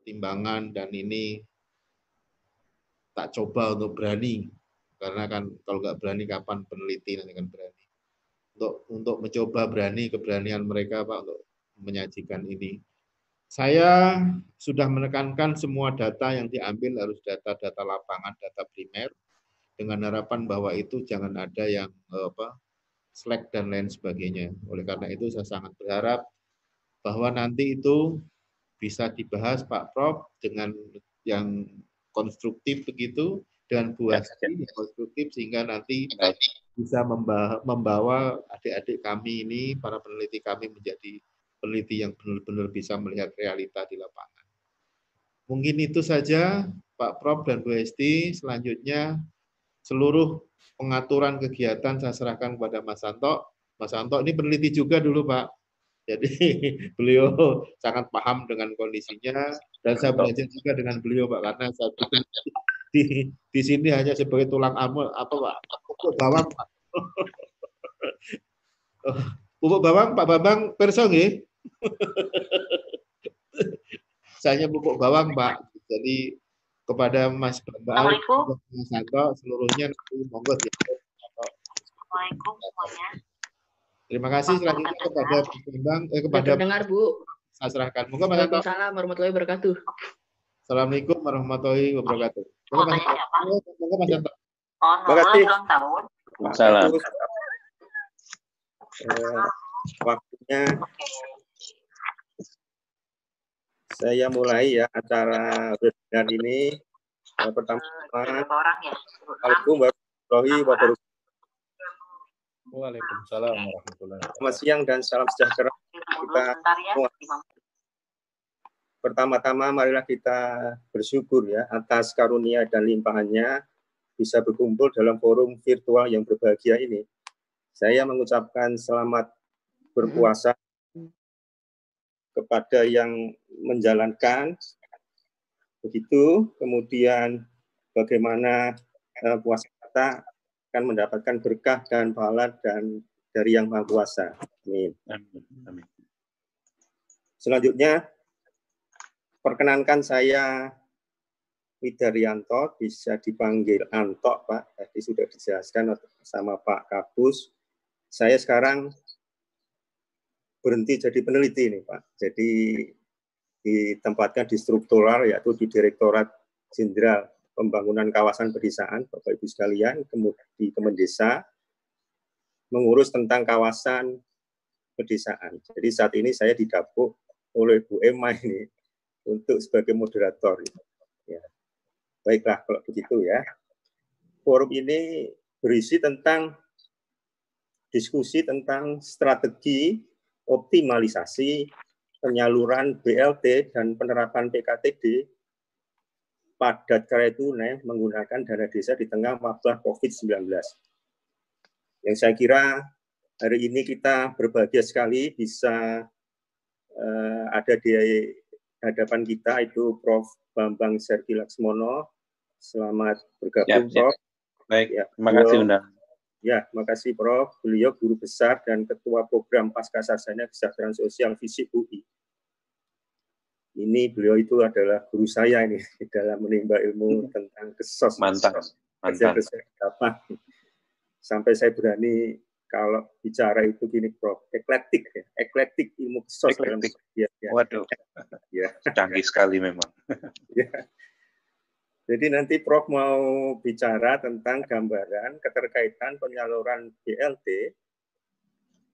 pertimbangan dan ini tak coba untuk berani. Karena kan kalau nggak berani kapan peneliti nanti akan berani? Untuk untuk mencoba berani keberanian mereka pak untuk menyajikan ini. Saya sudah menekankan semua data yang diambil harus data-data lapangan data primer dengan harapan bahwa itu jangan ada yang eh, apa slack dan lain sebagainya. Oleh karena itu saya sangat berharap bahwa nanti itu bisa dibahas Pak Prof dengan yang konstruktif begitu dengan Bu ya, yang konstruktif sehingga nanti bisa membawa adik-adik kami ini, para peneliti kami menjadi peneliti yang benar-benar bisa melihat realita di lapangan. Mungkin itu saja Pak Prof dan Bu Hesti. Selanjutnya seluruh pengaturan kegiatan saya serahkan kepada Mas Santo. Mas Santo ini peneliti juga dulu Pak. Jadi beliau sangat paham dengan kondisinya dan saya belajar juga dengan beliau Pak karena saya pikir di di sini hanya sebagai tulang amul apa pak? Pupuk bawang pak. Pupuk bawang pak Bambang perso nggih? Saya pupuk bawang pak. Jadi kepada Mas Bambang Mas Santo seluruhnya nanti monggo ya Assalamualaikum semuanya Terima kasih selanjutnya kepada Mas Bambang eh, kepada dengar Bu saya serahkan monggo Mas Waalaikumsalam warahmatullahi wabarakatuh Assalamualaikum warahmatullahi wabarakatuh. Tanya siapa? Monggo Mas. Oh, Nurul ulang tahun. Salam. Eh, waktunya saya mulai ya acara webinar ini eh, pertama orang ya. Assalamualaikum warahmatullahi wabarakatuh. Waalaikumsalam warahmatullahi wabarakatuh. Selamat siang dan salam sejahtera kita ya, semua. Pertama-tama marilah kita bersyukur ya atas karunia dan limpahannya bisa berkumpul dalam forum virtual yang berbahagia ini. Saya mengucapkan selamat berpuasa kepada yang menjalankan begitu kemudian bagaimana uh, puasa kita akan mendapatkan berkah dan pahala dan dari yang maha kuasa. Amin. Amin. Selanjutnya Perkenankan saya Widaryanto, bisa dipanggil Anto, Pak. Tadi sudah dijelaskan sama Pak Kapus. Saya sekarang berhenti jadi peneliti nih, Pak. Jadi ditempatkan di struktural, yaitu di Direktorat Jenderal Pembangunan Kawasan Pedesaan, Bapak Ibu sekalian, di Kemendesa, mengurus tentang kawasan pedesaan. Jadi saat ini saya didapuk oleh Bu Emma ini untuk sebagai moderator. Ya. Baiklah kalau begitu ya. Forum ini berisi tentang diskusi tentang strategi optimalisasi penyaluran BLT dan penerapan PKTD padat karya tunai menggunakan dana desa di tengah wabah COVID-19. Yang saya kira hari ini kita berbahagia sekali bisa uh, ada di hadapan kita itu Prof. Bambang Sergi Laksmono. Selamat bergabung, ya, Prof. Baik, ya, terima kasih undang. Ya, terima kasih Prof. Beliau guru besar dan ketua program Pasca Sarjana Kesejahteraan Sosial Fisik UI. Ini beliau itu adalah guru saya ini dalam menimba ilmu tentang kesos. Mantap. Mantap. Sampai saya berani kalau bicara itu gini Prof, eklektik ya, eklektik ilmu sos eklektik. ya, ya. Waduh, ya. canggih sekali memang. ya. Jadi nanti Prof mau bicara tentang gambaran keterkaitan penyaluran BLT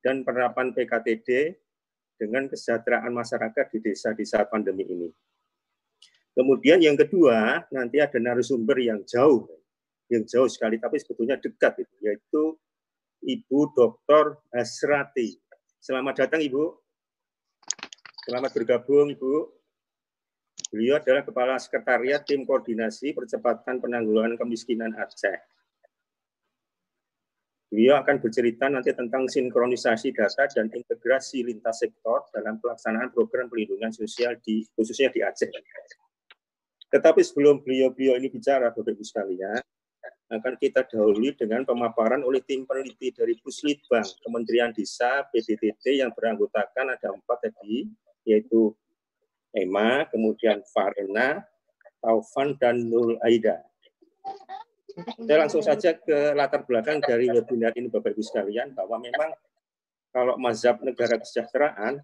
dan penerapan PKTD dengan kesejahteraan masyarakat di desa di saat pandemi ini. Kemudian yang kedua, nanti ada narasumber yang jauh, yang jauh sekali, tapi sebetulnya dekat, itu, yaitu Ibu Dr. Hasrati. Selamat datang Ibu. Selamat bergabung Ibu. Beliau adalah Kepala Sekretariat Tim Koordinasi Percepatan Penanggulangan Kemiskinan Aceh. Beliau akan bercerita nanti tentang sinkronisasi data dan integrasi lintas sektor dalam pelaksanaan program perlindungan sosial di khususnya di Aceh. Tetapi sebelum beliau-beliau ini bicara, Bapak Ibu sekalian, akan kita dahului dengan pemaparan oleh tim peneliti dari Puslitbang, Kementerian Desa, PDTT yang beranggotakan ada empat tadi, yaitu Emma, kemudian Farena, Taufan, dan Nur Aida. Saya langsung saja ke latar belakang dari webinar ini Bapak Ibu sekalian bahwa memang kalau mazhab negara kesejahteraan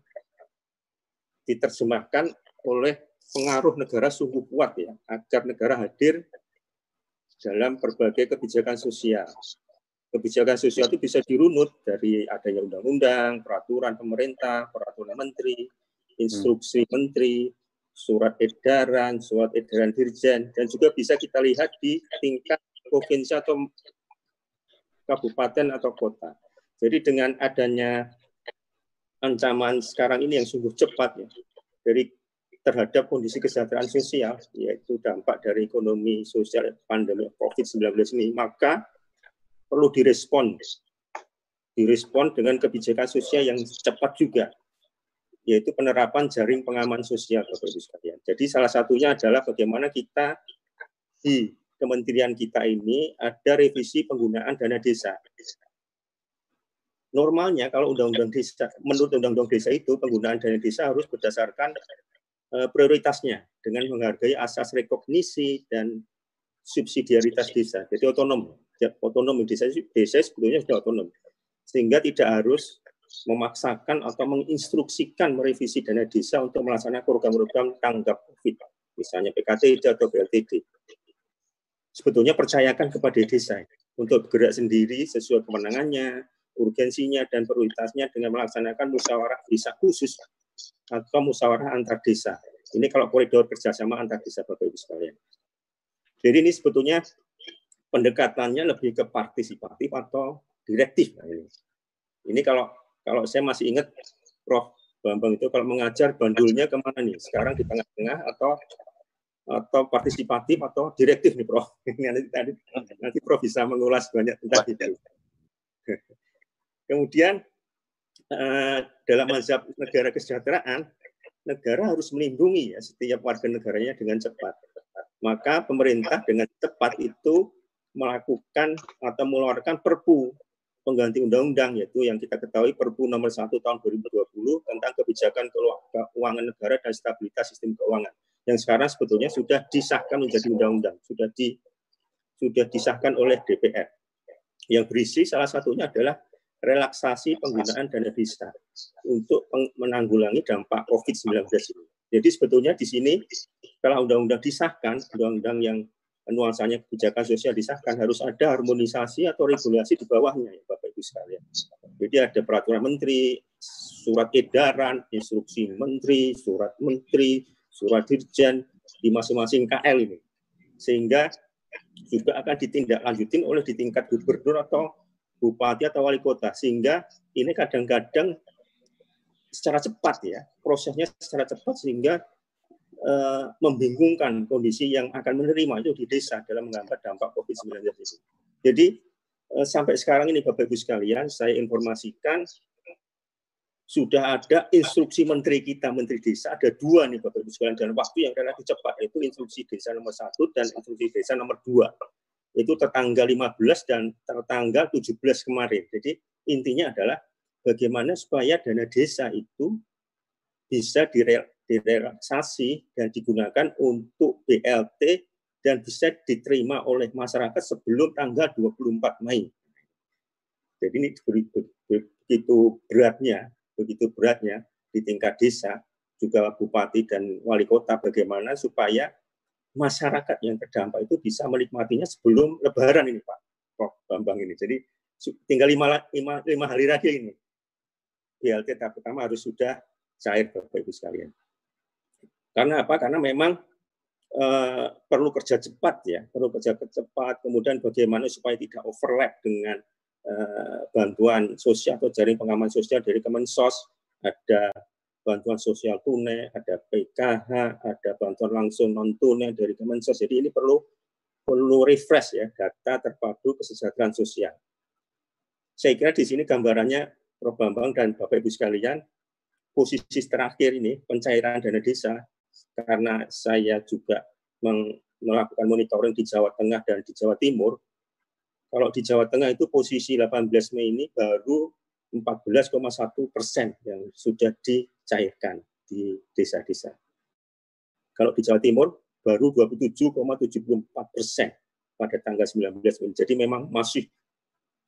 diterjemahkan oleh pengaruh negara sungguh kuat ya agar negara hadir dalam berbagai kebijakan sosial. Kebijakan sosial itu bisa dirunut dari adanya undang-undang, peraturan pemerintah, peraturan menteri, instruksi menteri, surat edaran, surat edaran dirjen, dan juga bisa kita lihat di tingkat provinsi atau kabupaten atau kota. Jadi dengan adanya ancaman sekarang ini yang sungguh cepat ya, dari terhadap kondisi kesejahteraan sosial, yaitu dampak dari ekonomi sosial pandemi COVID-19 ini, maka perlu direspon. Direspon dengan kebijakan sosial yang cepat juga, yaitu penerapan jaring pengaman sosial, Bapak Ibu sekalian. Jadi salah satunya adalah bagaimana kita di kementerian kita ini ada revisi penggunaan dana desa. Normalnya kalau undang-undang desa, menurut undang-undang desa itu penggunaan dana desa harus berdasarkan uh, prioritasnya dengan menghargai asas rekognisi dan subsidiaritas desa. Jadi otonom, otonom desa desa sebetulnya sudah otonom, sehingga tidak harus memaksakan atau menginstruksikan merevisi dana desa untuk melaksanakan program-program tanggap COVID, misalnya PKTD atau BLTD sebetulnya percayakan kepada desa untuk bergerak sendiri sesuai kemenangannya, urgensinya, dan prioritasnya dengan melaksanakan musyawarah desa khusus atau musyawarah antar desa. Ini kalau koridor kerjasama antar desa Bapak Ibu sekalian. Jadi ini sebetulnya pendekatannya lebih ke partisipatif atau direktif. Nah, ini. ini kalau kalau saya masih ingat Prof. Bambang itu kalau mengajar bandulnya ke mana nih? Sekarang di tengah-tengah atau atau partisipatif atau direktif nih Prof. nanti, nanti, nanti Prof bisa mengulas banyak tentang itu. Kemudian eh, dalam mazhab negara kesejahteraan, negara harus melindungi ya setiap warga negaranya dengan cepat. Maka pemerintah dengan cepat itu melakukan atau mengeluarkan perpu pengganti undang-undang yaitu yang kita ketahui Perpu nomor 1 tahun 2020 tentang kebijakan keuangan negara dan stabilitas sistem keuangan yang sekarang sebetulnya sudah disahkan menjadi undang-undang, sudah di sudah disahkan oleh DPR. Yang berisi salah satunya adalah relaksasi penggunaan dana desa untuk menanggulangi dampak COVID-19 ini. Jadi sebetulnya di sini kalau undang-undang disahkan, undang-undang yang nuansanya kebijakan sosial disahkan harus ada harmonisasi atau regulasi di bawahnya ya Bapak Ibu sekalian. Jadi ada peraturan menteri, surat edaran, instruksi menteri, surat menteri, surat dirjen di masing-masing KL ini. Sehingga juga akan ditindaklanjutin oleh di tingkat gubernur atau bupati atau wali kota. Sehingga ini kadang-kadang secara cepat ya, prosesnya secara cepat sehingga uh, membingungkan kondisi yang akan menerima itu di desa dalam menghambat dampak COVID-19 ini. Jadi uh, sampai sekarang ini Bapak Ibu sekalian, saya informasikan sudah ada instruksi menteri kita, menteri desa, ada dua nih Bapak Ibu sekalian, dan waktu yang relatif cepat, yaitu instruksi desa nomor satu dan instruksi desa nomor dua. Itu tertanggal 15 dan tertanggal 17 kemarin. Jadi intinya adalah bagaimana supaya dana desa itu bisa direlaksasi dan digunakan untuk BLT dan bisa diterima oleh masyarakat sebelum tanggal 24 Mei. Jadi ini begitu beratnya begitu beratnya di tingkat desa, juga bupati dan wali kota bagaimana supaya masyarakat yang terdampak itu bisa menikmatinya sebelum lebaran ini Pak Prof. Bambang ini. Jadi tinggal lima, lima, lima hari lagi ini. BLT tahap pertama harus sudah cair Bapak Ibu sekalian. Karena apa? Karena memang uh, perlu kerja cepat ya, perlu kerja cepat. Kemudian bagaimana supaya tidak overlap dengan bantuan sosial atau jaring pengaman sosial dari Kemensos, ada bantuan sosial tunai, ada PKH, ada bantuan langsung non tunai dari Kemensos. Jadi ini perlu perlu refresh ya data terpadu kesejahteraan sosial. Saya kira di sini gambarannya Prof Bambang dan Bapak Ibu sekalian posisi terakhir ini pencairan dana desa karena saya juga melakukan monitoring di Jawa Tengah dan di Jawa Timur kalau di Jawa Tengah itu posisi 18 Mei ini baru 14,1 persen yang sudah dicairkan di desa-desa. Kalau di Jawa Timur baru 27,74 persen pada tanggal 19 Mei. Jadi memang masih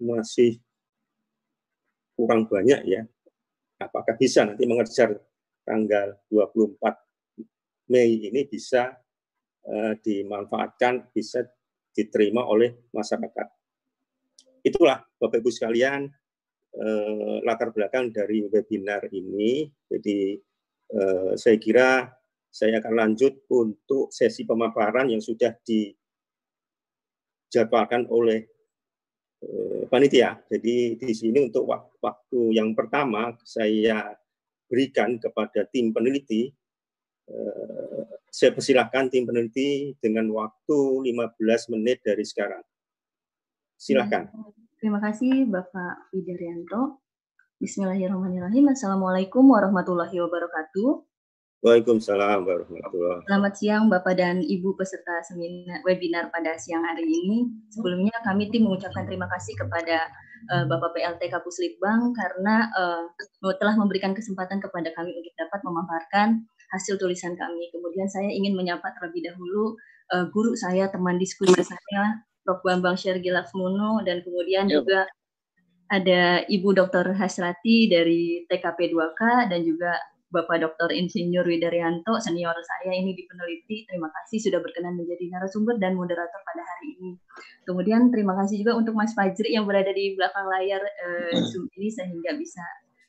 masih kurang banyak ya. Apakah bisa nanti mengejar tanggal 24 Mei ini bisa uh, dimanfaatkan, bisa diterima oleh masyarakat. Itulah Bapak Ibu sekalian uh, latar belakang dari webinar ini. Jadi uh, saya kira saya akan lanjut untuk sesi pemaparan yang sudah di dijadwalkan oleh eh, panitia. Jadi di sini untuk waktu yang pertama saya berikan kepada tim peneliti. Eh, saya persilahkan tim peneliti dengan waktu 15 menit dari sekarang. Silakan. Terima kasih Bapak Widaryanto. Bismillahirrahmanirrahim. Assalamualaikum warahmatullahi wabarakatuh. Waalaikumsalam warahmatullahi Selamat siang Bapak dan Ibu peserta seminar webinar pada siang hari ini. Sebelumnya kami tim mengucapkan terima kasih kepada uh, Bapak PLT Kapus Litbang karena uh, telah memberikan kesempatan kepada kami untuk dapat memaparkan hasil tulisan kami. Kemudian saya ingin menyapa terlebih dahulu uh, guru saya, teman diskusi saya, Prof. Bambang Shergila Muno, dan kemudian Yuk. juga ada Ibu Dr. Hasrati dari TKP 2K dan juga Bapak Dr. Insinyur Widaryanto, senior saya ini di peneliti. Terima kasih sudah berkenan menjadi narasumber dan moderator pada hari ini. Kemudian terima kasih juga untuk Mas Fajri yang berada di belakang layar uh, Zoom ini sehingga bisa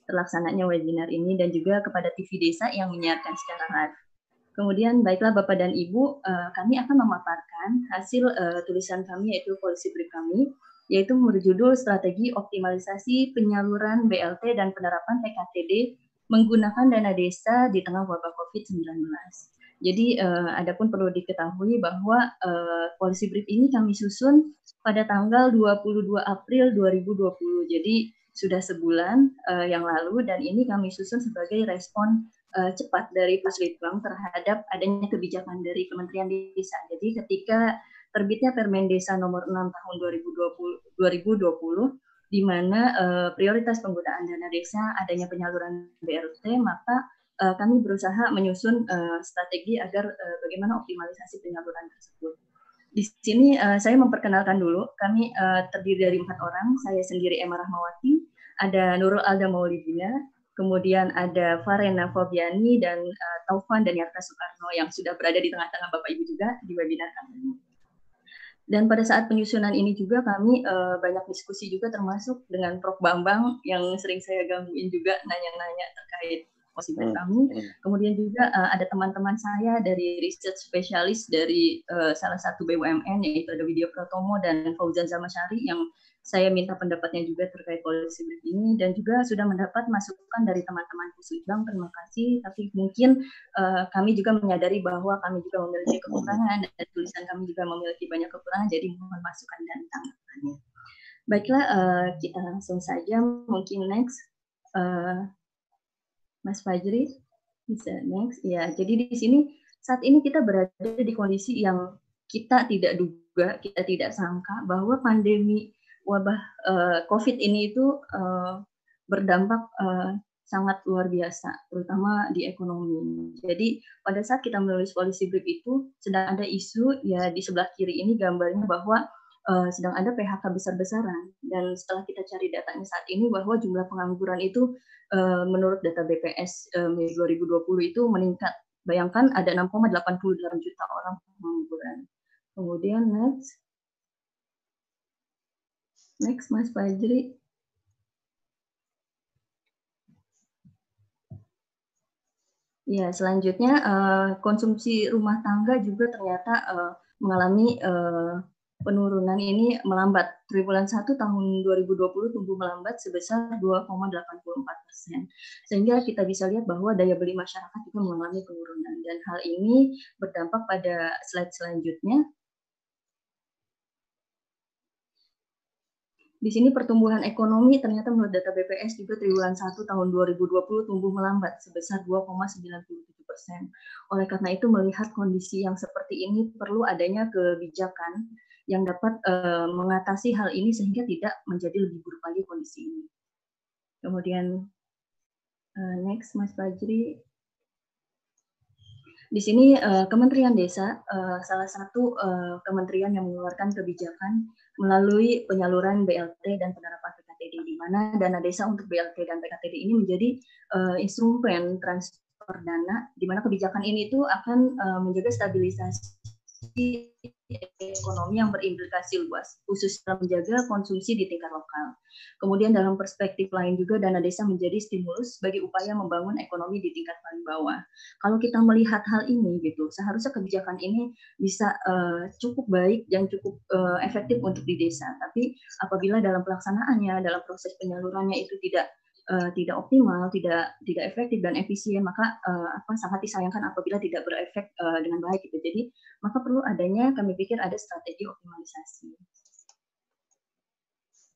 terlaksananya webinar ini dan juga kepada TV Desa yang menyiarkan secara live. Kemudian baiklah Bapak dan Ibu, uh, kami akan memaparkan hasil uh, tulisan kami yaitu polisi brief kami yaitu berjudul Strategi Optimalisasi Penyaluran BLT dan Penerapan PKTD menggunakan dana desa di tengah wabah COVID-19. Jadi uh, adapun perlu diketahui bahwa polisi brief ini kami susun pada tanggal 22 April 2020. Jadi sudah sebulan uh, yang lalu dan ini kami susun sebagai respon uh, cepat dari Puslitbang terhadap adanya kebijakan dari Kementerian Desa. Jadi ketika terbitnya Permen Desa nomor 6 tahun 2020, 2020 di mana uh, prioritas penggunaan dana desa adanya penyaluran BRT, maka uh, kami berusaha menyusun uh, strategi agar uh, bagaimana optimalisasi penyaluran tersebut. Di sini uh, saya memperkenalkan dulu, kami uh, terdiri dari empat orang, saya sendiri Emma Rahmawati, ada Nurul Alda Maulidina, kemudian ada Farena Fobiani dan uh, Taufan dan Yarta Soekarno yang sudah berada di tengah-tengah Bapak Ibu juga di webinar kami. Dan pada saat penyusunan ini juga kami uh, banyak diskusi juga termasuk dengan Prof. Bambang yang sering saya gangguin juga nanya-nanya terkait positif hmm. kami. Hmm. Kemudian juga uh, ada teman-teman saya dari research spesialis dari uh, salah satu BUMN yaitu ada Widya Pratomo dan Fauzan Zamasyari yang saya minta pendapatnya juga terkait polisi ini dan juga sudah mendapat masukan dari teman-teman Pusitbang. Terima kasih. Tapi mungkin uh, kami juga menyadari bahwa kami juga memiliki kekurangan dan tulisan kami juga memiliki banyak kekurangan. Jadi mohon masukan dan tanggapannya. Baiklah, uh, kita langsung saja. Mungkin next, uh, Mas Fajri bisa next. Ya, jadi di sini saat ini kita berada di kondisi yang kita tidak duga, kita tidak sangka bahwa pandemi wabah uh, COVID ini itu uh, berdampak uh, sangat luar biasa, terutama di ekonomi. Jadi pada saat kita menulis polisi brief itu sedang ada isu ya di sebelah kiri ini gambarnya bahwa uh, sedang ada PHK besar-besaran dan setelah kita cari datanya saat ini bahwa jumlah pengangguran itu uh, menurut data BPS uh, Mei 2020 itu meningkat. Bayangkan ada 6,88 juta orang pengangguran. Kemudian next Next, Mas Fajri. Ya, selanjutnya uh, konsumsi rumah tangga juga ternyata uh, mengalami uh, penurunan ini melambat. Triwulan 1 tahun 2020 tumbuh melambat sebesar 2,84 persen. Sehingga kita bisa lihat bahwa daya beli masyarakat juga mengalami penurunan. Dan hal ini berdampak pada slide selanjutnya, Di sini pertumbuhan ekonomi ternyata menurut data BPS juga triwulan 1 tahun 2020 tumbuh melambat sebesar 2,97 persen. Oleh karena itu melihat kondisi yang seperti ini perlu adanya kebijakan yang dapat uh, mengatasi hal ini sehingga tidak menjadi lebih buruk lagi kondisi ini. Kemudian uh, next Mas Fajri. Di sini uh, Kementerian Desa salah satu kementerian yang mengeluarkan kebijakan melalui penyaluran BLT dan penerapan PKTD di mana dana desa untuk BLT dan PKTD ini menjadi uh, instrumen transfer dana di mana kebijakan ini itu akan uh, menjaga stabilisasi ekonomi yang berimplikasi luas, khusus dalam menjaga konsumsi di tingkat lokal. Kemudian dalam perspektif lain juga dana desa menjadi stimulus bagi upaya membangun ekonomi di tingkat paling bawah. Kalau kita melihat hal ini gitu, seharusnya kebijakan ini bisa uh, cukup baik dan cukup uh, efektif untuk di desa. Tapi apabila dalam pelaksanaannya, dalam proses penyalurannya itu tidak uh, tidak optimal, tidak tidak efektif dan efisien, maka uh, apa sangat disayangkan apabila tidak berefek uh, dengan baik gitu. Jadi maka perlu adanya kami pikir ada strategi optimalisasi.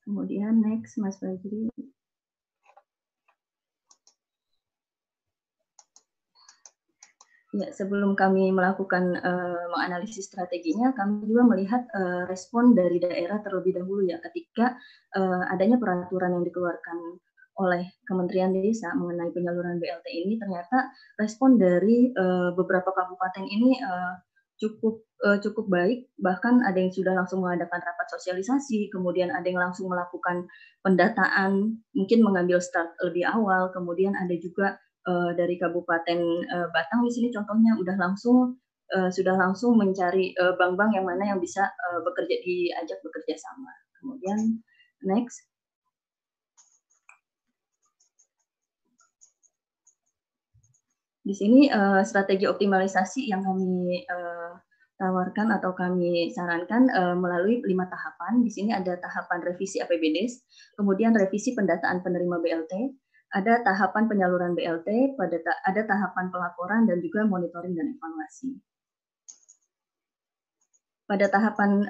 Kemudian next Mas Fajri. Ya, sebelum kami melakukan uh, menganalisis strateginya, kami juga melihat uh, respon dari daerah terlebih dahulu ya ketika uh, adanya peraturan yang dikeluarkan oleh Kementerian Desa mengenai penyaluran BLT ini ternyata respon dari uh, beberapa kabupaten ini uh, cukup uh, cukup baik. Bahkan ada yang sudah langsung mengadakan rapat sosialisasi kemudian ada yang langsung melakukan pendataan mungkin mengambil start lebih awal. Kemudian ada juga uh, dari Kabupaten uh, Batang di sini contohnya udah langsung uh, sudah langsung mencari bank-bank uh, yang mana yang bisa uh, bekerja diajak bekerja sama. Kemudian next Di sini uh, strategi optimalisasi yang kami uh, tawarkan atau kami sarankan uh, melalui lima tahapan. Di sini ada tahapan revisi APBDes, kemudian revisi pendataan penerima BLT, ada tahapan penyaluran BLT, pada ada tahapan pelaporan dan juga monitoring dan evaluasi. Pada tahapan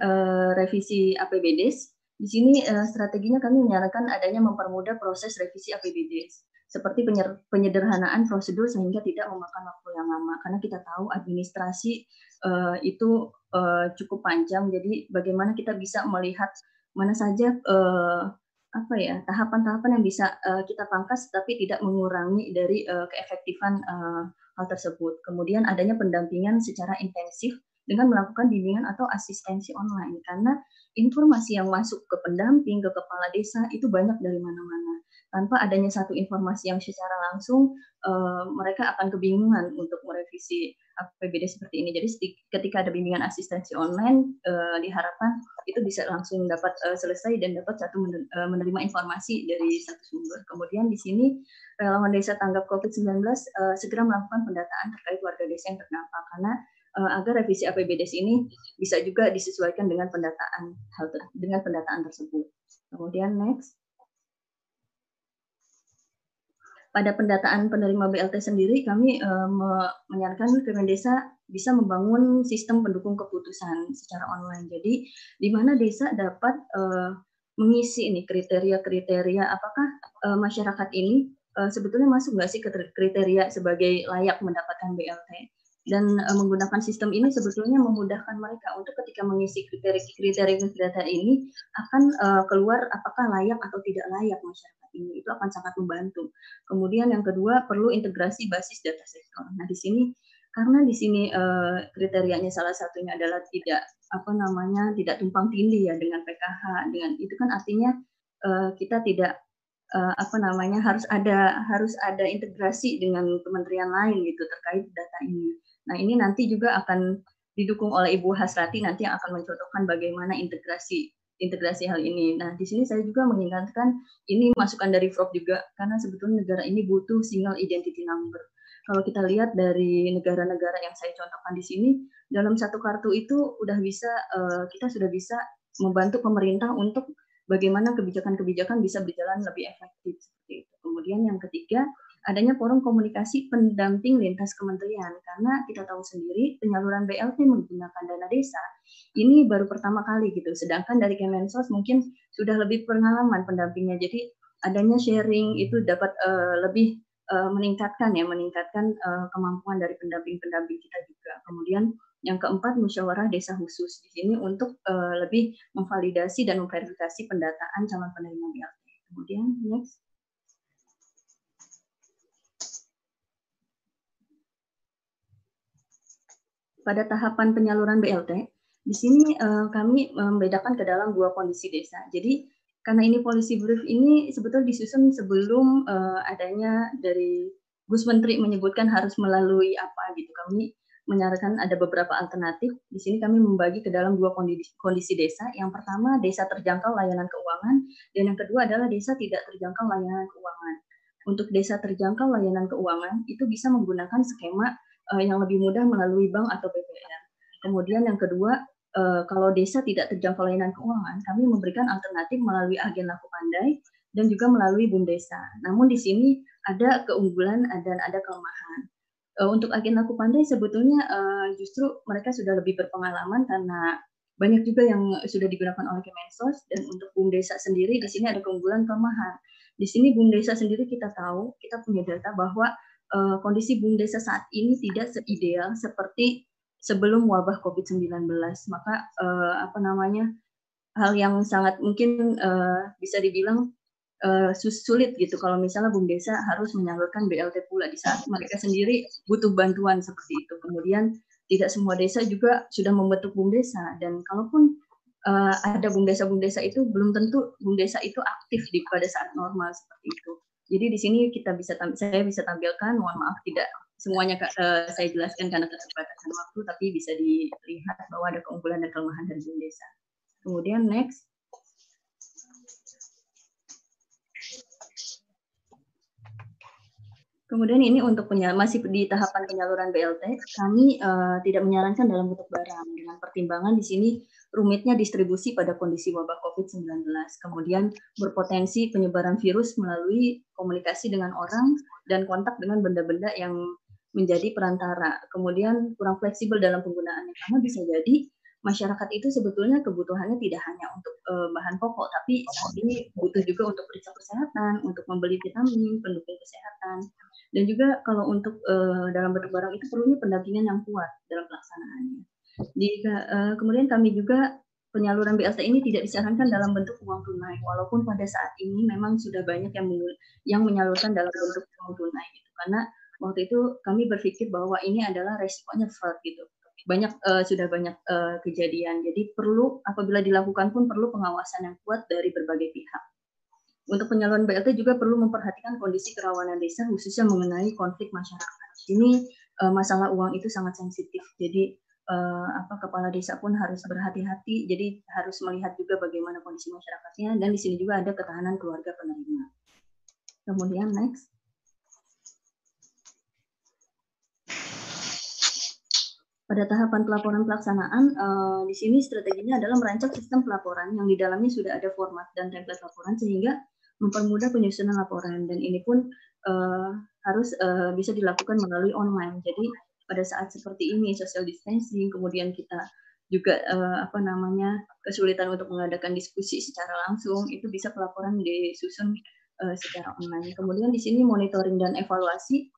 revisi APBDes, di sini strateginya kami menyarankan adanya mempermudah proses revisi APBDes seperti penyederhanaan prosedur sehingga tidak memakan waktu yang lama. Karena kita tahu administrasi uh, itu uh, cukup panjang. Jadi bagaimana kita bisa melihat mana saja uh, apa ya tahapan-tahapan yang bisa uh, kita pangkas tapi tidak mengurangi dari uh, keefektifan uh, hal tersebut. Kemudian adanya pendampingan secara intensif dengan melakukan bimbingan atau asistensi online. Karena informasi yang masuk ke pendamping ke kepala desa itu banyak dari mana-mana tanpa adanya satu informasi yang secara langsung uh, mereka akan kebingungan untuk merevisi APBD seperti ini. Jadi ketika ada bimbingan asistensi online uh, diharapkan itu bisa langsung dapat uh, selesai dan dapat satu menerima informasi dari satu sumber. Kemudian di sini relawan desa tanggap COVID-19 uh, segera melakukan pendataan terkait warga desa yang terdampak karena agar revisi APBD ini bisa juga disesuaikan dengan pendataan hal dengan pendataan tersebut. Kemudian next pada pendataan penerima BLT sendiri kami uh, menyarankan Kemen Desa bisa membangun sistem pendukung keputusan secara online. Jadi di mana desa dapat uh, mengisi ini kriteria-kriteria apakah masyarakat ini sebetulnya masuk nggak sih kriteria sebagai layak mendapatkan BLT dan uh, menggunakan sistem ini sebetulnya memudahkan mereka untuk ketika mengisi kriteria-kriteria ini akan uh, keluar apakah layak atau tidak layak masyarakat ini itu akan sangat membantu. Kemudian yang kedua perlu integrasi basis data sektor. Nah di sini karena di sini uh, kriterianya salah satunya adalah tidak apa namanya tidak tumpang tindih ya dengan PKH dengan itu kan artinya uh, kita tidak uh, apa namanya harus ada harus ada integrasi dengan kementerian lain gitu terkait data ini. Nah ini nanti juga akan didukung oleh Ibu Hasrati nanti yang akan mencontohkan bagaimana integrasi integrasi hal ini. Nah, di sini saya juga mengingatkan ini masukan dari Prof juga karena sebetulnya negara ini butuh single identity number. Kalau kita lihat dari negara-negara yang saya contohkan di sini, dalam satu kartu itu udah bisa uh, kita sudah bisa membantu pemerintah untuk bagaimana kebijakan-kebijakan bisa berjalan lebih efektif seperti. Kemudian yang ketiga, adanya forum komunikasi pendamping lintas kementerian. Karena kita tahu sendiri penyaluran BLT menggunakan dana desa ini baru pertama kali gitu. Sedangkan dari Kemensos mungkin sudah lebih pengalaman pendampingnya. Jadi adanya sharing itu dapat uh, lebih uh, meningkatkan ya meningkatkan uh, kemampuan dari pendamping-pendamping kita juga. Kemudian yang keempat musyawarah desa khusus. Di sini untuk uh, lebih memvalidasi dan memverifikasi pendataan calon penerima BLT kemudian next pada tahapan penyaluran BLT, di sini uh, kami membedakan ke dalam dua kondisi desa. Jadi karena ini polisi brief ini sebetulnya disusun sebelum uh, adanya dari Gus Menteri menyebutkan harus melalui apa gitu. Kami menyarankan ada beberapa alternatif. Di sini kami membagi ke dalam dua kondisi, kondisi desa. Yang pertama desa terjangkau layanan keuangan dan yang kedua adalah desa tidak terjangkau layanan keuangan. Untuk desa terjangkau layanan keuangan itu bisa menggunakan skema uh, yang lebih mudah melalui bank atau BPR. Kemudian yang kedua uh, kalau desa tidak terjangkau layanan keuangan, kami memberikan alternatif melalui agen laku pandai dan juga melalui bumdesa. Namun di sini ada keunggulan dan ada kelemahan. Uh, untuk agen laku pandai sebetulnya uh, justru mereka sudah lebih berpengalaman karena banyak juga yang sudah digunakan oleh Kemensos dan untuk bumdesa sendiri di sini ada keunggulan kelemahan. Di sini bumdesa sendiri kita tahu kita punya data bahwa uh, kondisi bumdesa saat ini tidak seideal seperti sebelum wabah COVID-19. Maka uh, apa namanya hal yang sangat mungkin uh, bisa dibilang uh, sulit gitu kalau misalnya Bum Desa harus menyalurkan BLT pula di saat mereka sendiri butuh bantuan seperti itu. Kemudian tidak semua desa juga sudah membentuk Bum Desa dan kalaupun uh, ada Bum Desa-Bum Desa itu belum tentu Bum Desa itu aktif di pada saat normal seperti itu. Jadi di sini kita bisa saya bisa tampilkan, mohon maaf tidak semuanya uh, saya jelaskan karena keterbatasan waktu, tapi bisa dilihat bahwa ada keunggulan dan kelemahan dari desa. Kemudian next. Kemudian ini untuk penyal masih di tahapan penyaluran BLT, kami uh, tidak menyarankan dalam bentuk barang. Dengan pertimbangan di sini rumitnya distribusi pada kondisi wabah COVID-19, kemudian berpotensi penyebaran virus melalui komunikasi dengan orang dan kontak dengan benda-benda yang menjadi perantara. Kemudian kurang fleksibel dalam penggunaannya. Karena bisa jadi masyarakat itu sebetulnya kebutuhannya tidak hanya untuk uh, bahan pokok, tapi saat ini butuh juga untuk periksa kesehatan, untuk membeli vitamin, pendukung kesehatan, dan juga kalau untuk uh, dalam bentuk barang itu perlunya pendampingan yang kuat dalam pelaksanaannya. Di, uh, kemudian kami juga penyaluran BLT ini tidak disarankan dalam bentuk uang tunai, walaupun pada saat ini memang sudah banyak yang yang menyalurkan dalam bentuk uang tunai, gitu. karena waktu itu kami berpikir bahwa ini adalah resikonya fraud gitu. Banyak uh, sudah banyak uh, kejadian. Jadi perlu apabila dilakukan pun perlu pengawasan yang kuat dari berbagai pihak. Untuk penyaluran BLT juga perlu memperhatikan kondisi kerawanan desa khususnya mengenai konflik masyarakat. Ini uh, masalah uang itu sangat sensitif. Jadi uh, apa kepala desa pun harus berhati-hati. Jadi harus melihat juga bagaimana kondisi masyarakatnya dan di sini juga ada ketahanan keluarga penerima. Kemudian next. Pada tahapan pelaporan pelaksanaan, uh, di sini strateginya adalah merancang sistem pelaporan yang di dalamnya sudah ada format dan template laporan sehingga mempermudah penyusunan laporan dan ini pun uh, harus uh, bisa dilakukan melalui online. Jadi pada saat seperti ini social distancing, kemudian kita juga uh, apa namanya kesulitan untuk mengadakan diskusi secara langsung, itu bisa pelaporan disusun uh, secara online. Kemudian di sini monitoring dan evaluasi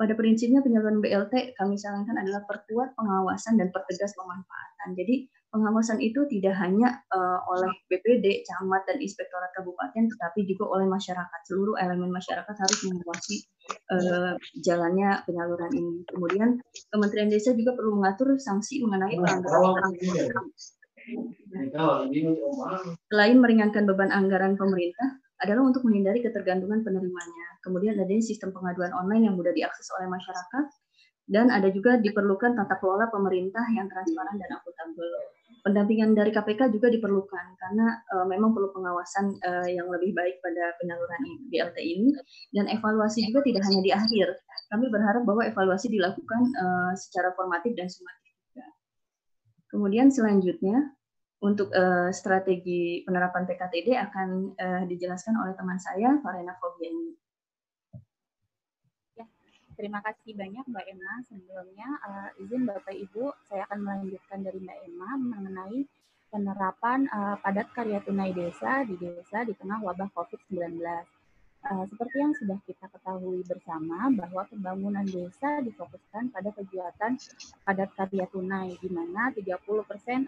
pada prinsipnya penyaluran BLT kami sarankan adalah perkuat pengawasan dan pertegas pemanfaatan. Jadi pengawasan itu tidak hanya uh, oleh BPD, camat dan inspektorat kabupaten, tetapi juga oleh masyarakat. Seluruh elemen masyarakat harus mengawasi uh, jalannya penyaluran ini. Kemudian Kementerian Desa juga perlu mengatur sanksi mengenai pelanggaran. Selain meringankan beban anggaran pemerintah, adalah untuk menghindari ketergantungan penerimanya. Kemudian adanya sistem pengaduan online yang mudah diakses oleh masyarakat, dan ada juga diperlukan tata kelola pemerintah yang transparan dan akuntabel. Pendampingan dari KPK juga diperlukan karena uh, memang perlu pengawasan uh, yang lebih baik pada penyaluran BLT ini dan evaluasi juga tidak hanya di akhir. Kami berharap bahwa evaluasi dilakukan uh, secara formatif dan sumatif juga. Kemudian selanjutnya untuk uh, strategi penerapan PKTD akan uh, dijelaskan oleh teman saya, Farena Fobiani. Ya, terima kasih banyak Mbak Emma. Sebelumnya, uh, izin Bapak Ibu, saya akan melanjutkan dari Mbak Emma mengenai penerapan uh, padat karya tunai desa di desa di tengah wabah COVID-19. Uh, seperti yang sudah kita ketahui bersama bahwa pembangunan desa difokuskan pada kegiatan padat karya tunai di mana 30%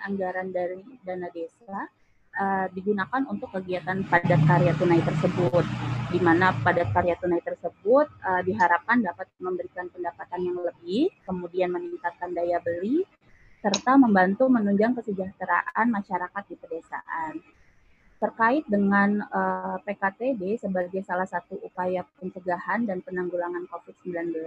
anggaran dari dana desa uh, digunakan untuk kegiatan padat karya tunai tersebut, di mana padat karya tunai tersebut uh, diharapkan dapat memberikan pendapatan yang lebih, kemudian meningkatkan daya beli, serta membantu menunjang kesejahteraan masyarakat di pedesaan. Terkait dengan uh, PKTD sebagai salah satu upaya pencegahan dan penanggulangan COVID-19,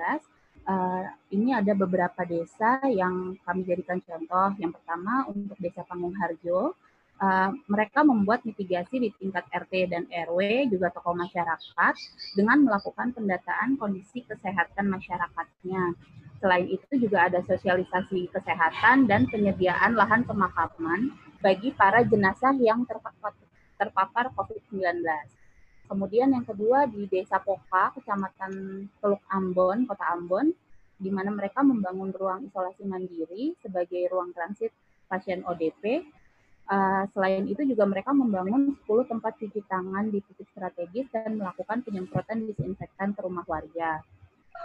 uh, ini ada beberapa desa yang kami jadikan contoh. Yang pertama untuk Desa Panggung Harjo, uh, mereka membuat mitigasi di tingkat RT dan RW juga tokoh masyarakat dengan melakukan pendataan kondisi kesehatan masyarakatnya. Selain itu juga ada sosialisasi kesehatan dan penyediaan lahan pemakaman bagi para jenazah yang terpapar, terpapar COVID-19. Kemudian yang kedua di Desa Poka, Kecamatan Teluk Ambon, Kota Ambon, di mana mereka membangun ruang isolasi mandiri sebagai ruang transit pasien ODP. Uh, selain itu juga mereka membangun 10 tempat cuci tangan di titik strategis dan melakukan penyemprotan disinfektan ke rumah warga.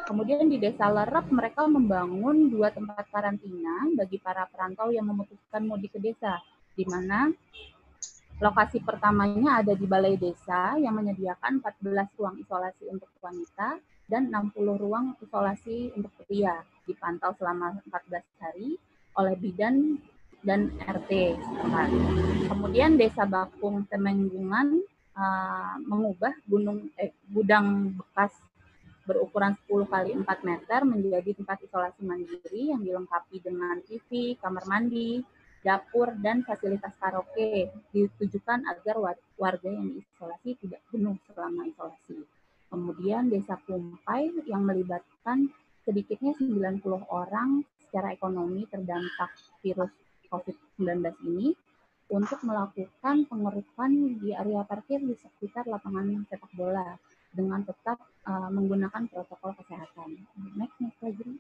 Kemudian di Desa Lerep mereka membangun dua tempat karantina bagi para perantau yang memutuskan mudik ke desa, di mana Lokasi pertamanya ada di Balai Desa yang menyediakan 14 ruang isolasi untuk wanita dan 60 ruang isolasi untuk pria dipantau selama 14 hari oleh bidan dan RT Kemudian Desa Bakung Temenggungan uh, mengubah gunung eh, gudang bekas berukuran 10 kali 4 meter menjadi tempat isolasi mandiri yang dilengkapi dengan TV, kamar mandi, dapur, dan fasilitas karaoke ditujukan agar warga yang diisolasi tidak penuh selama isolasi. Kemudian Desa Kumpai yang melibatkan sedikitnya 90 orang secara ekonomi terdampak virus COVID-19 ini untuk melakukan pengerukan di area parkir di sekitar lapangan sepak bola dengan tetap uh, menggunakan protokol kesehatan. Next, next lagi.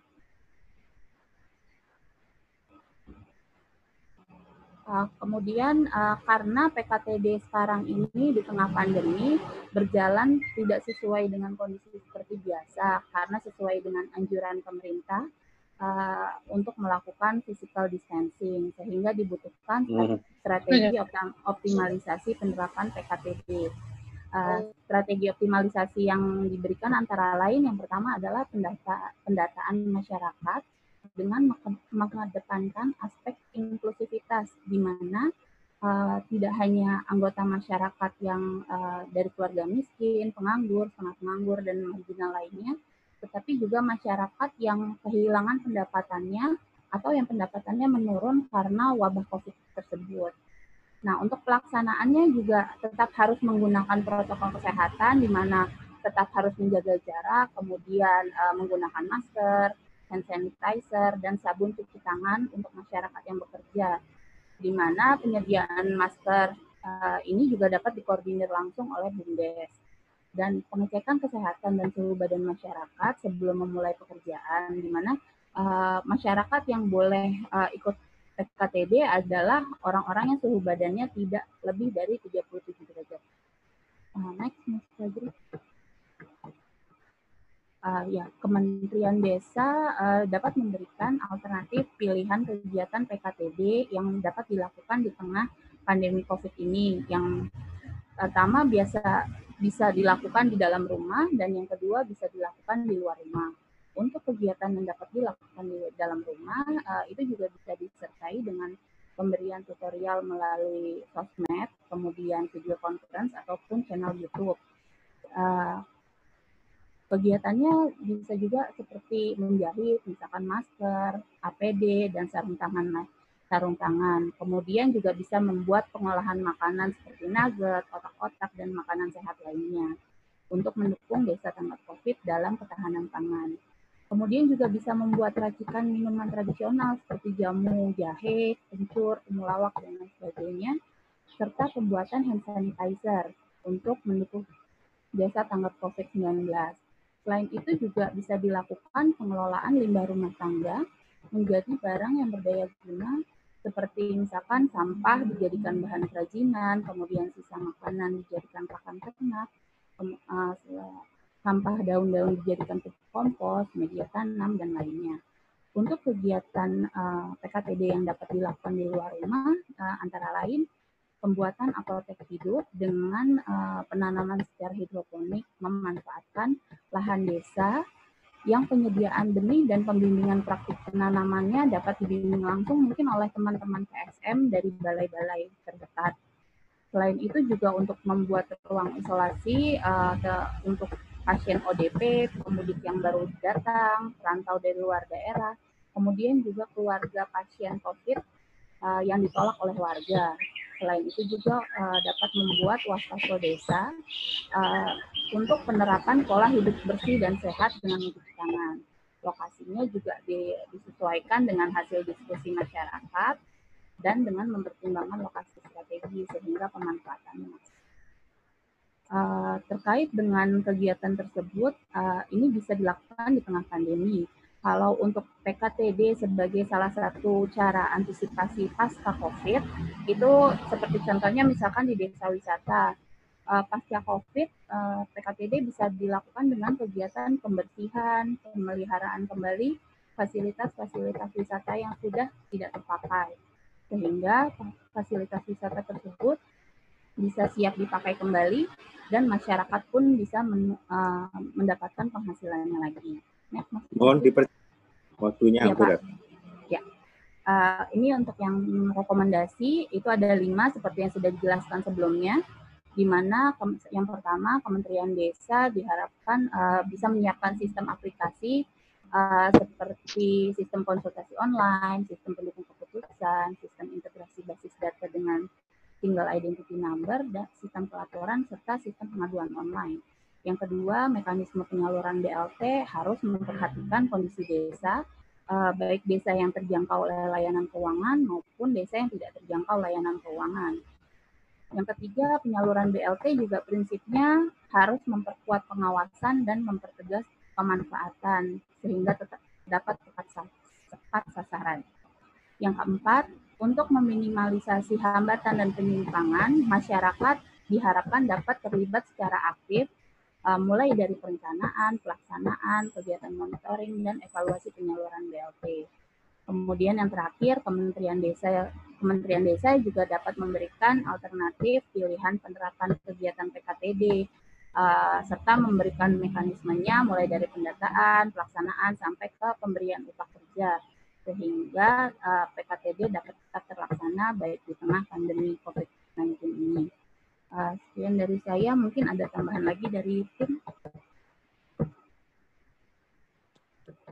Uh, kemudian uh, karena PKTD sekarang ini di tengah pandemi berjalan tidak sesuai dengan kondisi seperti biasa karena sesuai dengan anjuran pemerintah uh, untuk melakukan physical distancing sehingga dibutuhkan hmm. strategi optimalisasi penerapan PKTD. Uh, strategi optimalisasi yang diberikan antara lain yang pertama adalah pendata, pendataan masyarakat dengan mengedepankan aspek inklusivitas di mana uh, tidak hanya anggota masyarakat yang uh, dari keluarga miskin, penganggur, sangat penganggur dan marginal lainnya, tetapi juga masyarakat yang kehilangan pendapatannya atau yang pendapatannya menurun karena wabah COVID tersebut. Nah, untuk pelaksanaannya juga tetap harus menggunakan protokol kesehatan di mana tetap harus menjaga jarak, kemudian uh, menggunakan masker, hand sanitizer, dan sabun cuci tangan untuk masyarakat yang bekerja, di mana penyediaan masker uh, ini juga dapat dikoordinir langsung oleh BUMDes. Dan pengecekan kesehatan dan suhu badan masyarakat sebelum memulai pekerjaan, di mana uh, masyarakat yang boleh uh, ikut PKTD adalah orang-orang yang suhu badannya tidak lebih dari 37 derajat. Uh, next, next slide uh, ya Kementerian Desa uh, dapat memberikan alternatif pilihan kegiatan PKTD yang dapat dilakukan di tengah pandemi COVID ini. Yang pertama biasa bisa dilakukan di dalam rumah dan yang kedua bisa dilakukan di luar rumah. Untuk kegiatan yang dapat dilakukan di dalam rumah uh, itu juga bisa disertai dengan pemberian tutorial melalui sosmed, kemudian video conference ataupun channel YouTube. Kegiatannya bisa juga seperti menjahit, misalkan masker, APD, dan sarung tangan sarung tangan. Kemudian juga bisa membuat pengolahan makanan seperti nugget, otak-otak, dan makanan sehat lainnya untuk mendukung desa tanggap COVID dalam ketahanan pangan. Kemudian juga bisa membuat racikan minuman tradisional seperti jamu, jahe, kencur, temulawak, dan lain sebagainya, serta pembuatan hand sanitizer untuk mendukung desa tanggap COVID-19. Selain itu juga bisa dilakukan pengelolaan limbah rumah tangga menjadi barang yang berdaya guna seperti misalkan sampah dijadikan bahan kerajinan, kemudian sisa makanan dijadikan pakan ternak, uh, sampah daun-daun dijadikan pupuk kompos, media tanam, dan lainnya. Untuk kegiatan uh, PKTD yang dapat dilakukan di luar rumah, uh, antara lain pembuatan apotek hidup dengan uh, penanaman secara hidroponik memanfaatkan lahan desa yang penyediaan benih dan pembimbingan praktik penanamannya dapat dibimbing langsung mungkin oleh teman-teman PSM dari balai-balai terdekat. Selain itu juga untuk membuat ruang isolasi uh, ke, untuk pasien ODP, pemudik yang baru datang, perantau dari luar daerah, kemudian juga keluarga pasien COVID uh, yang ditolak oleh warga. Selain itu juga uh, dapat membuat waspaso desa uh, untuk penerapan pola hidup bersih dan sehat dengan mencuci tangan. Lokasinya juga disesuaikan dengan hasil diskusi masyarakat dan dengan mempertimbangkan lokasi strategi sehingga pemanfaatannya Uh, terkait dengan kegiatan tersebut, uh, ini bisa dilakukan di tengah pandemi kalau untuk PKTD sebagai salah satu cara antisipasi pasca COVID, itu seperti contohnya misalkan di desa wisata, uh, pasca COVID, uh, eh, PKTD bisa dilakukan dengan kegiatan pembersihan, pemeliharaan kembali fasilitas-fasilitas wisata yang sudah tidak terpakai. Sehingga fasilitas wisata tersebut bisa siap dipakai kembali dan masyarakat pun bisa uh, mendapatkan penghasilannya lagi. Ya, Mohon diper waktunya ya, Pak. Ya. Uh, ini untuk yang rekomendasi itu ada lima seperti yang sudah dijelaskan sebelumnya, di mana yang pertama Kementerian Desa diharapkan uh, bisa menyiapkan sistem aplikasi uh, seperti sistem konsultasi online, sistem pendukung keputusan, sistem integrasi basis data dengan single identity number, dan sistem pelaporan serta sistem pengaduan online. Yang kedua, mekanisme penyaluran BLT harus memperhatikan kondisi desa, eh, baik desa yang terjangkau oleh layanan keuangan maupun desa yang tidak terjangkau layanan keuangan. Yang ketiga, penyaluran BLT juga prinsipnya harus memperkuat pengawasan dan mempertegas pemanfaatan sehingga tetap dapat tepat, tepat sasaran. Yang keempat, untuk meminimalisasi hambatan dan penyimpangan, masyarakat diharapkan dapat terlibat secara aktif uh, mulai dari perencanaan, pelaksanaan, kegiatan monitoring, dan evaluasi penyaluran BLT. Kemudian yang terakhir, Kementerian Desa Kementerian Desa juga dapat memberikan alternatif pilihan penerapan kegiatan PKTD uh, serta memberikan mekanismenya mulai dari pendataan, pelaksanaan sampai ke pemberian upah kerja sehingga uh, PKTD dapat tetap terlaksana baik di tengah pandemi COVID-19 ini. Uh, sekian dari saya, mungkin ada tambahan lagi dari tim.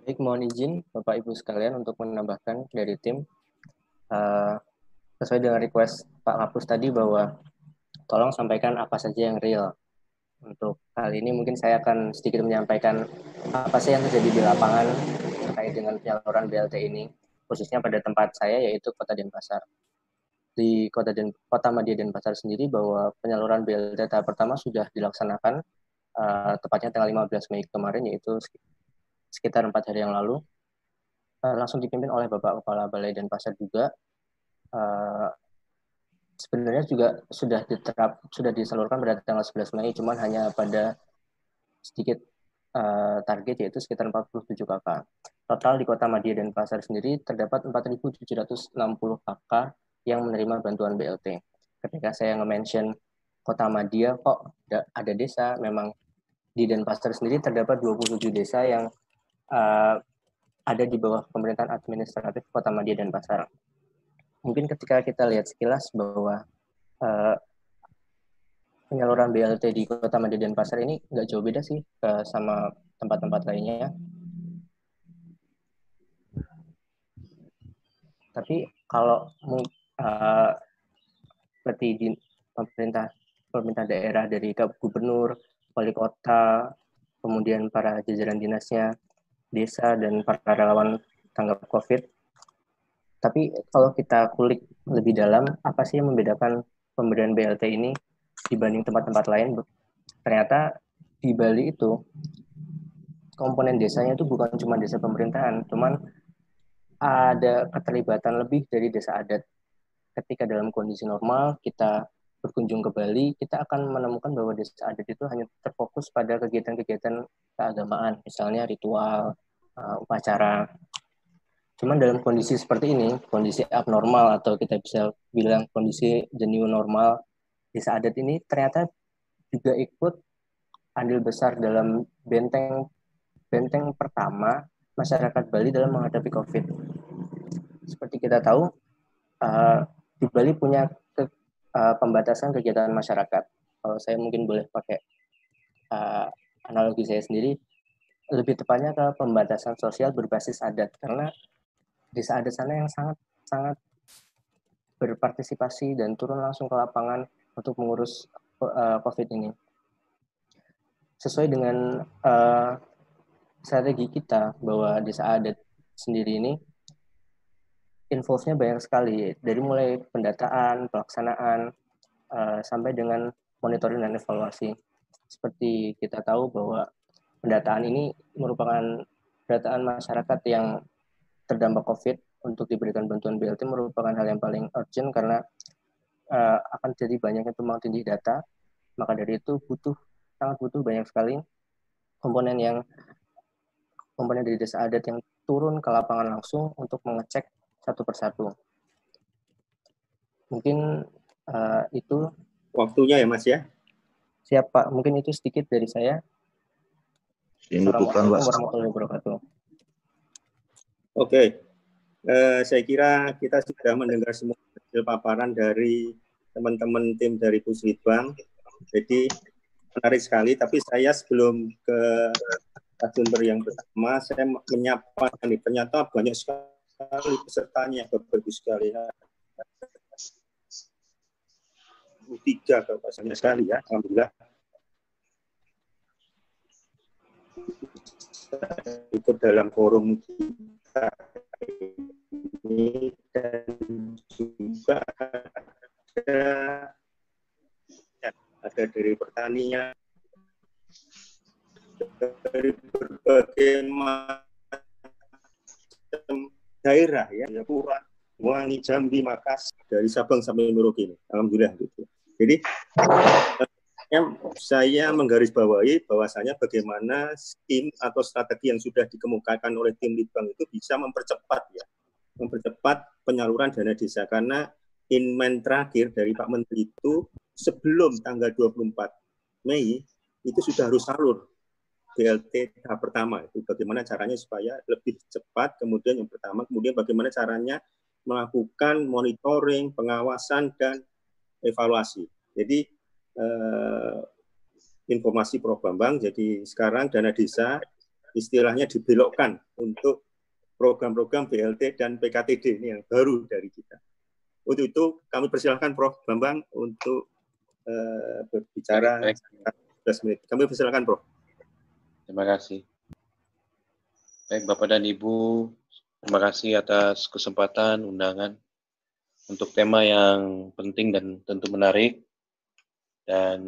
Baik, mohon izin Bapak Ibu sekalian untuk menambahkan dari tim. Uh, sesuai dengan request Pak Kapus tadi bahwa tolong sampaikan apa saja yang real. Untuk kali ini mungkin saya akan sedikit menyampaikan apa sih yang terjadi di lapangan terkait dengan penyaluran BLT ini, khususnya pada tempat saya yaitu Kota Denpasar di Kota Den Kota Madia Denpasar sendiri bahwa penyaluran BLT tahap pertama sudah dilaksanakan uh, tepatnya tanggal 15 Mei kemarin yaitu sekitar empat hari yang lalu uh, langsung dipimpin oleh Bapak Kepala Balai Denpasar juga uh, sebenarnya juga sudah diterap sudah disalurkan pada tanggal 11 Mei cuman hanya pada sedikit target yaitu sekitar 47 kakak. Total di Kota Madia dan Pasar sendiri terdapat 4.760 kakak yang menerima bantuan BLT. Ketika saya nge-mention kota Madia, kok ada desa, memang di Denpasar sendiri terdapat 27 desa yang uh, ada di bawah pemerintahan administratif kota Madia dan Pasar. Mungkin ketika kita lihat sekilas bahwa uh, penyaluran BLT di kota Madia dan Pasar ini nggak jauh beda sih uh, sama tempat-tempat lainnya. Tapi kalau uh, seperti di pemerintah pemerintah daerah dari gubernur, wali kota, kemudian para jajaran dinasnya, desa dan para relawan tanggap COVID. Tapi kalau kita kulik lebih dalam, apa sih yang membedakan pemberian BLT ini dibanding tempat-tempat lain? Ternyata di Bali itu komponen desanya itu bukan cuma desa pemerintahan, cuman ada keterlibatan lebih dari desa adat ketika dalam kondisi normal kita berkunjung ke Bali, kita akan menemukan bahwa desa adat itu hanya terfokus pada kegiatan-kegiatan keagamaan, misalnya ritual, uh, upacara. Cuman dalam kondisi seperti ini, kondisi abnormal atau kita bisa bilang kondisi the new normal, desa adat ini ternyata juga ikut andil besar dalam benteng benteng pertama masyarakat Bali dalam menghadapi COVID. Seperti kita tahu, uh, di Bali punya ke, uh, pembatasan kegiatan masyarakat. Kalau saya mungkin boleh pakai uh, analogi saya sendiri, lebih tepatnya ke pembatasan sosial berbasis adat karena desa adat sana yang sangat sangat berpartisipasi dan turun langsung ke lapangan untuk mengurus uh, COVID ini. Sesuai dengan uh, strategi kita bahwa desa adat sendiri ini involve-nya banyak sekali dari mulai pendataan, pelaksanaan uh, sampai dengan monitoring dan evaluasi. Seperti kita tahu bahwa pendataan ini merupakan pendataan masyarakat yang terdampak COVID untuk diberikan bantuan BLT merupakan hal yang paling urgent karena uh, akan jadi banyaknya tumpang tindih data. Maka dari itu butuh sangat butuh banyak sekali komponen yang komponen dari desa adat yang turun ke lapangan langsung untuk mengecek satu persatu. Mungkin uh, itu waktunya ya Mas ya. Siap Pak, mungkin itu sedikit dari saya. Assalamualaikum warahmatullahi wabarakatuh. Oke, eh, saya kira kita sudah mendengar semua hasil paparan dari teman-teman tim dari Puslitbang. Jadi menarik sekali, tapi saya sebelum ke sumber yang pertama, saya menyapa nih, ternyata banyak sekali pesertanya, Bapak Ibu sekalian. Tiga kalau banyak sekali ya, Alhamdulillah. Ikut dalam forum ini dan juga ada ada dari pertanian dari berbagai macam daerah ya, ya Pura, Wangi, Jambi, Makassar, dari Sabang sampai Merauke ini. Alhamdulillah gitu. Jadi saya menggarisbawahi bahwasanya bagaimana tim atau strategi yang sudah dikemukakan oleh tim Litbang itu bisa mempercepat ya, mempercepat penyaluran dana desa karena inmen terakhir dari Pak Menteri itu sebelum tanggal 24 Mei itu sudah harus salur BLT tahap pertama itu bagaimana caranya supaya lebih cepat kemudian yang pertama kemudian bagaimana caranya melakukan monitoring pengawasan dan evaluasi jadi eh, informasi Prof Bambang. Jadi sekarang dana desa istilahnya dibelokkan untuk program-program BLT dan PKTD ini yang baru dari kita. Untuk itu kami persilahkan Prof Bambang untuk eh, berbicara 15 menit. Kami persilahkan Prof. Terima kasih. Baik Bapak dan Ibu, terima kasih atas kesempatan undangan untuk tema yang penting dan tentu menarik dan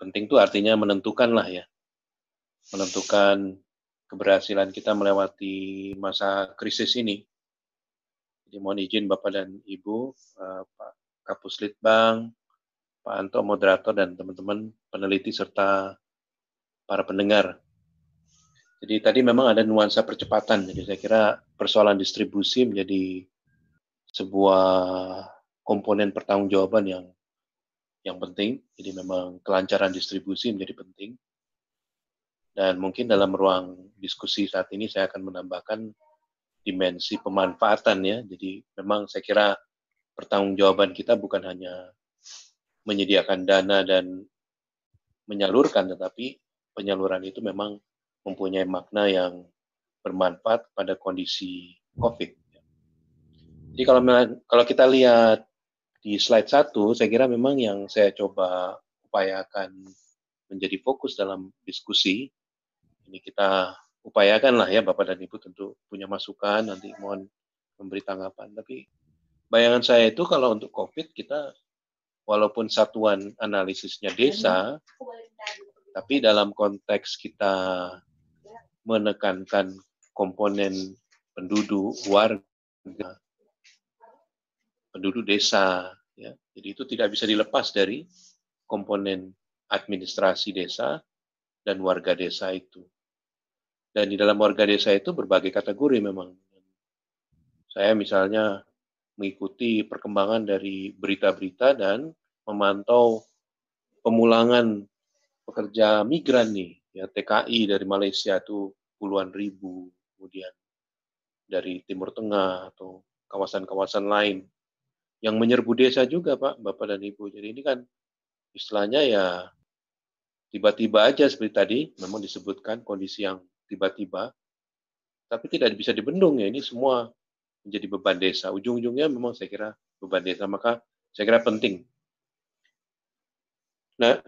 penting itu artinya menentukan lah ya. Menentukan keberhasilan kita melewati masa krisis ini. Jadi mohon izin Bapak dan Ibu, uh, Pak Kapus Litbang, Pak Anto moderator dan teman-teman peneliti serta para pendengar. Jadi tadi memang ada nuansa percepatan. Jadi saya kira persoalan distribusi menjadi sebuah komponen pertanggungjawaban yang yang penting. Jadi memang kelancaran distribusi menjadi penting. Dan mungkin dalam ruang diskusi saat ini saya akan menambahkan dimensi pemanfaatan ya. Jadi memang saya kira pertanggungjawaban kita bukan hanya menyediakan dana dan menyalurkan, tetapi penyaluran itu memang mempunyai makna yang bermanfaat pada kondisi COVID. Jadi kalau kalau kita lihat di slide satu, saya kira memang yang saya coba upayakan menjadi fokus dalam diskusi. Ini kita upayakan lah ya Bapak dan Ibu tentu punya masukan, nanti mohon memberi tanggapan. Tapi bayangan saya itu kalau untuk COVID kita walaupun satuan analisisnya desa, tapi dalam konteks kita menekankan komponen penduduk, warga, penduduk desa. Ya. Jadi itu tidak bisa dilepas dari komponen administrasi desa dan warga desa itu. Dan di dalam warga desa itu berbagai kategori memang. Saya misalnya mengikuti perkembangan dari berita-berita dan memantau pemulangan pekerja migran nih, ya TKI dari Malaysia itu puluhan ribu, kemudian dari Timur Tengah atau kawasan-kawasan lain yang menyerbu desa juga Pak, Bapak dan Ibu. Jadi ini kan istilahnya ya tiba-tiba aja seperti tadi, memang disebutkan kondisi yang tiba-tiba, tapi tidak bisa dibendung ya, ini semua menjadi beban desa. Ujung-ujungnya memang saya kira beban desa, maka saya kira penting. Nah,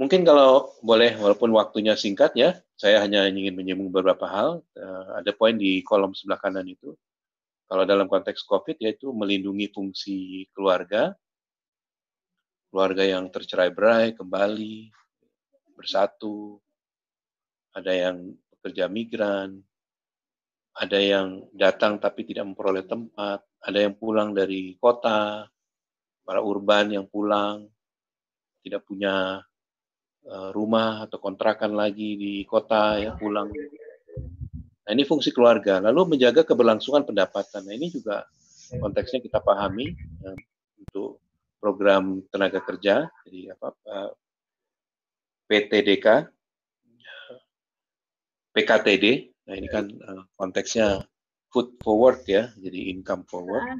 mungkin kalau boleh, walaupun waktunya singkat ya, saya hanya ingin menyinggung beberapa hal. Uh, ada poin di kolom sebelah kanan itu. Kalau dalam konteks COVID yaitu melindungi fungsi keluarga, keluarga yang tercerai-berai kembali, bersatu, ada yang pekerja migran, ada yang datang tapi tidak memperoleh tempat, ada yang pulang dari kota, para urban yang pulang, tidak punya rumah atau kontrakan lagi di kota ya pulang. Nah ini fungsi keluarga. Lalu menjaga keberlangsungan pendapatan. Nah ini juga konteksnya kita pahami ya, untuk program tenaga kerja. Jadi apa eh, PTDK, PKTD. Nah ini kan konteksnya food forward ya, jadi income forward.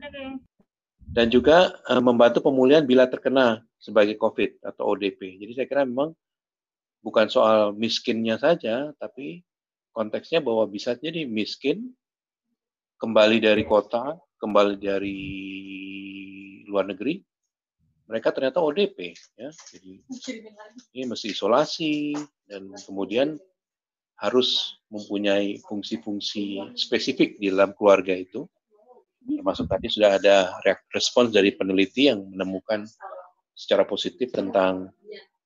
Dan juga membantu pemulihan bila terkena sebagai COVID atau ODP. Jadi saya kira memang bukan soal miskinnya saja, tapi konteksnya bahwa bisa jadi miskin, kembali dari kota, kembali dari luar negeri, mereka ternyata ODP ya. Jadi ini mesti isolasi dan kemudian harus mempunyai fungsi-fungsi spesifik di dalam keluarga itu. Termasuk tadi sudah ada respons dari peneliti yang menemukan secara positif tentang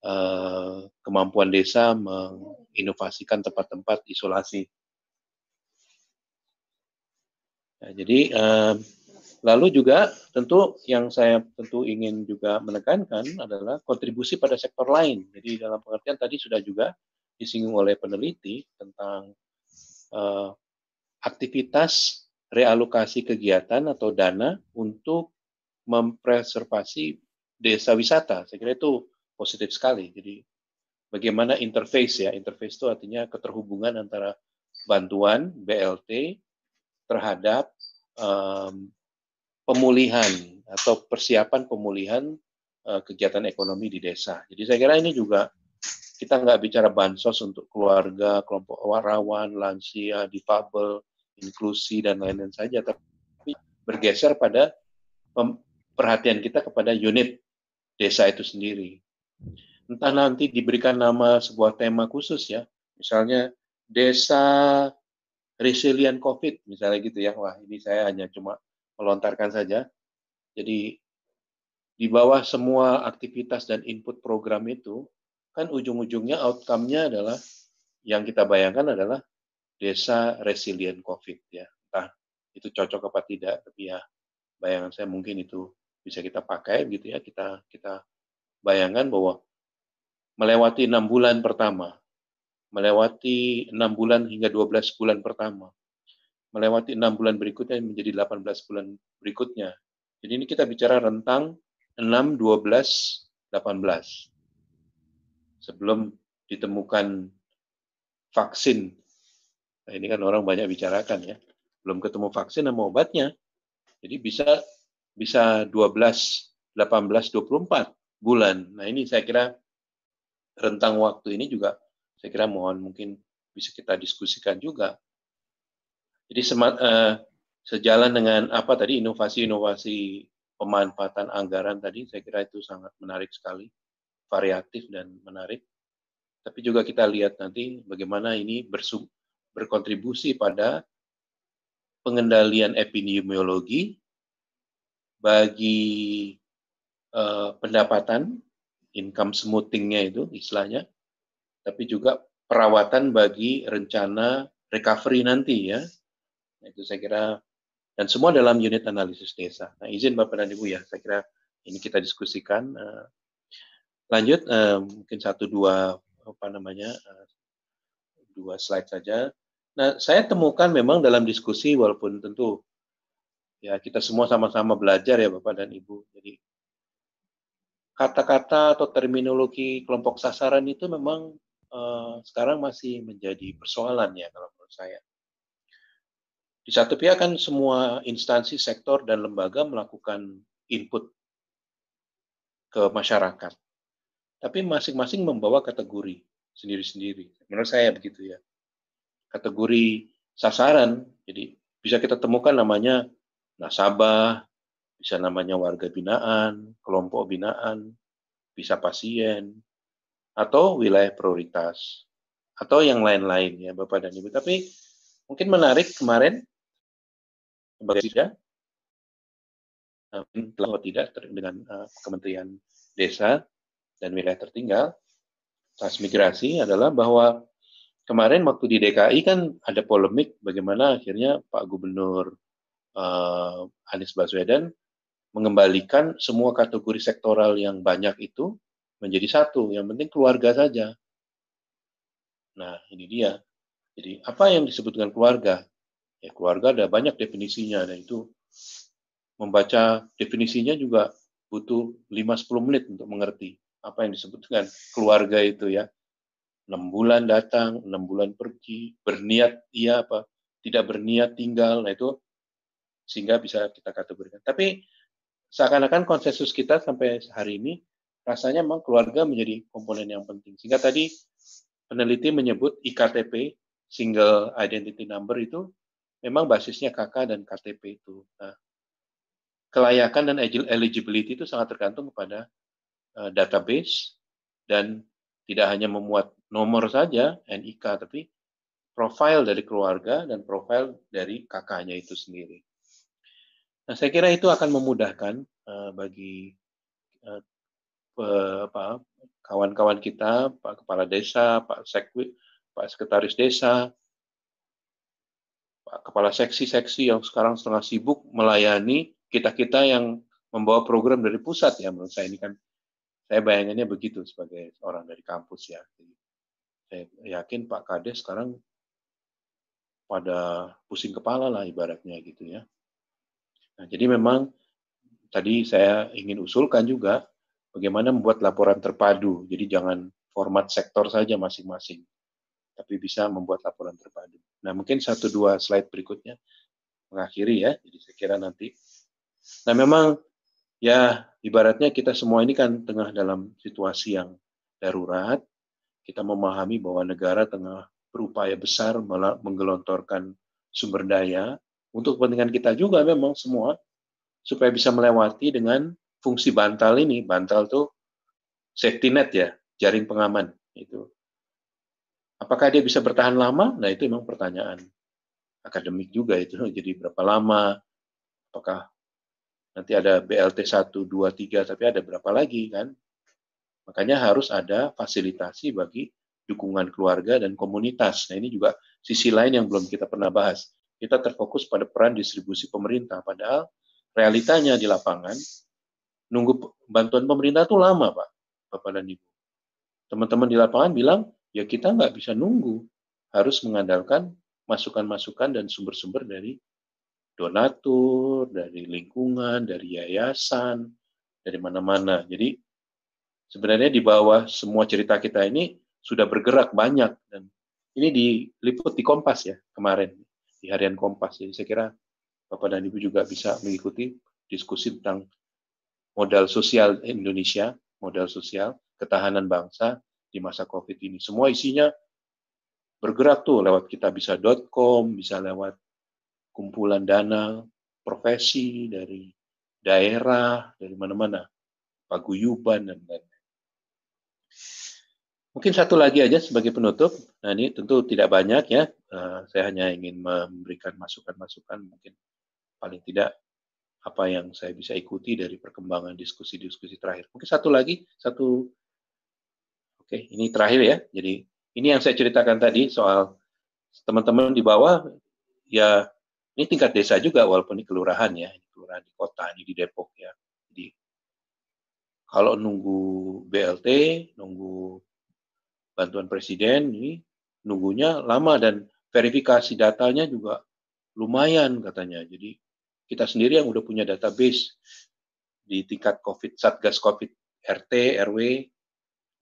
uh, kemampuan desa menginovasikan tempat-tempat isolasi. Nah, jadi uh, Lalu juga tentu yang saya tentu ingin juga menekankan adalah kontribusi pada sektor lain. Jadi dalam pengertian tadi sudah juga disinggung oleh peneliti tentang uh, aktivitas realokasi kegiatan atau dana untuk mempreservasi desa wisata. Saya kira itu positif sekali. Jadi bagaimana interface ya, interface itu artinya keterhubungan antara bantuan BLT terhadap um, pemulihan atau persiapan pemulihan uh, kegiatan ekonomi di desa. Jadi saya kira ini juga kita nggak bicara bansos untuk keluarga, kelompok rawan, lansia, difabel, inklusi dan lain-lain saja, tapi bergeser pada perhatian kita kepada unit desa itu sendiri. Entah nanti diberikan nama sebuah tema khusus ya, misalnya desa resilient COVID, misalnya gitu ya. Wah ini saya hanya cuma melontarkan saja. Jadi di bawah semua aktivitas dan input program itu, kan ujung-ujungnya outcome-nya adalah yang kita bayangkan adalah desa resilient COVID ya. Entah itu cocok apa tidak, tapi ya bayangan saya mungkin itu bisa kita pakai gitu ya. Kita kita bayangkan bahwa melewati enam bulan pertama, melewati enam bulan hingga 12 bulan pertama, melewati enam bulan berikutnya menjadi 18 bulan berikutnya. Jadi ini kita bicara rentang 6, 12, 18. Sebelum ditemukan vaksin. Nah, ini kan orang banyak bicarakan ya. Belum ketemu vaksin sama obatnya. Jadi bisa bisa 12, 18, 24 bulan. Nah, ini saya kira rentang waktu ini juga saya kira mohon mungkin bisa kita diskusikan juga jadi semat, uh, sejalan dengan apa tadi inovasi-inovasi pemanfaatan anggaran tadi, saya kira itu sangat menarik sekali, variatif dan menarik. Tapi juga kita lihat nanti bagaimana ini bersum, berkontribusi pada pengendalian epidemiologi bagi uh, pendapatan, income smoothingnya itu istilahnya, tapi juga perawatan bagi rencana recovery nanti ya, Nah, itu saya kira dan semua dalam unit analisis desa. Nah, izin Bapak dan Ibu ya, saya kira ini kita diskusikan. Uh, lanjut, uh, mungkin satu dua apa namanya uh, dua slide saja. Nah, saya temukan memang dalam diskusi walaupun tentu ya kita semua sama-sama belajar ya Bapak dan Ibu. Jadi kata-kata atau terminologi kelompok sasaran itu memang uh, sekarang masih menjadi persoalan ya kalau menurut saya. Di satu pihak kan semua instansi, sektor, dan lembaga melakukan input ke masyarakat. Tapi masing-masing membawa kategori sendiri-sendiri. Menurut saya begitu ya. Kategori sasaran, jadi bisa kita temukan namanya nasabah, bisa namanya warga binaan, kelompok binaan, bisa pasien, atau wilayah prioritas, atau yang lain-lain ya Bapak dan Ibu. Tapi mungkin menarik kemarin, sebagai tidak, atau tidak dengan uh, Kementerian Desa dan Wilayah Tertinggal, transmigrasi adalah bahwa kemarin waktu di DKI kan ada polemik bagaimana akhirnya Pak Gubernur uh, Anies Baswedan mengembalikan semua kategori sektoral yang banyak itu menjadi satu. Yang penting keluarga saja. Nah, ini dia. Jadi, apa yang disebut dengan keluarga? Ya, keluarga ada banyak definisinya, dan itu membaca definisinya juga butuh 5-10 menit untuk mengerti apa yang disebut dengan keluarga itu ya. 6 bulan datang, 6 bulan pergi, berniat iya apa, tidak berniat tinggal, nah itu sehingga bisa kita kategorikan. Tapi seakan-akan konsensus kita sampai hari ini rasanya memang keluarga menjadi komponen yang penting. Sehingga tadi peneliti menyebut IKTP, single identity number itu memang basisnya KK dan KTP itu. Nah, kelayakan dan eligibility itu sangat tergantung kepada uh, database dan tidak hanya memuat nomor saja NIK tapi profil dari keluarga dan profil dari kakaknya itu sendiri. Nah, saya kira itu akan memudahkan uh, bagi apa, kawan-kawan kita, Pak Kepala Desa, Pak Sekwi, Pak Sekretaris Desa, Pak Kepala Seksi-seksi yang sekarang setengah sibuk melayani kita-kita yang membawa program dari pusat ya menurut saya ini kan saya bayangannya begitu sebagai orang dari kampus ya. Saya yakin Pak Kades sekarang pada pusing kepala lah ibaratnya gitu ya. Nah, jadi memang tadi saya ingin usulkan juga bagaimana membuat laporan terpadu. Jadi jangan format sektor saja masing-masing, tapi bisa membuat laporan terpadu. Nah, mungkin satu dua slide berikutnya mengakhiri ya. Jadi saya kira nanti. Nah, memang ya ibaratnya kita semua ini kan tengah dalam situasi yang darurat. Kita memahami bahwa negara tengah berupaya besar menggelontorkan sumber daya untuk kepentingan kita juga memang semua supaya bisa melewati dengan fungsi bantal ini. Bantal tuh safety net ya, jaring pengaman itu. Apakah dia bisa bertahan lama? Nah, itu memang pertanyaan akademik juga itu. Jadi berapa lama? Apakah nanti ada BLT 1, 2, 3, tapi ada berapa lagi kan? Makanya harus ada fasilitasi bagi dukungan keluarga dan komunitas. Nah, ini juga sisi lain yang belum kita pernah bahas kita terfokus pada peran distribusi pemerintah. Padahal realitanya di lapangan, nunggu bantuan pemerintah itu lama, Pak, Bapak dan Ibu. Teman-teman di lapangan bilang, ya kita nggak bisa nunggu. Harus mengandalkan masukan-masukan dan sumber-sumber dari donatur, dari lingkungan, dari yayasan, dari mana-mana. Jadi sebenarnya di bawah semua cerita kita ini sudah bergerak banyak dan ini diliput di Kompas ya kemarin di harian Kompas. Jadi saya kira Bapak dan Ibu juga bisa mengikuti diskusi tentang modal sosial Indonesia, modal sosial, ketahanan bangsa di masa COVID ini. Semua isinya bergerak tuh lewat kita bisa.com, bisa lewat kumpulan dana profesi dari daerah, dari mana-mana, paguyuban, dan lain-lain. Mungkin satu lagi aja sebagai penutup. Nah ini tentu tidak banyak ya. Uh, saya hanya ingin memberikan masukan-masukan mungkin paling tidak apa yang saya bisa ikuti dari perkembangan diskusi-diskusi terakhir. Mungkin satu lagi, satu. Oke, ini terakhir ya. Jadi ini yang saya ceritakan tadi soal teman-teman di bawah. Ya ini tingkat desa juga walaupun ini kelurahan ya, ini kelurahan di kota, ini di Depok ya. Jadi kalau nunggu BLT, nunggu bantuan presiden ini nunggunya lama dan verifikasi datanya juga lumayan katanya. Jadi kita sendiri yang udah punya database di tingkat COVID, Satgas COVID RT, RW,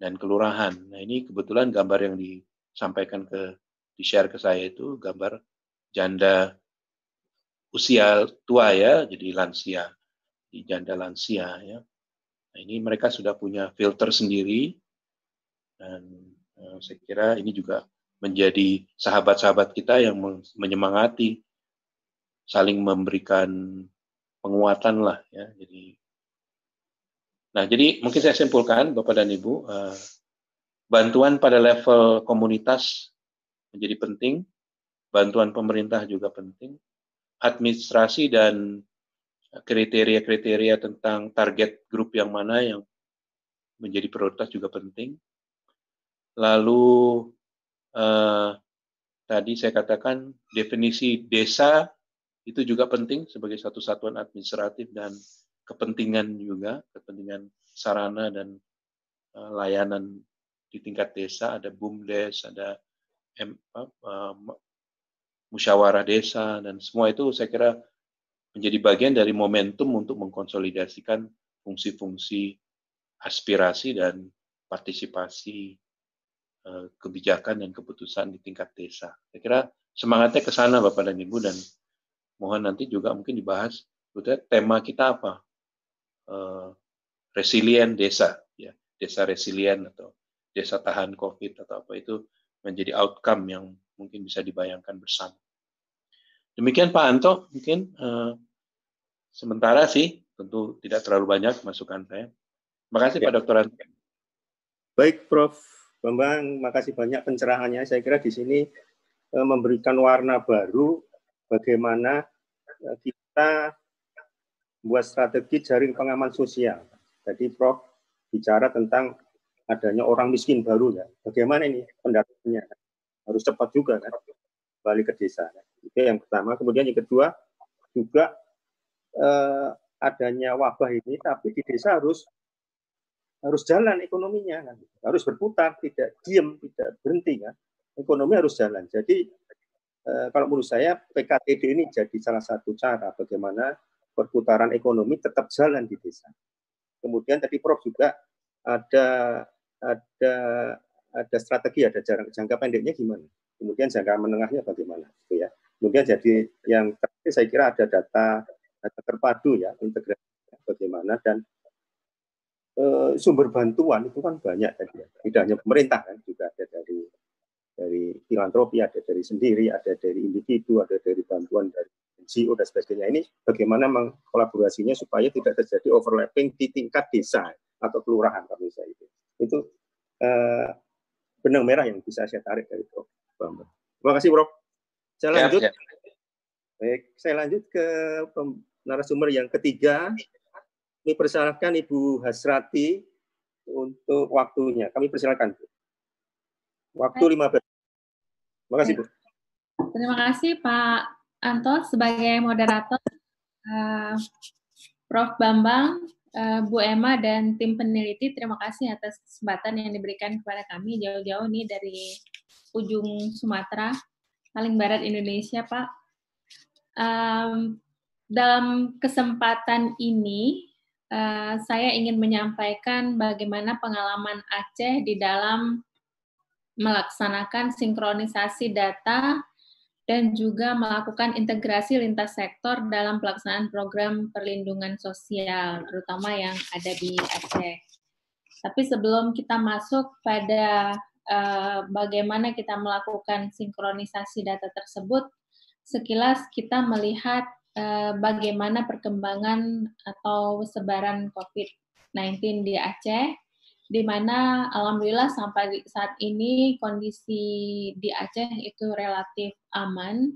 dan kelurahan. Nah ini kebetulan gambar yang disampaikan ke, di-share ke saya itu gambar janda usia tua ya, jadi lansia, di janda lansia ya. Nah ini mereka sudah punya filter sendiri, dan saya kira ini juga menjadi sahabat-sahabat kita yang menyemangati saling memberikan penguatan lah ya. Jadi Nah, jadi mungkin saya simpulkan Bapak dan Ibu, uh, bantuan pada level komunitas menjadi penting, bantuan pemerintah juga penting, administrasi dan kriteria-kriteria tentang target grup yang mana yang menjadi prioritas juga penting. Lalu uh, tadi saya katakan definisi desa itu juga penting sebagai satu satuan administratif dan kepentingan juga, kepentingan sarana dan uh, layanan di tingkat desa, ada BUMDes, ada M, uh, musyawarah desa, dan semua itu saya kira menjadi bagian dari momentum untuk mengkonsolidasikan fungsi-fungsi aspirasi dan partisipasi kebijakan dan keputusan di tingkat desa. Saya kira semangatnya ke sana Bapak dan Ibu dan mohon nanti juga mungkin dibahas tema kita apa? Uh, resilient desa ya desa resilient atau desa tahan covid atau apa itu menjadi outcome yang mungkin bisa dibayangkan bersama. Demikian Pak Anto mungkin uh, sementara sih tentu tidak terlalu banyak masukan saya. Terima kasih ya. Pak Dokter Anto. Baik Prof Bambang makasih banyak pencerahannya saya kira di sini uh, memberikan warna baru bagaimana eh, kita membuat strategi jaring pengaman sosial. Jadi Prof bicara tentang adanya orang miskin baru ya. Bagaimana ini pendataannya? Harus cepat juga kan balik ke desa. Itu yang pertama. Kemudian yang kedua juga eh, adanya wabah ini, tapi di desa harus harus jalan ekonominya kan. Harus berputar, tidak diam, tidak berhenti kan. Ekonomi harus jalan. Jadi Eh, kalau menurut saya PKTD ini jadi salah satu cara bagaimana perputaran ekonomi tetap jalan di desa. Kemudian tadi Prof juga ada ada ada strategi, ada jangka, jangka pendeknya gimana. Kemudian jangka menengahnya bagaimana, gitu ya. Kemudian jadi yang terakhir saya kira ada data data terpadu ya, integrasi bagaimana dan e, sumber bantuan itu kan banyak tadi ya. Tidak hanya pemerintah kan, juga ada dari dari filantropi, ada dari sendiri, ada dari individu, ada dari bantuan dari NGO dan sebagainya. Ini bagaimana mengkolaborasinya supaya tidak terjadi overlapping di tingkat desa atau kelurahan kalau saya itu. Itu eh, benang merah yang bisa saya tarik dari Prof. Bambang. Terima kasih Prof. Saya lanjut. Ya, ya. Baik, saya lanjut ke narasumber yang ketiga. Kami persilahkan Ibu Hasrati untuk waktunya. Kami persilakan. Waktu 15 Terima kasih, Bu. Terima kasih, Pak Anto, sebagai moderator. Uh, Prof. Bambang, uh, Bu Emma, dan tim peneliti, terima kasih atas kesempatan yang diberikan kepada kami jauh-jauh nih dari ujung Sumatera, paling barat Indonesia, Pak. Um, dalam kesempatan ini, uh, saya ingin menyampaikan bagaimana pengalaman Aceh di dalam melaksanakan sinkronisasi data dan juga melakukan integrasi lintas sektor dalam pelaksanaan program perlindungan sosial, terutama yang ada di Aceh. Tapi sebelum kita masuk pada uh, bagaimana kita melakukan sinkronisasi data tersebut, sekilas kita melihat bagaimana perkembangan atau sebaran COVID-19 di Aceh di mana alhamdulillah sampai saat ini kondisi di Aceh itu relatif aman.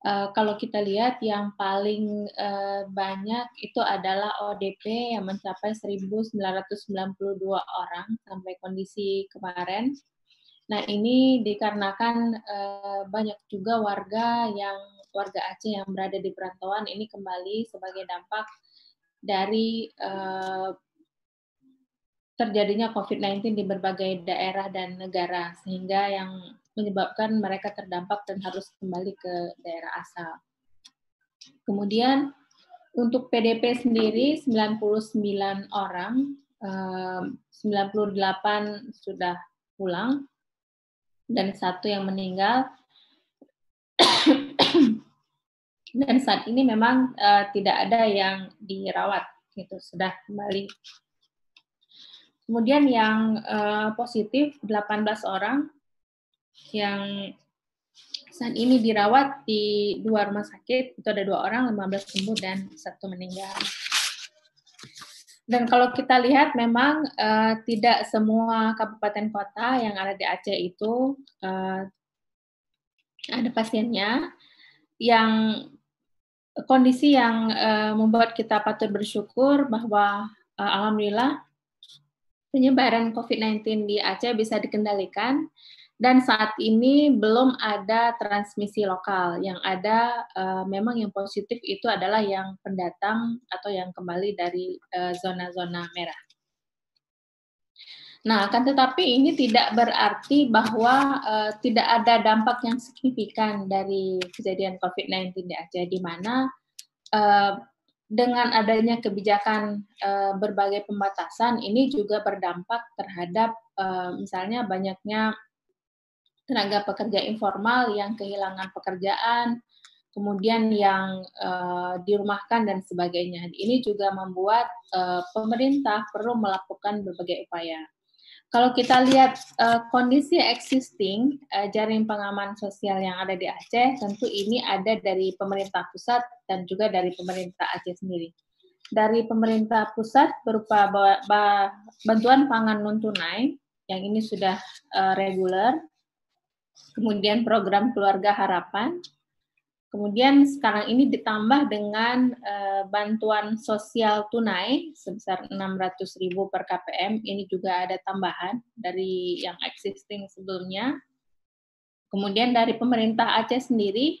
Uh, kalau kita lihat yang paling uh, banyak itu adalah ODP yang mencapai 1.992 orang sampai kondisi kemarin. Nah ini dikarenakan uh, banyak juga warga yang warga Aceh yang berada di perantauan ini kembali sebagai dampak dari uh, terjadinya COVID-19 di berbagai daerah dan negara, sehingga yang menyebabkan mereka terdampak dan harus kembali ke daerah asal. Kemudian untuk PDP sendiri 99 orang, 98 sudah pulang, dan satu yang meninggal. dan saat ini memang uh, tidak ada yang dirawat, itu sudah kembali. Kemudian yang uh, positif 18 orang yang saat ini dirawat di dua rumah sakit, itu ada dua orang, 15 sembuh dan satu meninggal. Dan kalau kita lihat memang uh, tidak semua kabupaten kota yang ada di Aceh itu uh, ada pasiennya yang kondisi yang uh, membuat kita patut bersyukur bahwa uh, alhamdulillah penyebaran COVID-19 di Aceh bisa dikendalikan dan saat ini belum ada transmisi lokal. Yang ada uh, memang yang positif itu adalah yang pendatang atau yang kembali dari zona-zona uh, merah. Nah, akan tetapi ini tidak berarti bahwa uh, tidak ada dampak yang signifikan dari kejadian COVID-19 di Aceh, di mana uh, dengan adanya kebijakan uh, berbagai pembatasan ini juga berdampak terhadap uh, misalnya banyaknya tenaga pekerja informal yang kehilangan pekerjaan, kemudian yang uh, dirumahkan dan sebagainya. Ini juga membuat uh, pemerintah perlu melakukan berbagai upaya. Kalau kita lihat uh, kondisi existing uh, jaring pengaman sosial yang ada di Aceh, tentu ini ada dari pemerintah pusat dan juga dari pemerintah Aceh sendiri. Dari pemerintah pusat berupa bantuan pangan non tunai yang ini sudah uh, reguler kemudian program keluarga harapan, kemudian sekarang ini ditambah dengan uh, bantuan sosial tunai sebesar 600.000 per KPM, ini juga ada tambahan dari yang existing sebelumnya. Kemudian dari pemerintah Aceh sendiri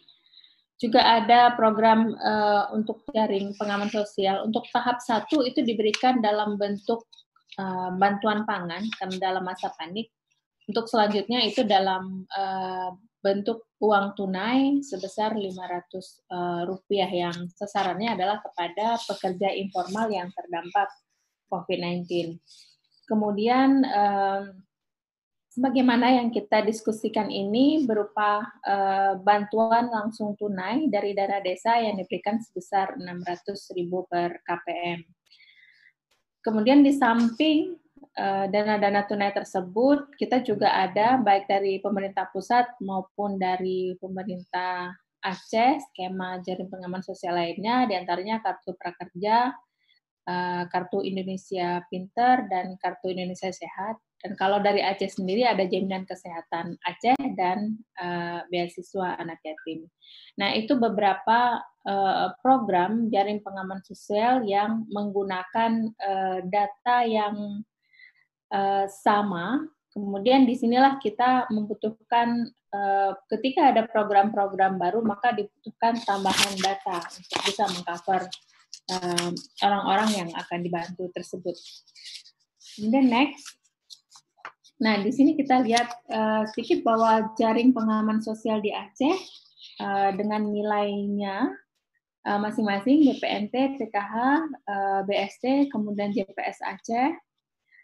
juga ada program uh, untuk jaring pengaman sosial. Untuk tahap satu itu diberikan dalam bentuk uh, bantuan pangan karena dalam masa panik untuk selanjutnya itu dalam uh, bentuk uang tunai sebesar 500 uh, rupiah yang sasarannya adalah kepada pekerja informal yang terdampak COVID-19. Kemudian uh, sebagaimana yang kita diskusikan ini berupa uh, bantuan langsung tunai dari dana desa yang diberikan sebesar 600.000 per KPM. Kemudian di samping Eh, dana-dana tunai tersebut kita juga ada baik dari pemerintah pusat maupun dari pemerintah Aceh, skema jaring pengaman sosial lainnya, di antaranya kartu prakerja, eh, kartu Indonesia Pinter, dan kartu Indonesia Sehat. Dan kalau dari Aceh sendiri ada jaminan kesehatan Aceh dan uh, beasiswa anak yatim. Nah itu beberapa program jaring pengaman sosial yang menggunakan data yang uh, sama. Kemudian di sinilah kita membutuhkan uh, ketika ada program-program baru maka dibutuhkan tambahan data untuk bisa mengcover uh, orang-orang yang akan dibantu tersebut. Kemudian next, nah di sini kita lihat uh, sedikit bahwa jaring pengaman sosial di Aceh uh, dengan nilainya masing-masing uh, BPNT, TKH, uh, BST, kemudian JPS Aceh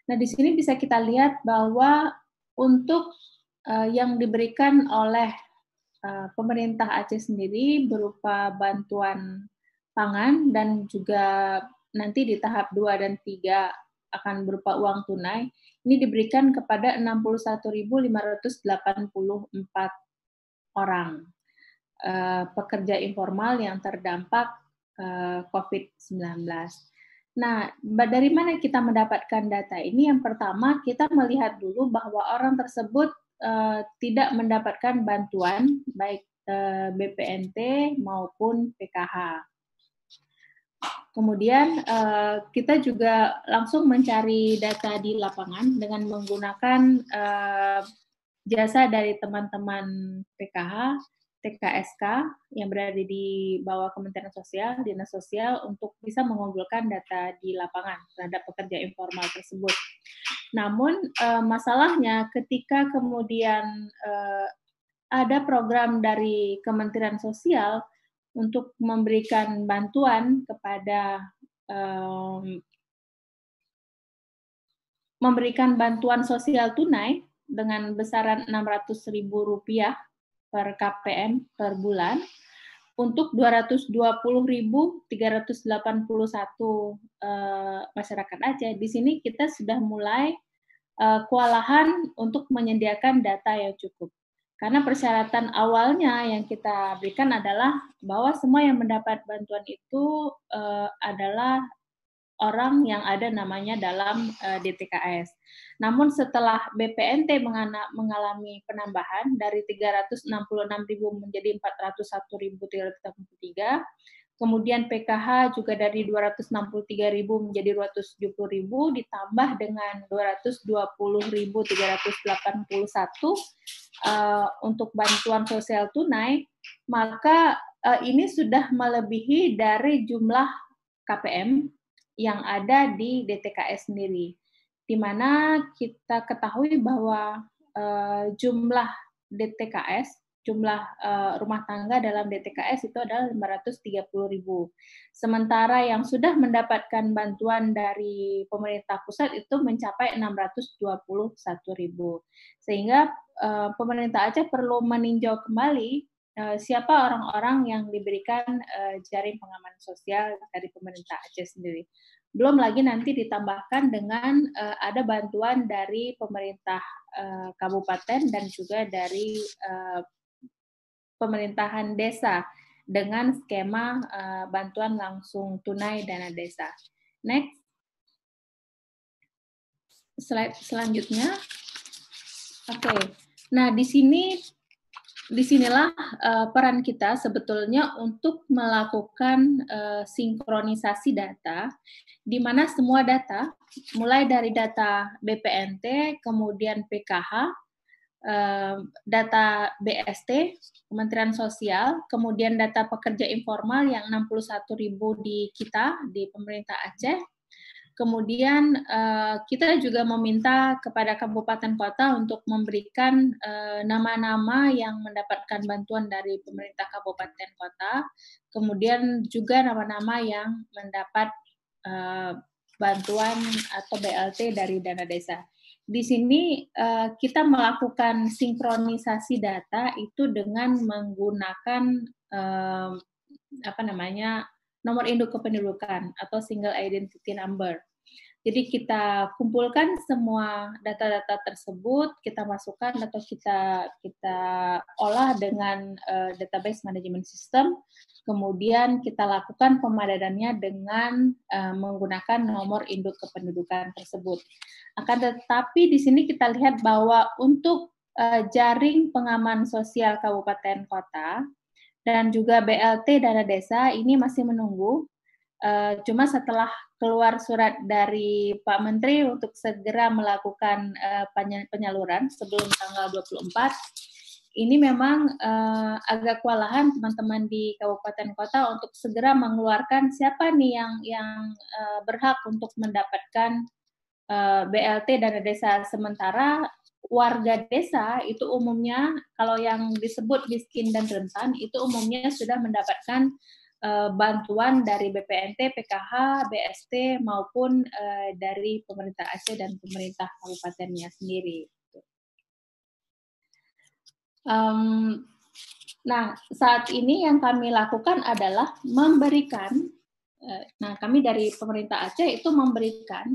Nah, di sini bisa kita lihat bahwa untuk uh, yang diberikan oleh uh, pemerintah Aceh sendiri berupa bantuan pangan dan juga nanti di tahap 2 dan 3 akan berupa uang tunai, ini diberikan kepada 61.584 orang uh, pekerja informal yang terdampak uh, COVID-19. Nah, dari mana kita mendapatkan data ini? Yang pertama, kita melihat dulu bahwa orang tersebut uh, tidak mendapatkan bantuan baik uh, eh, BPNT maupun PKH. Kemudian uh, kita juga langsung mencari data di lapangan dengan menggunakan uh, jasa dari teman-teman PKH TKSK yang berada di bawah Kementerian Sosial, Dinas Sosial untuk bisa mengumpulkan data di lapangan terhadap pekerja informal tersebut. Namun uh, masalahnya ketika kemudian uh, ada program dari Kementerian Sosial untuk memberikan bantuan kepada memberikan bantuan sosial tunai dengan besaran Rp600.000 per KPM per bulan untuk 220.381 uh, masyarakat Aceh. Di sini kita sudah mulai uh, kewalahan untuk menyediakan data yang cukup. Karena persyaratan awalnya yang kita berikan adalah bahwa semua yang mendapat bantuan itu uh, adalah orang yang ada namanya dalam DTKS. Namun setelah BPNT mengalami penambahan dari 366.000 menjadi 401.383, kemudian PKH juga dari 263.000 menjadi 270.000 ditambah dengan 220.381 uh, untuk bantuan sosial tunai, maka uh, ini sudah melebihi dari jumlah KPM yang ada di DTKS sendiri. Di mana kita ketahui bahwa uh, jumlah DTKS jumlah uh, rumah tangga dalam DTKS itu adalah 530 ribu. Sementara yang sudah mendapatkan bantuan dari pemerintah pusat itu mencapai 621 ribu. Sehingga uh, pemerintah Aceh perlu meninjau kembali siapa orang-orang yang diberikan jaring pengaman sosial dari pemerintah Aceh sendiri. Belum lagi nanti ditambahkan dengan uh, ada bantuan dari pemerintah uh, kabupaten dan juga dari uh, pemerintahan desa dengan skema uh, bantuan langsung tunai dana desa. Next. Slide selanjutnya. Oke. Okay. Nah, di sini di sinilah uh, peran kita sebetulnya untuk melakukan uh, sinkronisasi data, di mana semua data, mulai dari data BPNT, kemudian PKH, data BST, Kementerian Sosial, kemudian data pekerja informal yang 61 ribu di kita, di pemerintah Aceh, kemudian kita juga meminta kepada kabupaten kota untuk memberikan nama-nama yang mendapatkan bantuan dari pemerintah kabupaten kota, kemudian juga nama-nama yang mendapat bantuan atau BLT dari dana desa. Di sini kita melakukan sinkronisasi data itu dengan menggunakan apa namanya nomor induk kependudukan atau single identity number. Jadi kita kumpulkan semua data-data tersebut, kita masukkan atau kita kita olah dengan uh, database management system, kemudian kita lakukan pemadadannya dengan uh, menggunakan nomor induk kependudukan tersebut. Akan tetapi di sini kita lihat bahwa untuk uh, jaring pengaman sosial kabupaten kota dan juga BLT dana desa ini masih menunggu. Uh, cuma setelah keluar surat dari Pak Menteri untuk segera melakukan uh, penyaluran sebelum tanggal 24, ini memang uh, agak kewalahan teman-teman di kabupaten kota untuk segera mengeluarkan siapa nih yang yang berhak untuk mendapatkan BLT dana desa sementara warga desa itu umumnya kalau yang disebut miskin dan rentan itu umumnya sudah mendapatkan uh, bantuan dari BPNT, PKH, BST maupun uh, dari pemerintah Aceh dan pemerintah kabupatennya sendiri. Um, nah, saat ini yang kami lakukan adalah memberikan, uh, nah kami dari pemerintah Aceh itu memberikan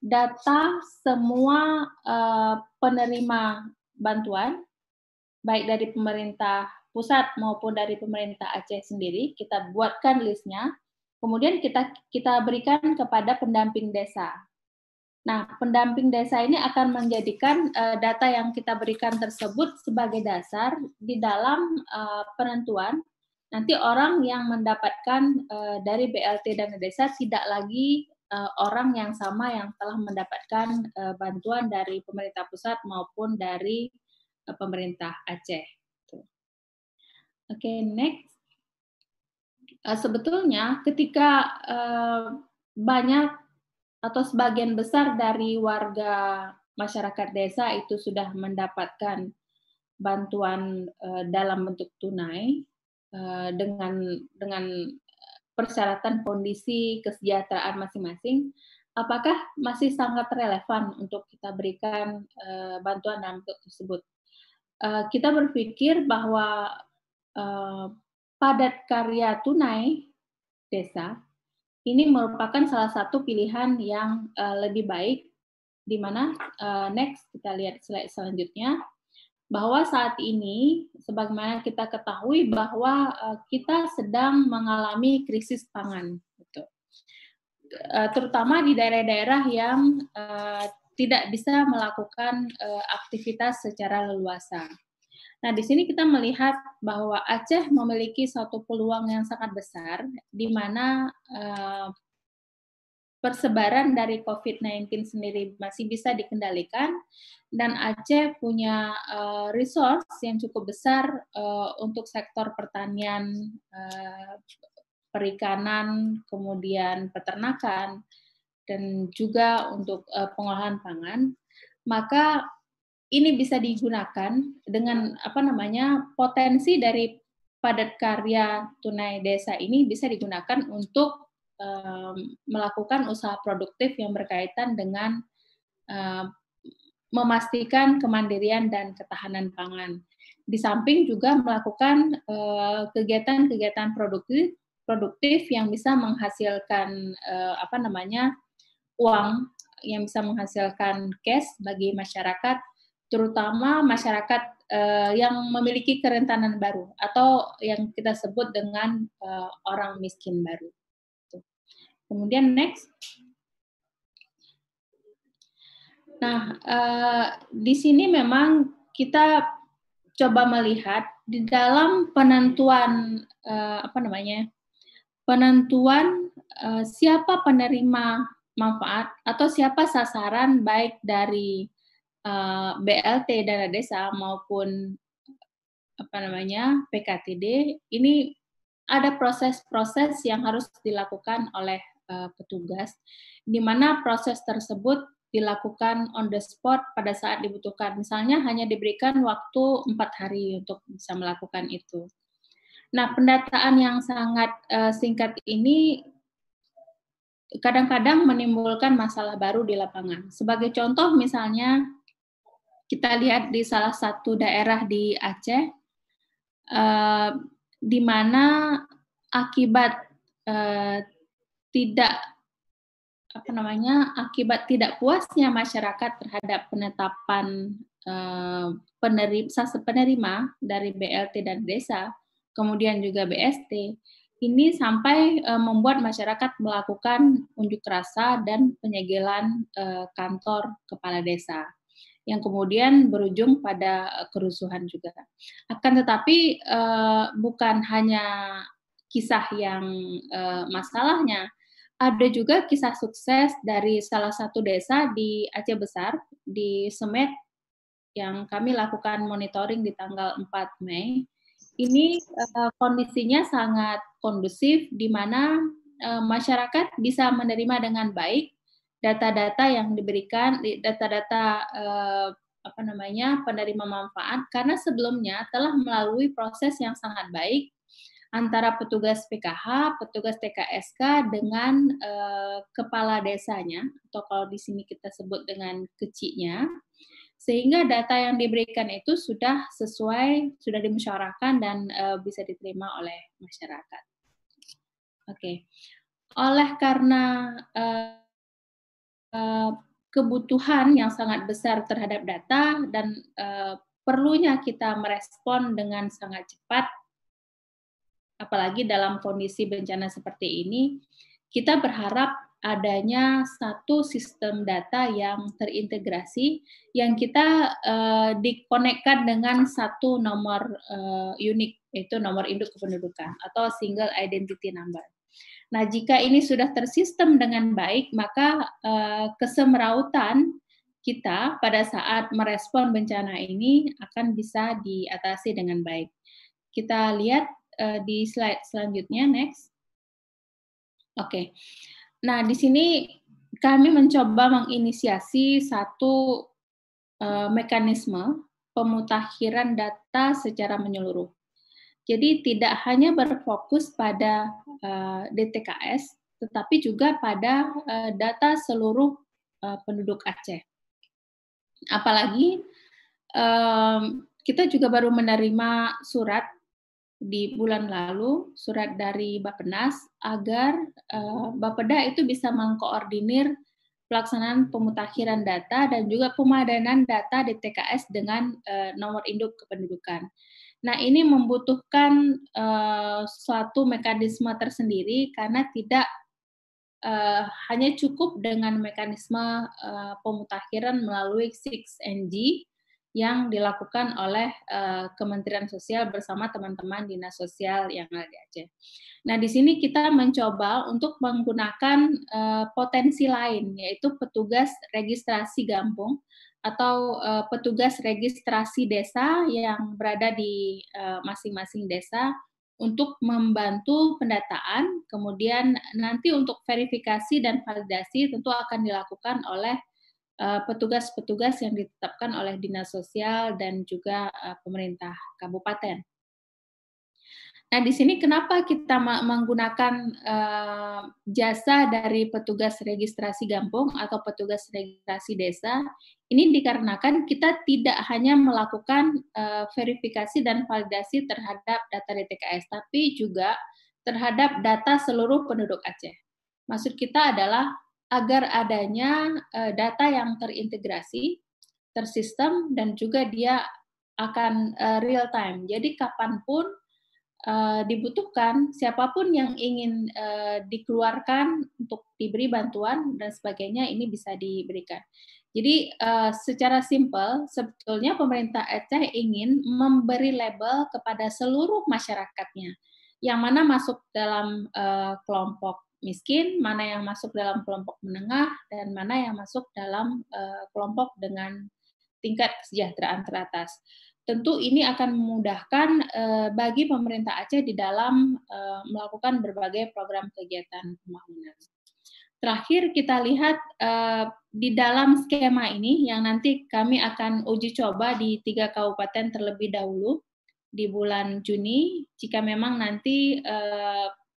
data semua uh, penerima bantuan, baik dari pemerintah pusat maupun dari pemerintah Aceh sendiri, kita buatkan listnya, kemudian kita kita berikan kepada pendamping desa. Nah, pendamping desa ini akan menjadikan uh, data yang kita berikan tersebut sebagai dasar di dalam uh, penentuan. Nanti orang yang mendapatkan uh, dari BLT dana desa tidak lagi uh, orang yang sama yang telah mendapatkan uh, bantuan dari pemerintah pusat maupun dari uh, pemerintah Aceh. Oke, okay, next. Uh, sebetulnya ketika uh, banyak atau sebagian besar dari warga masyarakat desa itu sudah mendapatkan bantuan uh, dalam bentuk tunai, uh, dengan dengan persyaratan kondisi kesejahteraan masing-masing, apakah masih sangat relevan untuk kita berikan uh, bantuan dalam bentuk tersebut? Uh, kita berpikir bahwa uh, padat karya tunai desa ini merupakan salah satu pilihan yang lebih baik di mana next kita lihat slide selanjutnya bahwa saat ini sebagaimana kita ketahui bahwa uh, kita sedang mengalami krisis pangan gitu. Uh, terutama di daerah-daerah yang uh, tidak bisa melakukan aktivitas secara leluasa. Nah, di sini kita melihat bahwa Aceh memiliki suatu peluang yang sangat besar, di mana persebaran dari COVID-19 sendiri masih bisa dikendalikan, dan Aceh punya uh, resource yang cukup besar uh, untuk sektor pertanian, uh, perikanan, kemudian peternakan, dan juga untuk uh, pengolahan pangan. Maka ini bisa digunakan dengan apa namanya potensi dari padat karya tunai desa ini bisa digunakan untuk melakukan usaha produktif yang berkaitan dengan memastikan kemandirian dan ketahanan pangan. Di samping juga melakukan kegiatan-kegiatan uh, produktif produktif yang bisa menghasilkan uh, apa namanya uang yang bisa menghasilkan cash bagi masyarakat terutama masyarakat uh, yang memiliki kerentanan baru atau yang kita sebut dengan orang miskin baru. Kemudian next. Nah, uh, di sini memang kita coba melihat di dalam penentuan uh, apa namanya penentuan uh, siapa penerima manfaat atau siapa sasaran baik dari eh, BLT dana desa maupun apa namanya PKTD ini ada proses-proses yang harus dilakukan oleh uh, petugas di mana proses tersebut dilakukan on the spot pada saat dibutuhkan. Misalnya hanya diberikan waktu empat hari untuk bisa melakukan itu. Nah, pendataan yang sangat uh, singkat ini kadang-kadang menimbulkan masalah baru di lapangan. Sebagai contoh, misalnya kita lihat di salah satu daerah di Aceh, uh, di mana akibat uh, tidak apa namanya akibat tidak puasnya masyarakat terhadap penetapan uh, penerima penerima dari BLT dan desa, kemudian juga BST, ini sampai uh, membuat masyarakat melakukan unjuk rasa dan penyegelan uh, kantor kepala desa yang kemudian berujung pada eh, kerusuhan juga. Akan tetapi bukan hanya kisah yang masalahnya, ada juga kisah sukses dari salah satu desa di Aceh Besar, di Semet, yang kami lakukan monitoring di tanggal 4 Mei. Ini uh, kondisinya sangat kondusif, di mana uh, masyarakat bisa menerima dengan baik data-data yang diberikan data-data eh, apa namanya penerima manfaat karena sebelumnya telah melalui proses yang sangat baik antara petugas PKH, petugas TKSK dengan eh, kepala desanya atau kalau di sini kita sebut dengan keciknya sehingga data yang diberikan itu sudah sesuai sudah dimusyawarahkan dan eh, bisa diterima oleh masyarakat. Oke. Okay. Oleh karena eh, Eh, kebutuhan yang sangat besar terhadap data dan uh, perlunya kita merespon dengan sangat cepat, apalagi dalam kondisi bencana seperti ini, kita berharap adanya satu sistem data yang terintegrasi yang kita uh, dikonekkan dengan satu nomor uh, unik yaitu nomor induk kependudukan atau single identity number. Nah, jika ini sudah tersistem dengan baik, maka uh, kesemrautan kita pada saat merespon bencana ini akan bisa diatasi dengan baik. Kita lihat uh, di slide selanjutnya, next. Oke. Okay. Nah, di sini kami mencoba menginisiasi satu uh, mekanisme pemutakhiran data secara menyeluruh. Jadi tidak hanya berfokus pada uh, eh, DTKS, tetapi juga pada uh, data seluruh uh, penduduk Aceh. Apalagi um, kita juga baru menerima surat di bulan lalu, surat dari Bappenas agar uh, Bapeda itu bisa mengkoordinir pelaksanaan pemutakhiran data dan juga pemadanan data di TKS dengan uh, nomor induk kependudukan. Nah, ini membutuhkan uh, suatu mekanisme tersendiri karena tidak hanya cukup dengan mekanisme pemutakhiran melalui 6NG yang dilakukan oleh uh, Kementerian Sosial bersama teman-teman dinas sosial yang ada di Aceh. Nah, di sini kita mencoba untuk menggunakan uh, potensi lain, yaitu petugas registrasi gampung atau uh, petugas registrasi desa yang berada di masing-masing desa untuk membantu pendataan, kemudian nanti untuk verifikasi dan validasi tentu akan dilakukan oleh eh, petugas-petugas uh, yang ditetapkan oleh dinas sosial dan juga uh, pemerintah kabupaten. Nah, di sini kenapa kita menggunakan uh, jasa dari petugas registrasi gampung atau petugas registrasi desa? Ini dikarenakan kita tidak hanya melakukan verifikasi dan validasi terhadap data DTKS, tapi juga terhadap data seluruh penduduk Aceh. Maksud kita adalah agar adanya uh, data yang terintegrasi, tersistem, dan juga dia akan uh, real time. Jadi kapan pun uh, dibutuhkan siapa pun yang ingin dikeluarkan untuk diberi bantuan dan sebagainya ini bisa diberikan. Jadi secara simpel sebetulnya pemerintah Aceh ingin memberi label kepada seluruh masyarakatnya yang mana masuk dalam uh, kelompok miskin, mana yang masuk dalam kelompok menengah dan mana yang masuk dalam uh, kelompok dengan tingkat kesejahteraan teratas tentu ini akan memudahkan uh, bagi pemerintah Aceh di dalam uh, melakukan berbagai program kegiatan pembangunan. Terakhir kita lihat di dalam skema ini yang nanti kami akan uji coba di tiga kabupaten terlebih dahulu di bulan Juni. Jika memang nanti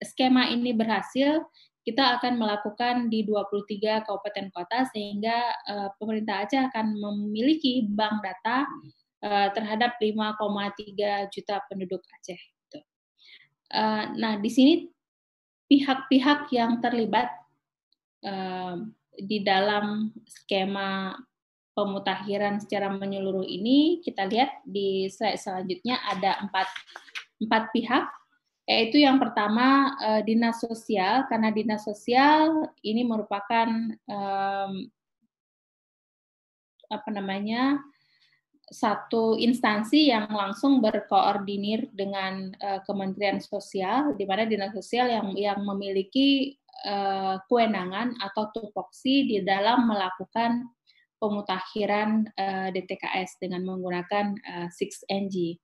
skema ini berhasil, kita akan melakukan di 23 kabupaten kota sehingga uh, pemerintah Aceh akan memiliki bank data uh, terhadap 5,3 juta penduduk Aceh. Uh, nah, di sini pihak-pihak yang terlibat uh, di dalam skema pemutakhiran secara menyeluruh ini kita lihat di slide selanjutnya ada empat empat pihak yaitu yang pertama uh, dinas sosial karena dinas sosial ini merupakan um, apa namanya satu instansi yang langsung berkoordinir dengan uh, Kementerian Sosial, di mana dinas sosial yang yang memiliki uh, kewenangan atau tupoksi di dalam melakukan pemutakhiran uh, DTKS dengan menggunakan uh, 6NG.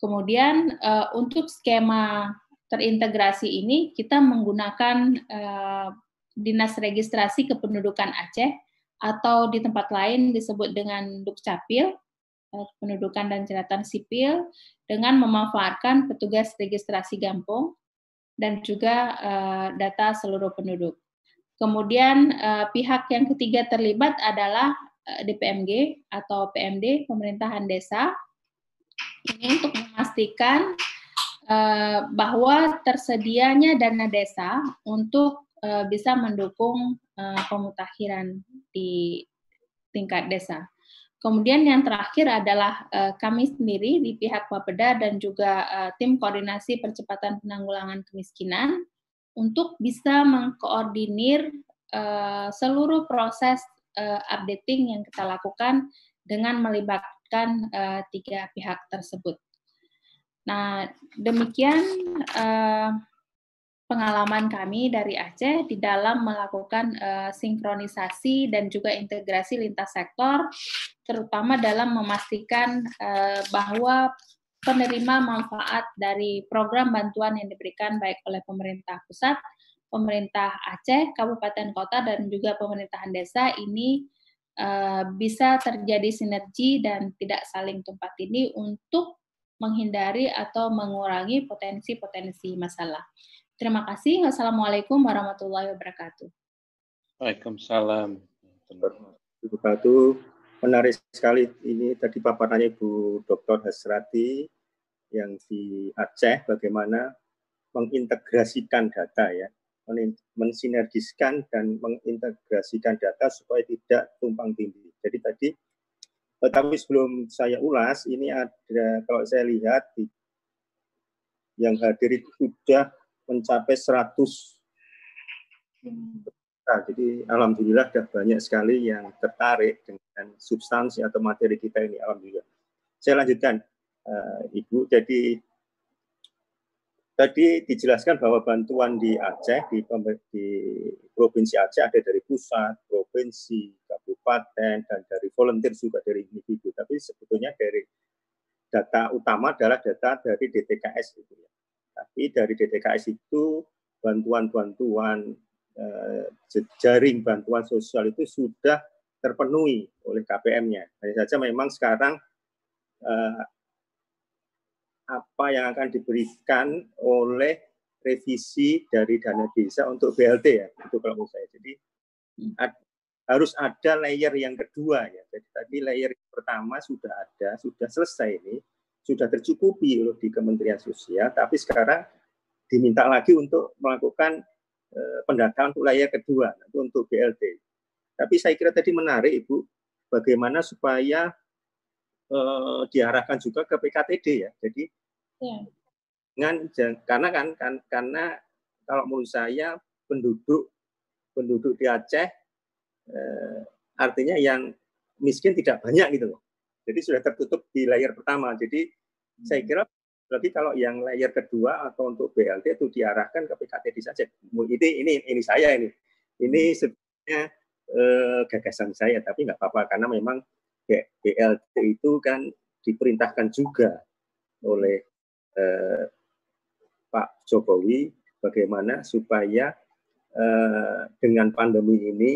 Kemudian uh, untuk skema terintegrasi ini kita menggunakan uh, Dinas Registrasi Kependudukan Aceh atau di tempat lain disebut dengan Dukcapil Eh, pendudukan dan catatan sipil dengan memanfaatkan petugas registrasi gampung dan juga uh, data seluruh penduduk. Kemudian uh, pihak yang ketiga terlibat adalah uh, DPMG atau PMD pemerintahan desa. Ini untuk memastikan uh, bahwa tersedianya dana desa untuk uh, bisa mendukung uh, pemutakhiran di tingkat desa. Kemudian yang terakhir adalah kami sendiri di pihak Bapeda dan juga tim koordinasi percepatan penanggulangan kemiskinan untuk bisa mengkoordinir uh, seluruh proses updating yang kita lakukan dengan melibatkan uh, tiga pihak tersebut. Nah, demikian uh, pengalaman kami dari Aceh di dalam melakukan uh, sinkronisasi dan juga integrasi lintas sektor, terutama dalam memastikan uh, bahwa penerima manfaat dari program bantuan yang diberikan baik oleh pemerintah pusat, pemerintah Aceh, kabupaten kota, dan juga pemerintahan desa ini uh, bisa terjadi sinergi dan tidak saling tumpah tindih untuk menghindari atau mengurangi potensi-potensi masalah. Terima kasih. Wassalamualaikum warahmatullahi wabarakatuh. Waalaikumsalam. Wabarakatuh. Menarik sekali ini tadi paparannya Ibu Dr. Hasrati yang di Aceh bagaimana mengintegrasikan data ya, mensinergiskan dan mengintegrasikan data supaya tidak tumpang tindih. Jadi tadi tapi sebelum saya ulas, ini ada kalau saya lihat yang hadir itu sudah mencapai 100 nah, jadi alhamdulillah sudah banyak sekali yang tertarik dengan substansi atau materi kita ini alhamdulillah. Saya lanjutkan uh, Ibu. Jadi tadi dijelaskan bahwa bantuan di Aceh di, di provinsi Aceh ada dari pusat, provinsi, kabupaten, dan dari volunteer juga dari individu. Tapi sebetulnya dari data utama adalah data dari DTKS itu ya. Tapi dari DTKS itu bantuan-bantuan eh, jaring bantuan sosial itu sudah terpenuhi oleh KPM-nya. Hanya saja memang sekarang eh, apa yang akan diberikan oleh revisi dari dana desa untuk BLT ya, itu kalau menurut saya. Jadi hmm. ad, harus ada layer yang kedua ya. Jadi tadi layer pertama sudah ada, sudah selesai ini, sudah tercukupi loh di Kementerian Sosial, tapi sekarang diminta lagi untuk melakukan eh, pendataan untuk layer kedua, itu untuk BLT. Tapi saya kira tadi menarik Ibu, bagaimana supaya eh, diarahkan juga ke PKTD ya. Jadi ya. dengan karena kan, kan karena kalau menurut saya penduduk penduduk di Aceh eh, artinya yang miskin tidak banyak gitu loh. Jadi sudah tertutup di layar pertama. Jadi hmm. saya kira berarti kalau yang layar kedua atau untuk BLT itu diarahkan ke PKTD saja. Ini ini ini saya ini. Ini hmm. sebenarnya eh, gagasan saya tapi nggak apa-apa karena memang BLT itu kan diperintahkan juga oleh eh, Pak Jokowi bagaimana supaya eh, dengan pandemi ini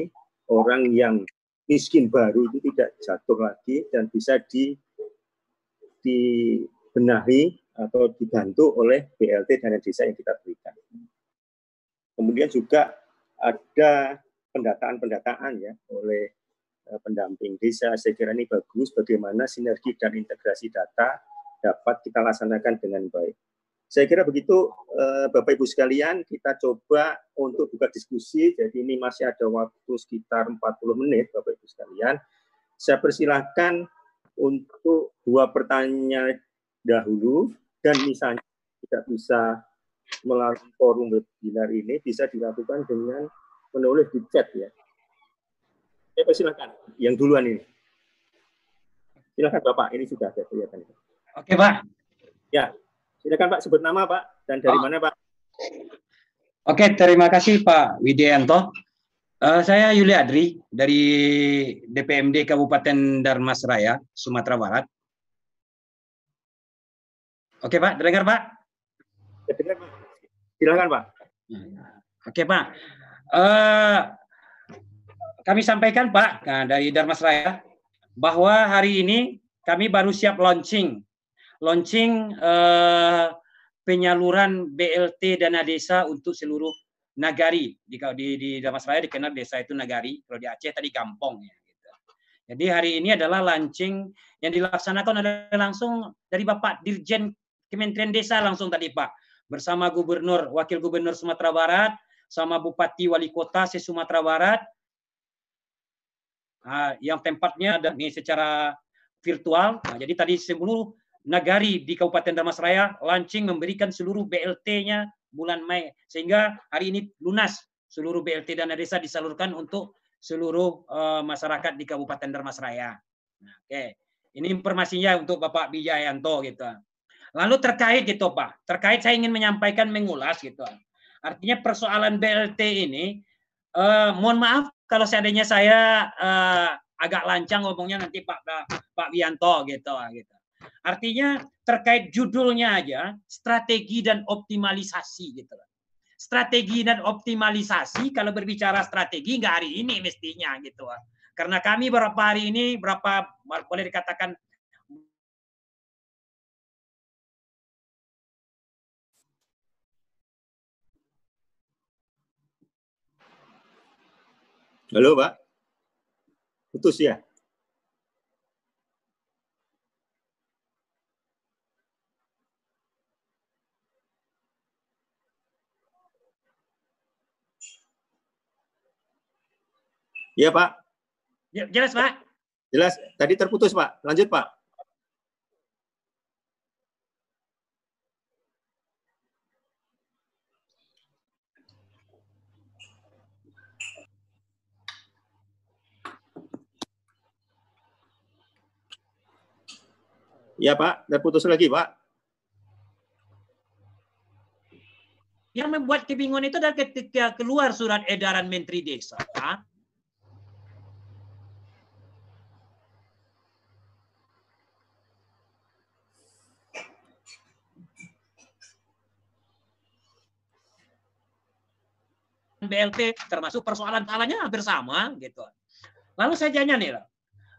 orang yang miskin baru itu tidak jatuh lagi dan bisa di dibenahi atau dibantu oleh BLT dana desa yang kita berikan. Kemudian juga ada pendataan-pendataan ya oleh eh, pendamping desa. Saya kira ini bagus bagaimana sinergi dan integrasi data dapat kita laksanakan dengan baik. Saya kira begitu eh, Bapak Ibu sekalian, kita coba untuk buka diskusi. Jadi ini masih ada waktu sekitar 40 menit Bapak Ibu sekalian. Saya persilahkan untuk dua pertanyaan dahulu dan misalnya tidak bisa melalui forum webinar ini bisa dilakukan dengan menulis di chat ya. Saya persilahkan yang duluan ini. Silakan Bapak, ini sudah ada kelihatan. Oke Pak. Ya, silakan Pak sebut nama Pak dan dari oh. mana Pak? Oke, terima kasih Pak Widianto. Uh, saya Yuli Adri dari DPMD Kabupaten Darmasraya, Sumatera Barat. Oke Pak, dengar Pak? Dengar Pak. Silakan Pak. Oke Pak. Uh, kami sampaikan Pak nah, dari Darmasraya bahwa hari ini kami baru siap launching launching uh, penyaluran BLT dana desa untuk seluruh nagari di di, di Damasraya dikenal desa itu nagari kalau di Aceh tadi kampung ya gitu. Jadi hari ini adalah launching yang dilaksanakan oleh langsung dari Bapak Dirjen Kementerian Desa langsung tadi Pak bersama Gubernur Wakil Gubernur Sumatera Barat sama Bupati Wali Kota se Sumatera Barat uh, yang tempatnya ada ini secara virtual. Nah, jadi tadi seluruh Nagari di Kabupaten Damasraya launching memberikan seluruh BLT-nya bulan Mei sehingga hari ini lunas seluruh BLT dana desa disalurkan untuk seluruh uh, masyarakat di Kabupaten Damasraya. Nah, Oke, okay. ini informasinya untuk Bapak Bijayanto gitu. Lalu terkait gitu Pak, terkait saya ingin menyampaikan mengulas gitu. Artinya persoalan BLT ini, uh, mohon maaf kalau seandainya saya uh, agak lancang ngomongnya nanti Pak Pak Wianto gitu gitu. Artinya terkait judulnya aja strategi dan optimalisasi gitu. Strategi dan optimalisasi kalau berbicara strategi nggak hari ini mestinya gitu. Karena kami berapa hari ini berapa boleh dikatakan Halo, Pak. Putus ya? Iya, Pak. Ya, jelas, Pak. Jelas. Tadi terputus, Pak. Lanjut, Pak. Iya, Pak. Terputus lagi, Pak. Yang membuat kebingungan itu adalah ketika keluar surat edaran Menteri Desa, BLT termasuk persoalan-persoalannya hampir sama gitu. Lalu saya tanya nih.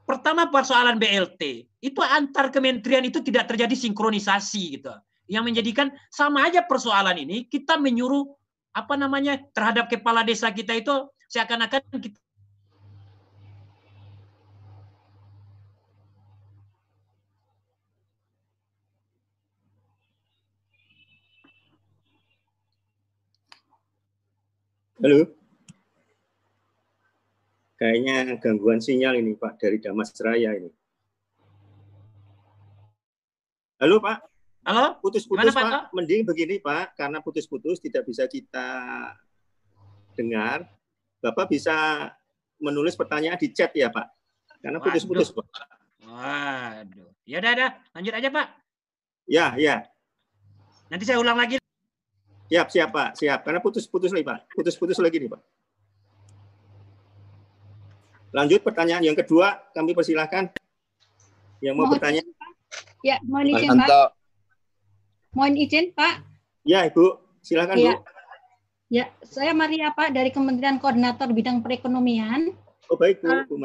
Pertama persoalan BLT itu antar kementerian itu tidak terjadi sinkronisasi gitu. Yang menjadikan sama aja persoalan ini kita menyuruh apa namanya terhadap kepala desa kita itu seakan-akan kita Halo. Kayaknya gangguan sinyal ini Pak dari Damas Raya ini. Halo Pak. Halo. Putus-putus Pak. Pak. Mending begini Pak, karena putus-putus tidak bisa kita dengar. Bapak bisa menulis pertanyaan di chat ya Pak. Karena putus-putus Pak. Waduh. Ya udah, udah. Lanjut aja Pak. Ya, ya. Nanti saya ulang lagi. Siap, siap Pak, siap. Karena putus-putus lagi Pak. Putus-putus lagi nih Pak. Lanjut pertanyaan yang kedua, kami persilahkan. Yang mau mohon bertanya. Ya, mohon izin Pak. Mohon izin Pak. Ya Ibu, silakan ya. Bu. Ya, saya Maria Pak dari Kementerian Koordinator Bidang Perekonomian. Oh baik Bu. Uh, Bu.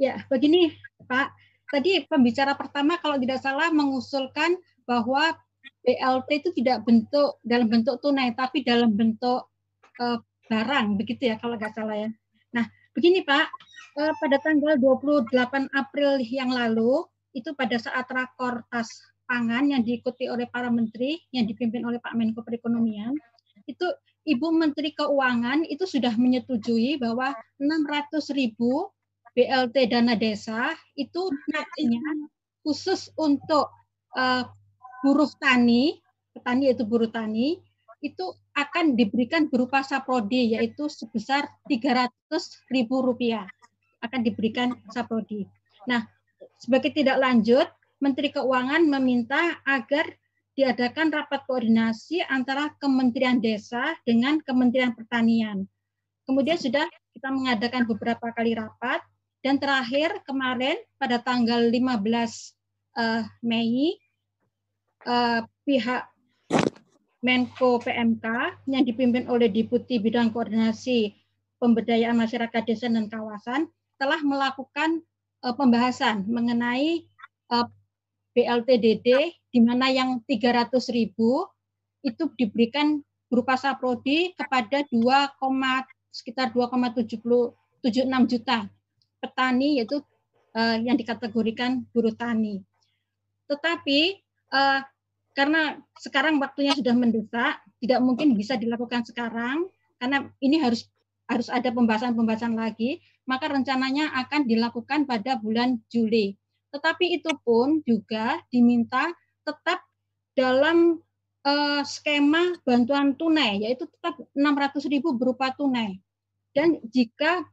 Ya, begini Pak. Tadi pembicara pertama kalau tidak salah mengusulkan bahwa BLT itu tidak bentuk dalam bentuk tunai, tapi dalam bentuk uh, barang, begitu ya kalau nggak salah ya. Nah, begini Pak, uh, pada tanggal 28 April yang lalu, itu pada saat rakor tas pangan yang diikuti oleh para menteri, yang dipimpin oleh Pak Menko Perekonomian, itu Ibu Menteri Keuangan itu sudah menyetujui bahwa 600 ribu BLT dana desa itu nantinya khusus untuk uh, buruh tani, petani yaitu buruh tani, itu akan diberikan berupa saprodi yaitu sebesar 300 ribu rupiah akan diberikan saprodi. Nah, sebagai tidak lanjut, Menteri Keuangan meminta agar diadakan rapat koordinasi antara Kementerian Desa dengan Kementerian Pertanian. Kemudian sudah kita mengadakan beberapa kali rapat dan terakhir kemarin pada tanggal 15 uh, Mei uh, pihak Menko PMK yang dipimpin oleh Deputi Bidang Koordinasi Pemberdayaan Masyarakat Desa dan Kawasan telah melakukan uh, pembahasan mengenai uh, BLTDD di mana yang 300 ribu itu diberikan berupa saprodi kepada 2, sekitar 2,76 juta petani yaitu uh, yang dikategorikan buruh tani. Tetapi uh, karena sekarang waktunya sudah mendesak, tidak mungkin bisa dilakukan sekarang karena ini harus harus ada pembahasan-pembahasan lagi, maka rencananya akan dilakukan pada bulan Juli. Tetapi itu pun juga diminta tetap dalam uh, skema bantuan tunai, yaitu tetap 600.000 berupa tunai. Dan jika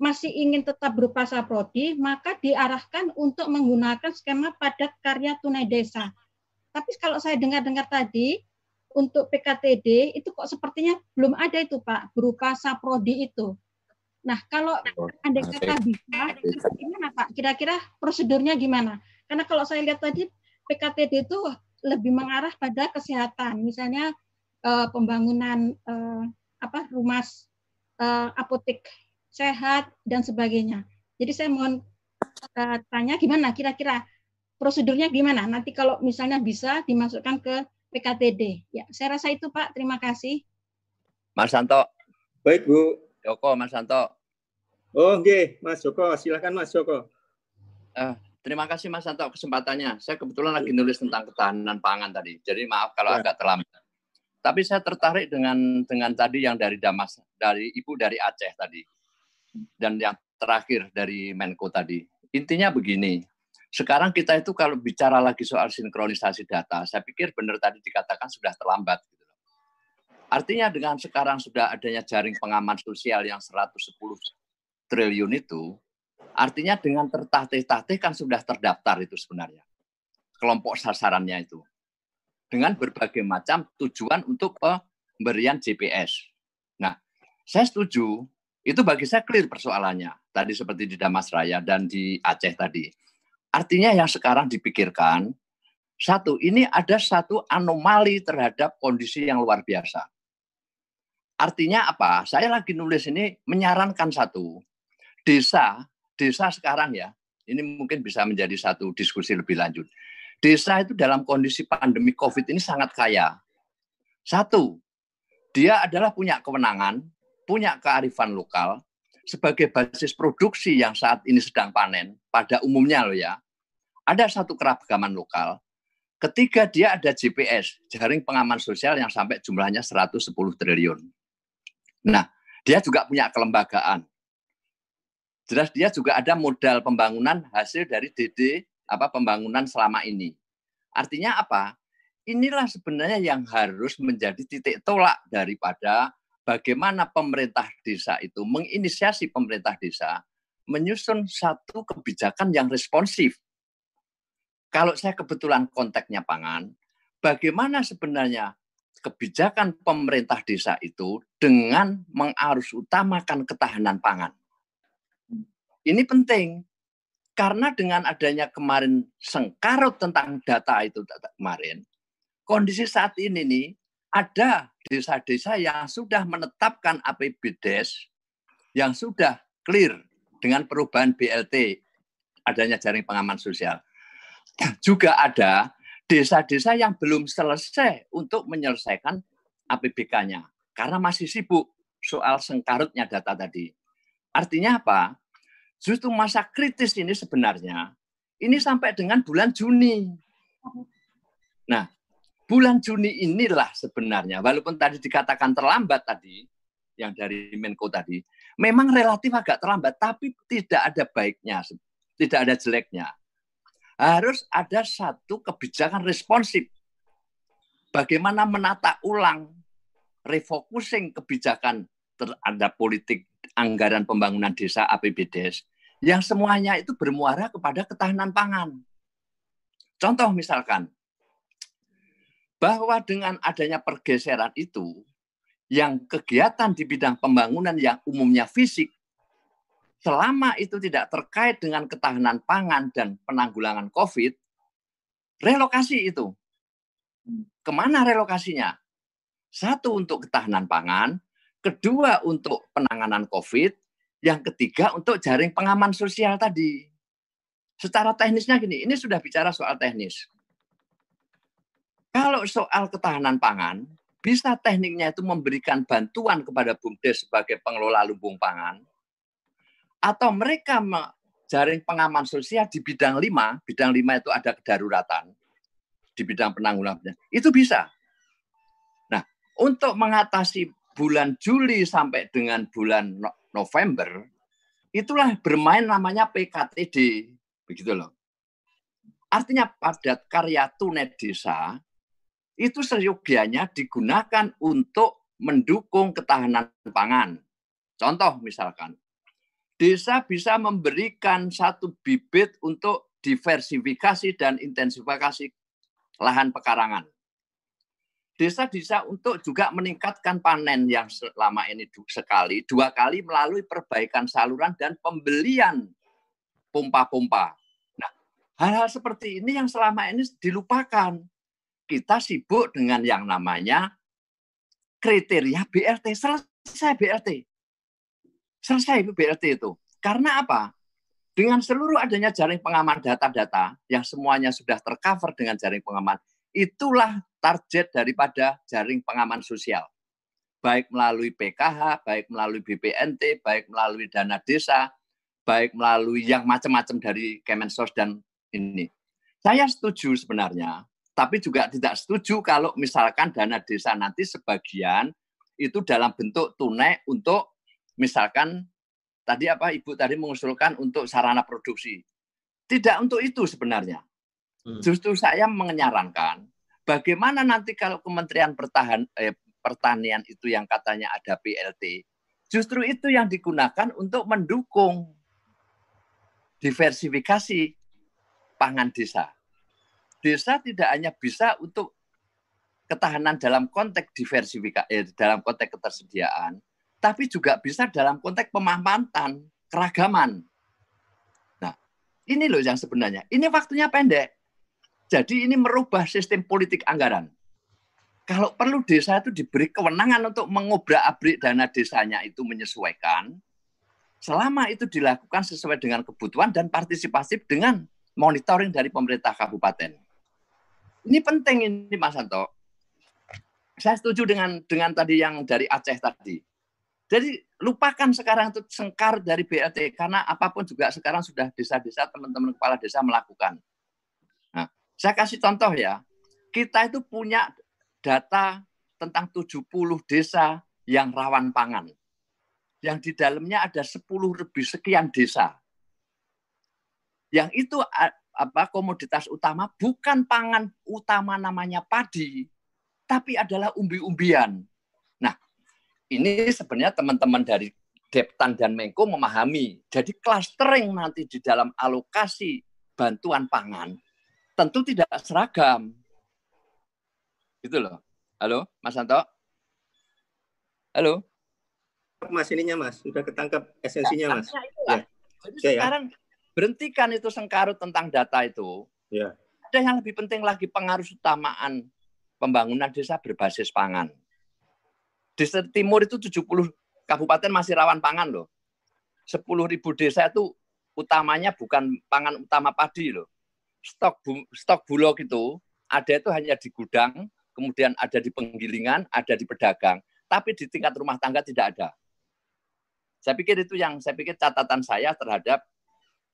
masih ingin tetap berupa saprodi, maka diarahkan untuk menggunakan skema padat karya tunai desa. Tapi kalau saya dengar-dengar tadi, untuk PKTD itu kok sepertinya belum ada itu Pak, berupa saprodi itu. Nah, kalau ada kata bisa, gimana Pak? Kira-kira prosedurnya gimana? Karena kalau saya lihat tadi PKTD itu lebih mengarah pada kesehatan, misalnya eh, pembangunan eh, apa rumah eh, apotek sehat, dan sebagainya. Jadi saya mohon uh, tanya gimana kira-kira prosedurnya gimana? Nanti kalau misalnya bisa dimasukkan ke PKTD. Ya, saya rasa itu Pak. Terima kasih. Mas Santo. Baik Bu. Joko, Mas Santo. Oh, oke, okay. Mas Joko, silakan Mas Joko. Uh, terima kasih Mas Santo kesempatannya. Saya kebetulan lagi nulis tentang ketahanan pangan tadi. Jadi maaf kalau ya. agak terlambat. Tapi saya tertarik dengan dengan tadi yang dari Damas, dari Ibu dari Aceh tadi. Dan yang terakhir dari Menko tadi. Intinya begini, sekarang kita itu kalau bicara lagi soal sinkronisasi data, saya pikir benar tadi dikatakan sudah terlambat. Gitu. Artinya dengan sekarang sudah adanya jaring pengaman sosial yang 110 triliun itu, artinya dengan tertatih-tatih kan sudah terdaftar itu sebenarnya. Kelompok sasarannya itu. Dengan berbagai macam tujuan untuk pemberian GPS. Nah, saya setuju. Itu bagi saya clear persoalannya. Tadi seperti di Damas Raya dan di Aceh tadi. Artinya yang sekarang dipikirkan, satu, ini ada satu anomali terhadap kondisi yang luar biasa. Artinya apa? Saya lagi nulis ini menyarankan satu, desa, desa sekarang ya, ini mungkin bisa menjadi satu diskusi lebih lanjut. Desa itu dalam kondisi pandemi COVID ini sangat kaya. Satu, dia adalah punya kewenangan, punya kearifan lokal, sebagai basis produksi yang saat ini sedang panen, pada umumnya loh ya, ada satu keragaman lokal. Ketiga, dia ada GPS, jaring pengaman sosial yang sampai jumlahnya 110 triliun. Nah, dia juga punya kelembagaan jelas dia juga ada modal pembangunan hasil dari DD apa pembangunan selama ini. Artinya apa? Inilah sebenarnya yang harus menjadi titik tolak daripada bagaimana pemerintah desa itu menginisiasi pemerintah desa menyusun satu kebijakan yang responsif. Kalau saya kebetulan konteksnya pangan, bagaimana sebenarnya kebijakan pemerintah desa itu dengan mengarus utamakan ketahanan pangan. Ini penting karena dengan adanya kemarin sengkarut tentang data itu kemarin, kondisi saat ini nih ada desa-desa yang sudah menetapkan APBDes yang sudah clear dengan perubahan BLT adanya jaring pengaman sosial. Juga ada desa-desa yang belum selesai untuk menyelesaikan APBK-nya karena masih sibuk soal sengkarutnya data tadi. Artinya apa? Justru masa kritis ini sebenarnya ini sampai dengan bulan Juni. Nah, bulan Juni inilah sebenarnya, walaupun tadi dikatakan terlambat tadi, yang dari Menko tadi, memang relatif agak terlambat, tapi tidak ada baiknya, tidak ada jeleknya. Harus ada satu kebijakan responsif. Bagaimana menata ulang, refocusing kebijakan terhadap politik anggaran pembangunan desa APBDes yang semuanya itu bermuara kepada ketahanan pangan. Contoh misalkan, bahwa dengan adanya pergeseran itu, yang kegiatan di bidang pembangunan yang umumnya fisik, selama itu tidak terkait dengan ketahanan pangan dan penanggulangan COVID, relokasi itu. Ke mana relokasinya? Satu untuk ketahanan pangan, kedua untuk penanganan COVID, yang ketiga untuk jaring pengaman sosial tadi. Secara teknisnya gini, ini sudah bicara soal teknis. Kalau soal ketahanan pangan, bisa tekniknya itu memberikan bantuan kepada BUMDes sebagai pengelola lumbung pangan, atau mereka jaring pengaman sosial di bidang lima, bidang lima itu ada kedaruratan, di bidang penanggulangan, itu bisa. Nah, untuk mengatasi bulan Juli sampai dengan bulan November, itulah bermain namanya PKTD. Begitu loh. Artinya padat karya tunai desa itu seyogianya digunakan untuk mendukung ketahanan pangan. Contoh misalkan, desa bisa memberikan satu bibit untuk diversifikasi dan intensifikasi lahan pekarangan desa bisa untuk juga meningkatkan panen yang selama ini sekali, dua kali melalui perbaikan saluran dan pembelian pompa-pompa. Nah, hal-hal seperti ini yang selama ini dilupakan. Kita sibuk dengan yang namanya kriteria BLT. Selesai BLT. Selesai BLT itu. Karena apa? Dengan seluruh adanya jaring pengaman data-data yang semuanya sudah tercover dengan jaring pengaman, itulah target daripada jaring pengaman sosial. baik melalui PKH, baik melalui BPNT, baik melalui dana desa, baik melalui yang macam-macam dari Kemensos dan ini. Saya setuju sebenarnya, tapi juga tidak setuju kalau misalkan dana desa nanti sebagian itu dalam bentuk tunai untuk misalkan tadi apa Ibu tadi mengusulkan untuk sarana produksi. Tidak untuk itu sebenarnya. Hmm. Justru saya menyarankan bagaimana nanti kalau Kementerian Pertahan eh, Pertanian itu yang katanya ada PLT, justru itu yang digunakan untuk mendukung diversifikasi pangan desa. Desa tidak hanya bisa untuk ketahanan dalam konteks diversifikasi eh, dalam konteks ketersediaan, tapi juga bisa dalam konteks pemahaman keragaman. Nah, ini loh yang sebenarnya. Ini waktunya pendek. Jadi ini merubah sistem politik anggaran. Kalau perlu desa itu diberi kewenangan untuk mengobrak-abrik dana desanya itu menyesuaikan, selama itu dilakukan sesuai dengan kebutuhan dan partisipatif dengan monitoring dari pemerintah kabupaten. Ini penting ini Mas Santo. Saya setuju dengan dengan tadi yang dari Aceh tadi. Jadi lupakan sekarang itu sengkar dari BLT karena apa pun juga sekarang sudah desa-desa teman-teman kepala desa melakukan. Saya kasih contoh ya. Kita itu punya data tentang 70 desa yang rawan pangan. Yang di dalamnya ada 10 lebih sekian desa. Yang itu apa komoditas utama bukan pangan utama namanya padi, tapi adalah umbi-umbian. Nah, ini sebenarnya teman-teman dari Deptan dan Menko memahami. Jadi clustering nanti di dalam alokasi bantuan pangan tentu tidak seragam. Gitu loh. Halo, Mas Santo? Halo? Mas ininya Mas, sudah ketangkap esensinya Mas. Ya. Jadi ya, sekarang ya. Berhentikan itu sengkarut tentang data itu. Ya. Ada yang lebih penting lagi pengaruh utamaan pembangunan desa berbasis pangan. Di timur itu 70 kabupaten masih rawan pangan loh. 10 ribu desa itu utamanya bukan pangan utama padi loh stok bu, stok bulog itu ada itu hanya di gudang, kemudian ada di penggilingan, ada di pedagang, tapi di tingkat rumah tangga tidak ada. Saya pikir itu yang saya pikir catatan saya terhadap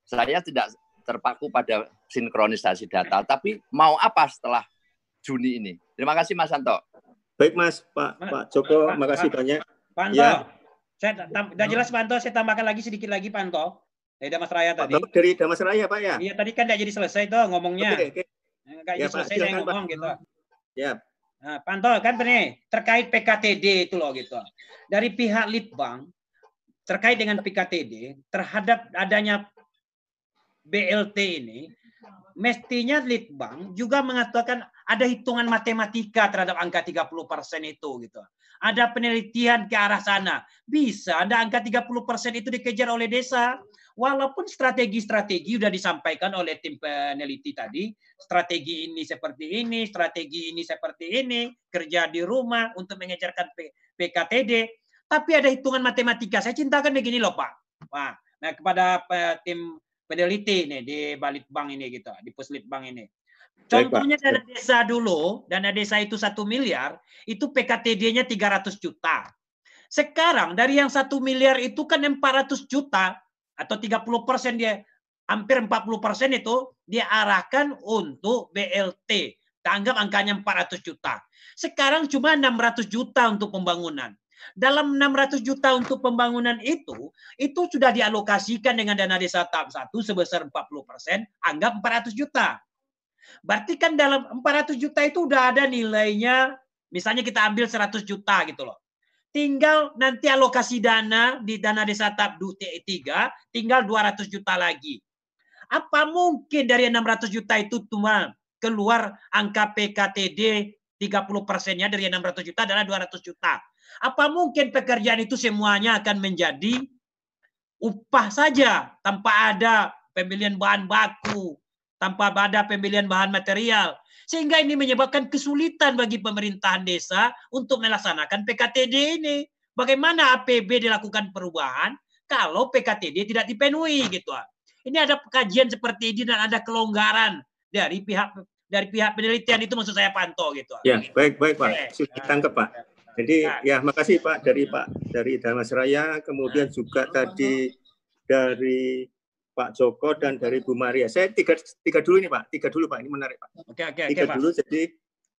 saya tidak terpaku pada sinkronisasi data, tapi mau apa setelah Juni ini? Terima kasih Mas Santo. Baik Mas, Pak Pak Joko, terima kasih banyak. Panto, ya. saya sudah jelas Panto, saya tambahkan lagi sedikit lagi Panto. Dari Damas Raya tadi. Pak dari Damas Raya, Pak ya? Iya, tadi kan tidak jadi selesai tuh ngomongnya. Oke, oke. Enggak ya, jadi selesai saya ngomong Pak. gitu. Ya. Nah, pantau kan benar terkait PKTD itu loh gitu. Dari pihak Litbang terkait dengan PKTD terhadap adanya BLT ini mestinya Litbang juga mengatakan ada hitungan matematika terhadap angka 30% itu gitu. Ada penelitian ke arah sana. Bisa ada angka 30% itu dikejar oleh desa walaupun strategi-strategi sudah disampaikan oleh tim peneliti tadi, strategi ini seperti ini, strategi ini seperti ini, kerja di rumah untuk mengejarkan PKTD, tapi ada hitungan matematika. Saya cintakan begini loh Pak. Wah, nah kepada tim peneliti nih di Balitbang ini gitu, di Puslitbang ini. Contohnya dana desa dulu, dana desa itu satu miliar, itu PKTD-nya 300 juta. Sekarang dari yang satu miliar itu kan 400 juta, atau 30 persen dia hampir 40 persen itu dia arahkan untuk BLT. Tanggap angkanya 400 juta. Sekarang cuma 600 juta untuk pembangunan. Dalam 600 juta untuk pembangunan itu, itu sudah dialokasikan dengan dana desa tahap 1 sebesar 40 persen, anggap 400 juta. Berarti kan dalam 400 juta itu udah ada nilainya, misalnya kita ambil 100 juta gitu loh tinggal nanti alokasi dana di dana desa tahap 3 tinggal 200 juta lagi. Apa mungkin dari 600 juta itu cuma keluar angka PKTD 30 persennya dari 600 juta adalah 200 juta. Apa mungkin pekerjaan itu semuanya akan menjadi upah saja tanpa ada pembelian bahan baku, tanpa ada pembelian bahan material. Sehingga ini menyebabkan kesulitan bagi pemerintahan desa untuk melaksanakan PKTD ini. Bagaimana APB dilakukan perubahan kalau PKTD tidak dipenuhi gitu. Ini ada kajian seperti ini dan ada kelonggaran dari pihak dari pihak penelitian itu maksud saya pantau gitu. Ya, baik baik Pak. Sudah ditangkap Pak. Jadi nah. ya makasih Pak dari Pak dari Damasraya, kemudian nah. juga tadi dari Pak Joko dan dari Bu Maria. Saya tiga tiga dulu nih Pak, tiga dulu Pak ini menarik Pak. Oke oke tiga oke, dulu Pak. jadi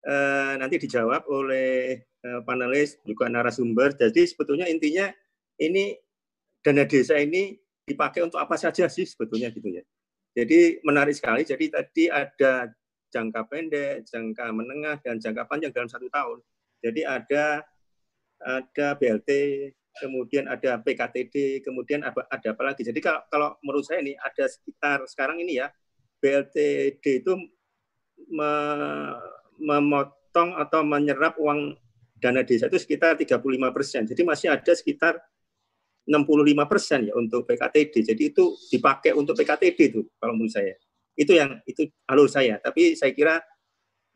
eh, nanti dijawab oleh eh, panelis juga narasumber. Jadi sebetulnya intinya ini dana desa ini dipakai untuk apa saja sih sebetulnya gitu ya. Jadi menarik sekali. Jadi tadi ada jangka pendek, jangka menengah, dan jangka panjang dalam satu tahun. Jadi ada ada BLT, kemudian ada PKTD, kemudian ada, ada apa lagi. Jadi kalau, kalau menurut saya ini ada sekitar sekarang ini ya BLTD itu me, memotong atau menyerap uang dana desa itu sekitar 35 persen. Jadi masih ada sekitar 65 persen ya untuk PKTD. Jadi itu dipakai untuk PKTD itu kalau menurut saya. Itu yang itu alur saya. Tapi saya kira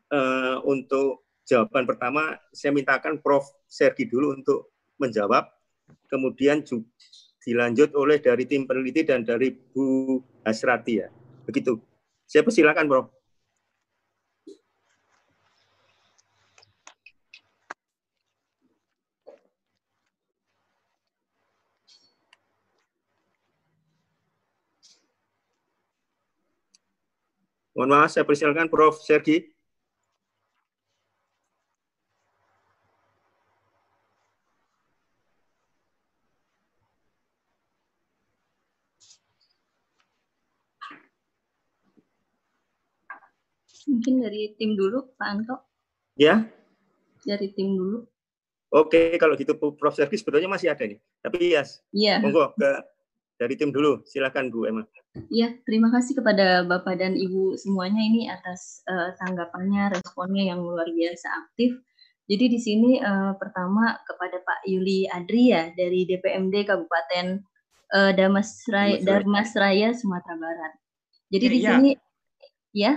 uh, untuk jawaban pertama saya mintakan Prof. Sergi dulu untuk menjawab. Kemudian juga dilanjut oleh dari tim peneliti dan dari Bu Hasrati ya. Begitu. Saya persilakan Prof. Mohon maaf, saya persilakan Prof. Sergi. Mungkin dari tim dulu, Pak Anto. Ya. Dari tim dulu. Oke, kalau gitu Prof. Sergi sebetulnya masih ada nih. Tapi yes, yeah. monggo ke dari tim dulu. Silakan Bu Emma. Iya, terima kasih kepada Bapak dan Ibu semuanya ini atas uh, tanggapannya, responnya yang luar biasa aktif. Jadi di sini uh, pertama kepada Pak Yuli Adria dari DPMD Kabupaten uh, Damasraya, Darmasraya, Sumatera Barat. Jadi ya, di ya. sini, ya?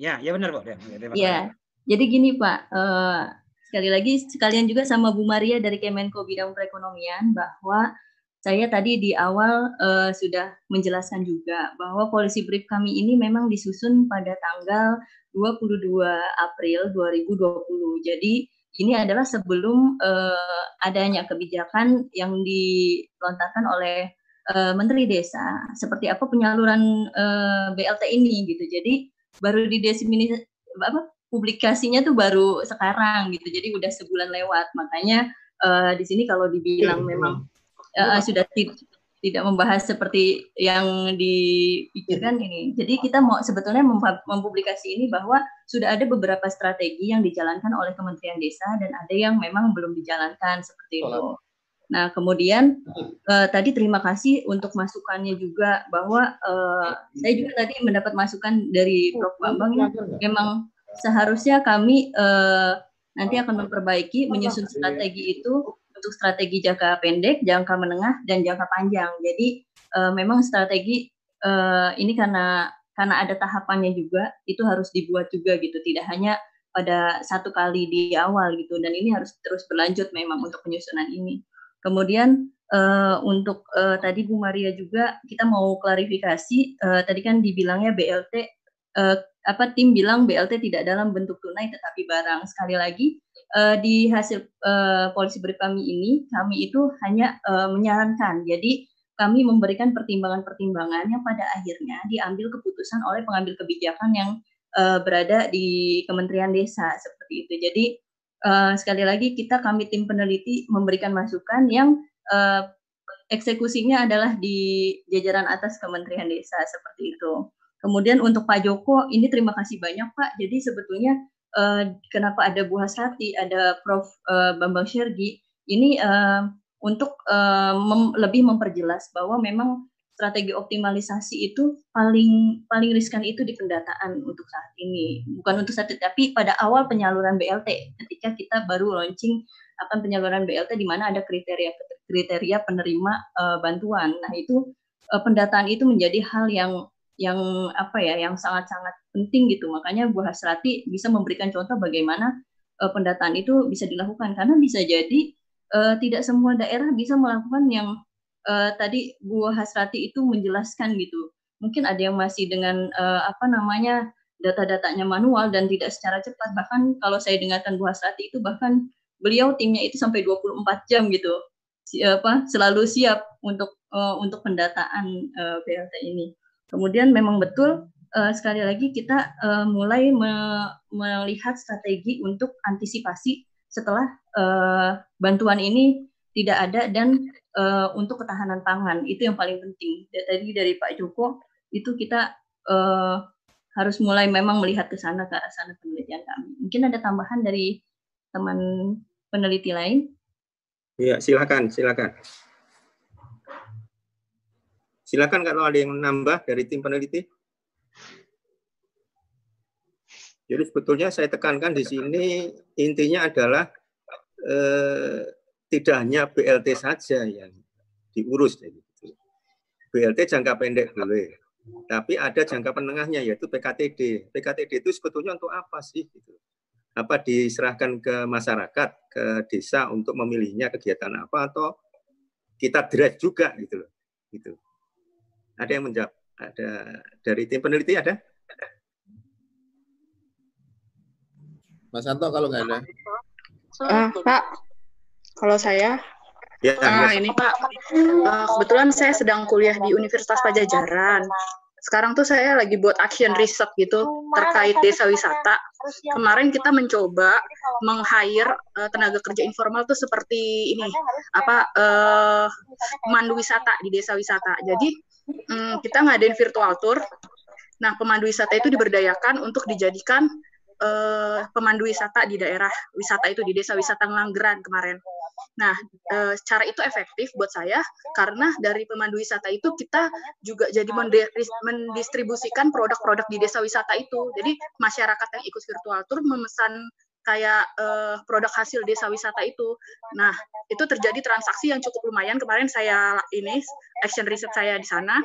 Ya, ya benar Pak. Ya, ya. jadi gini Pak, uh, sekali lagi sekalian juga sama Bu Maria dari Kemenko Bidang Perekonomian bahwa saya tadi di awal uh, sudah menjelaskan juga bahwa polisi brief kami ini memang disusun pada tanggal 22 April 2020. Jadi ini adalah sebelum uh, adanya kebijakan yang dilontarkan oleh uh, Menteri Desa seperti apa penyaluran uh, BLT ini gitu. Jadi baru di apa publikasinya tuh baru sekarang gitu. Jadi udah sebulan lewat. Makanya uh, di sini kalau dibilang memang uh, sudah tidak membahas seperti yang dipikirkan ini. Jadi kita mau sebetulnya mempublikasi ini bahwa sudah ada beberapa strategi yang dijalankan oleh Kementerian Desa dan ada yang memang belum dijalankan seperti itu. Nah, kemudian uh, tadi terima kasih untuk masukannya juga bahwa uh, saya juga tadi mendapat masukan dari Prof Bambang memang seharusnya kami uh, nanti akan memperbaiki menyusun strategi itu untuk strategi jangka pendek, jangka menengah, dan jangka panjang. Jadi uh, memang strategi uh, ini karena karena ada tahapannya juga itu harus dibuat juga gitu, tidak hanya pada satu kali di awal gitu. Dan ini harus terus berlanjut memang untuk penyusunan ini. Kemudian uh, untuk uh, tadi Bu Maria juga kita mau klarifikasi. Uh, tadi kan dibilangnya BLT uh, apa tim bilang BLT tidak dalam bentuk tunai tetapi barang. Sekali lagi uh, di hasil uh, polisi brief kami ini kami itu hanya uh, menyarankan. Jadi kami memberikan pertimbangan-pertimbangan yang pada akhirnya diambil keputusan oleh pengambil kebijakan yang uh, berada di Kementerian Desa seperti itu. Jadi uh, sekali lagi kita kami tim peneliti memberikan masukan yang uh, eksekusinya adalah di jajaran atas Kementerian Desa seperti itu. Kemudian untuk Pak Joko, ini terima kasih banyak Pak. Jadi sebetulnya uh, kenapa ada Bu Hasrati, ada Prof uh, Bambang Shergi, ini uh, untuk uh, mem lebih memperjelas bahwa memang strategi optimalisasi itu paling paling riskan itu di pendataan untuk saat ini. Bukan untuk saat ini, tapi pada awal penyaluran BLT ketika kita baru launching akan penyaluran BLT di mana ada kriteria kriteria penerima uh, bantuan. Nah, itu uh, pendataan itu menjadi hal yang yang apa ya yang sangat-sangat penting gitu. Makanya Bu Hasrati bisa memberikan contoh bagaimana uh, pendataan itu bisa dilakukan. Karena bisa jadi uh, tidak semua daerah bisa melakukan yang uh, tadi Bu Hasrati itu menjelaskan gitu. Mungkin ada yang masih dengan uh, apa namanya data-datanya manual dan tidak secara cepat. Bahkan kalau saya dengarkan Bu Hasrati itu bahkan beliau timnya itu sampai 24 jam gitu. Siapa selalu siap untuk uh, untuk pendataan uh, BLT ini. Kemudian memang betul uh, sekali lagi kita uh, mulai me melihat strategi untuk antisipasi setelah uh, bantuan ini tidak ada dan uh, untuk ketahanan pangan itu yang paling penting. Tadi dari Pak Joko itu kita uh, harus mulai memang melihat ke sana ke arah sana penelitian kami. Mungkin ada tambahan dari teman peneliti lain? Iya, silakan, silakan. Silakan kalau ada yang nambah dari tim peneliti. Jadi sebetulnya saya tekankan di sini intinya adalah eh, tidak hanya BLT saja yang diurus. BLT jangka pendek boleh, tapi ada jangka penengahnya yaitu PKTD. PKTD itu sebetulnya untuk apa sih? Gitu apa diserahkan ke masyarakat ke desa untuk memilihnya kegiatan apa atau kita drive juga gitu loh gitu ada yang menjawab ada. Dari tim peneliti ada? Mas Santo kalau nggak ada. Uh, Pak. Kalau saya? Ya, uh, ini Pak, uh, kebetulan saya sedang kuliah di Universitas Pajajaran. Sekarang tuh saya lagi buat action research gitu terkait desa wisata. Kemarin kita mencoba meng-hire uh, tenaga kerja informal tuh seperti ini apa uh, pemandu wisata di desa wisata. Jadi um, kita ngadain virtual tour. Nah, pemandu wisata itu diberdayakan untuk dijadikan uh, pemandu wisata di daerah wisata itu di desa wisata Ngelanggeran kemarin. Nah, e, cara itu efektif buat saya karena dari pemandu wisata itu kita juga jadi mendistribusikan produk-produk di desa wisata itu. Jadi masyarakat yang ikut virtual tour memesan kayak uh, produk hasil desa wisata itu. Nah, itu terjadi transaksi yang cukup lumayan. Kemarin saya ini action research saya di sana.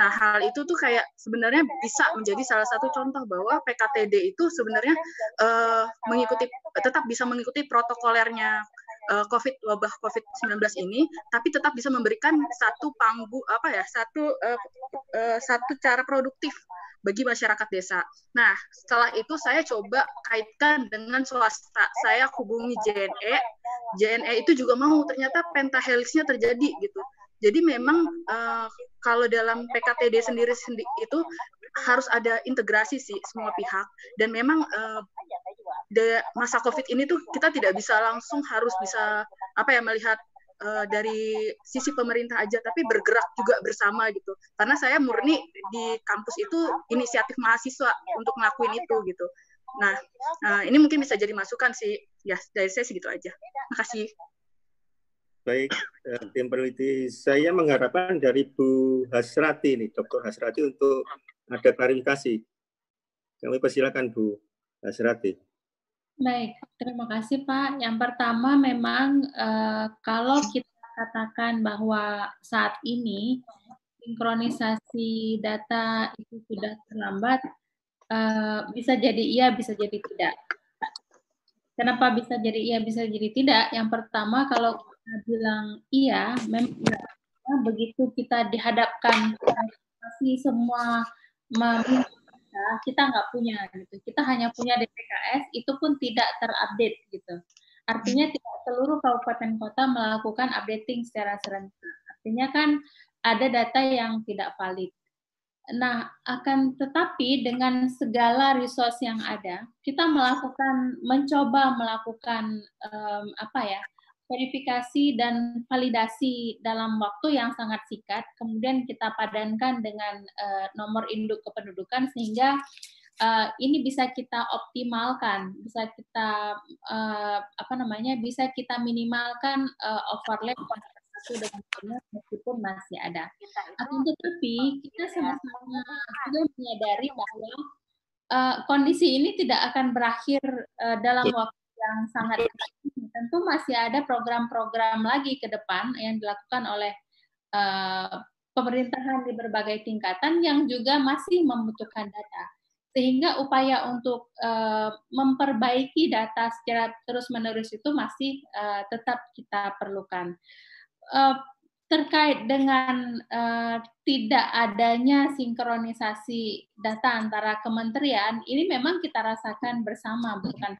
Nah, hal itu tuh kayak sebenarnya bisa menjadi salah satu contoh bahwa PKTD itu sebenarnya uh, mengikuti tetap bisa mengikuti protokolernya uh, COVID wabah COVID-19 ini, tapi tetap bisa memberikan satu panggu apa ya satu uh, uh, satu cara produktif bagi masyarakat desa. Nah, setelah itu saya coba kaitkan dengan swasta. Saya hubungi JNE. JNE itu juga mau ternyata pentahelixnya terjadi gitu. Jadi memang uh, kalau dalam PKTD sendiri sendi itu harus ada integrasi sih semua pihak dan memang uh, masa COVID ini tuh kita tidak bisa langsung harus bisa apa ya melihat uh, dari sisi pemerintah aja tapi bergerak juga bersama gitu karena saya murni di kampus itu inisiatif mahasiswa untuk ngelakuin itu gitu nah uh, ini mungkin bisa jadi masukan sih ya dari saya segitu aja makasih Baik, eh, tim peneliti saya mengharapkan dari Bu Hasrati nih, Dr. Hasrati untuk ada klarifikasi. Kami persilakan Bu Hasrati. Baik, terima kasih Pak. Yang pertama memang eh, kalau kita katakan bahwa saat ini sinkronisasi data itu sudah terlambat, eh, bisa jadi iya, bisa jadi tidak. Kenapa bisa jadi iya, bisa jadi tidak? Yang pertama kalau kita bilang iya, memang begitu kita dihadapkan masih semua meminta kita nggak punya gitu. Kita hanya punya DPKS, itu pun tidak terupdate gitu. Artinya tidak seluruh kabupaten kota melakukan updating secara serentak. Artinya kan ada data yang tidak valid. Nah, akan tetapi dengan segala resource yang ada, kita melakukan mencoba melakukan um, apa ya? Verifikasi dan validasi dalam waktu yang sangat singkat, kemudian kita padankan dengan uh, nomor induk kependudukan sehingga uh, ini bisa kita optimalkan, bisa kita uh, apa namanya, bisa kita minimalkan uh, overlap satu dengan lainnya meskipun masih ada. Akan tetapi kita sama-sama juga menyadari bahwa uh, kondisi ini tidak akan berakhir uh, dalam waktu yang sangat tentu masih ada program-program lagi ke depan yang dilakukan oleh uh, pemerintahan di berbagai tingkatan yang juga masih membutuhkan data. Sehingga upaya untuk uh, memperbaiki data secara terus-menerus itu masih uh, tetap kita perlukan. Uh, terkait dengan uh, tidak adanya sinkronisasi data antara kementerian, ini memang kita rasakan bersama, bukan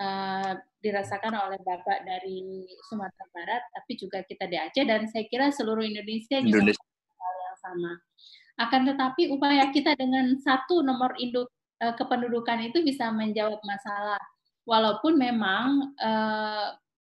uh, dirasakan oleh Bapak dari Sumatera Barat, tapi juga kita di Aceh dan saya kira seluruh Indonesia, Indonesia. juga hal yang sama. Akan tetapi upaya kita dengan satu nomor induk uh, kependudukan itu bisa menjawab masalah. Walaupun memang uh,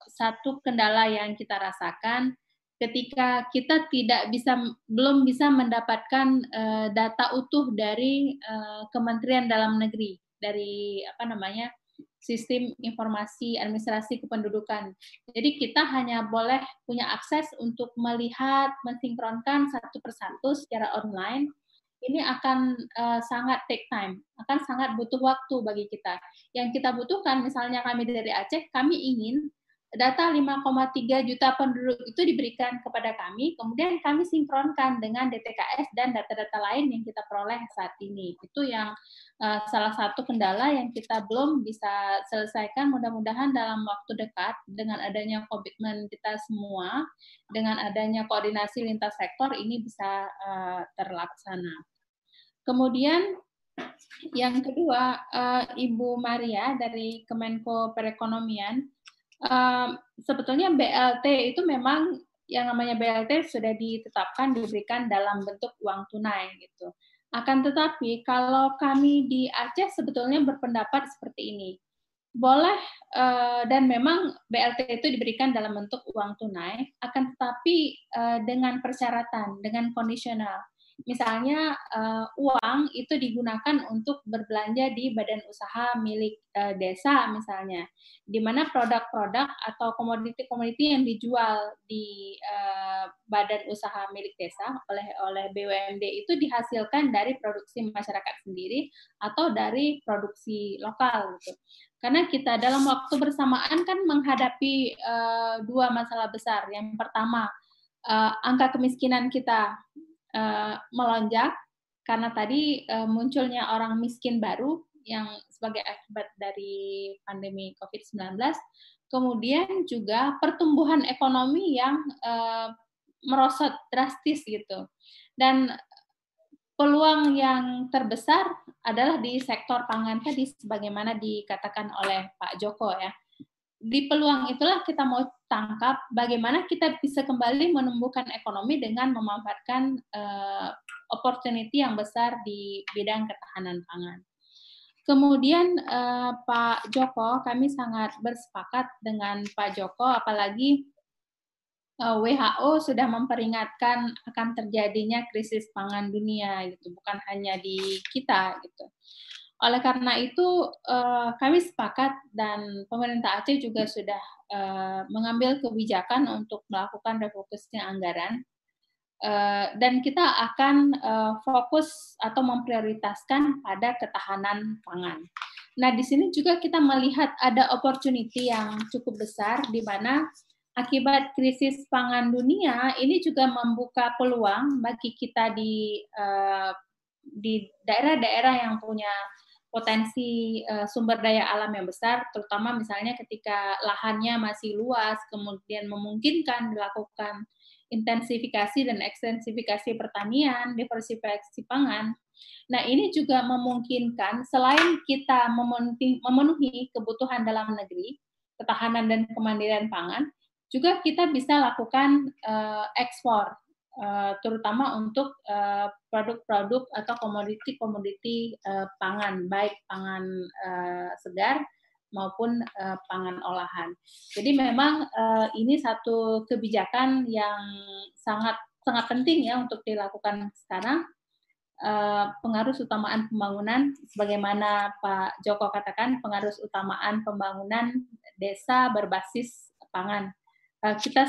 satu kendala yang kita rasakan ketika kita tidak bisa belum bisa mendapatkan uh, data utuh dari uh, Kementerian Dalam Negeri dari apa namanya sistem informasi administrasi kependudukan. Jadi kita hanya boleh punya akses untuk melihat mensinkronkan satu persatu secara online. Ini akan uh, sangat take time, akan sangat butuh waktu bagi kita. Yang kita butuhkan, misalnya kami dari Aceh, kami ingin data 5,3 juta penduduk itu diberikan kepada kami, kemudian kami sinkronkan dengan DTKS dan data-data lain yang kita peroleh saat ini. Itu yang uh, salah satu kendala yang kita belum bisa selesaikan. Mudah-mudahan dalam waktu dekat dengan adanya komitmen kita semua, dengan adanya koordinasi lintas sektor ini bisa uh, terlaksana. Kemudian yang kedua, uh, Ibu Maria dari Kemenko Perekonomian um, sebetulnya BLT itu memang yang namanya BLT sudah ditetapkan diberikan dalam bentuk uang tunai gitu. Akan tetapi kalau kami di Aceh sebetulnya berpendapat seperti ini. Boleh uh, dan memang BLT itu diberikan dalam bentuk uang tunai, akan tetapi uh, dengan persyaratan, dengan kondisional misalnya uh, uang itu digunakan untuk berbelanja di badan usaha milik uh, desa misalnya, di mana produk-produk atau komoditi-komoditi yang dijual di uh, badan usaha milik desa oleh oleh BUMD itu dihasilkan dari produksi masyarakat sendiri atau dari produksi lokal gitu. Karena kita dalam waktu bersamaan kan menghadapi uh, dua masalah besar. Yang pertama, uh, angka kemiskinan kita uh, melonjak karena tadi uh, munculnya orang miskin baru yang sebagai akibat dari pandemi COVID-19, kemudian juga pertumbuhan ekonomi yang uh, merosot drastis gitu. Dan peluang yang terbesar adalah di sektor pangan tadi sebagaimana dikatakan oleh Pak Joko ya di peluang itulah kita mau tangkap bagaimana kita bisa kembali menumbuhkan ekonomi dengan memanfaatkan uh, opportunity yang besar di bidang ketahanan pangan. Kemudian uh, Pak Joko, kami sangat bersepakat dengan Pak Joko, apalagi uh, eh, WHO sudah memperingatkan akan terjadinya krisis pangan dunia, gitu, bukan hanya di kita, gitu. Oleh karena itu, uh, kami sepakat dan pemerintah Aceh juga sudah uh, mengambil kebijakan untuk melakukan refocusing anggaran. Uh, dan kita akan fokus atau memprioritaskan pada ketahanan pangan. Nah, di sini juga kita melihat ada opportunity yang cukup besar di mana akibat krisis pangan dunia ini juga membuka peluang bagi kita di uh, di daerah-daerah yang punya potensi uh, sumber daya alam yang besar, terutama misalnya ketika lahannya masih luas, kemudian memungkinkan dilakukan intensifikasi dan ekstensifikasi pertanian, diversifikasi pangan. Nah, ini juga memungkinkan selain kita memenuhi, kebutuhan dalam negeri, ketahanan dan kemandirian pangan, juga kita bisa lakukan uh, ekspor Eh, terutama untuk eh, produk-produk atau komoditi-komoditi uh, pangan, baik pangan segar maupun pangan olahan. Jadi memang ini satu kebijakan yang sangat sangat penting ya untuk dilakukan sekarang. Uh, pengaruh utamaan pembangunan, sebagaimana Pak Joko katakan, pengaruh utamaan pembangunan desa berbasis pangan. Kita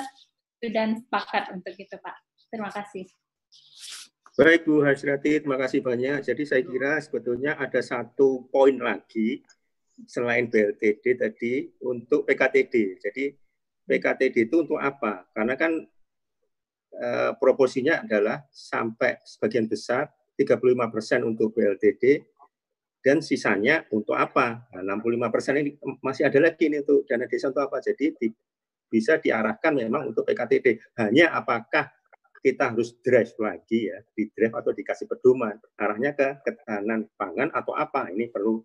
sudah sepakat untuk itu, Pak. Terima kasih. Baik Bu Hasrati, terima kasih banyak. Jadi saya kira sebetulnya ada satu poin lagi selain BLTD tadi untuk PKTD. Jadi PKTD itu untuk apa? Karena kan e, proporsinya adalah sampai sebagian besar 35% untuk BLTD dan sisanya untuk apa? Nah, 65% ini masih ada lagi ini untuk dana desa untuk apa? Jadi di, bisa diarahkan memang untuk PKTD. Hanya apakah kita harus drive lagi ya, di drive atau dikasih pedoman arahnya ke ketahanan pangan atau apa ini perlu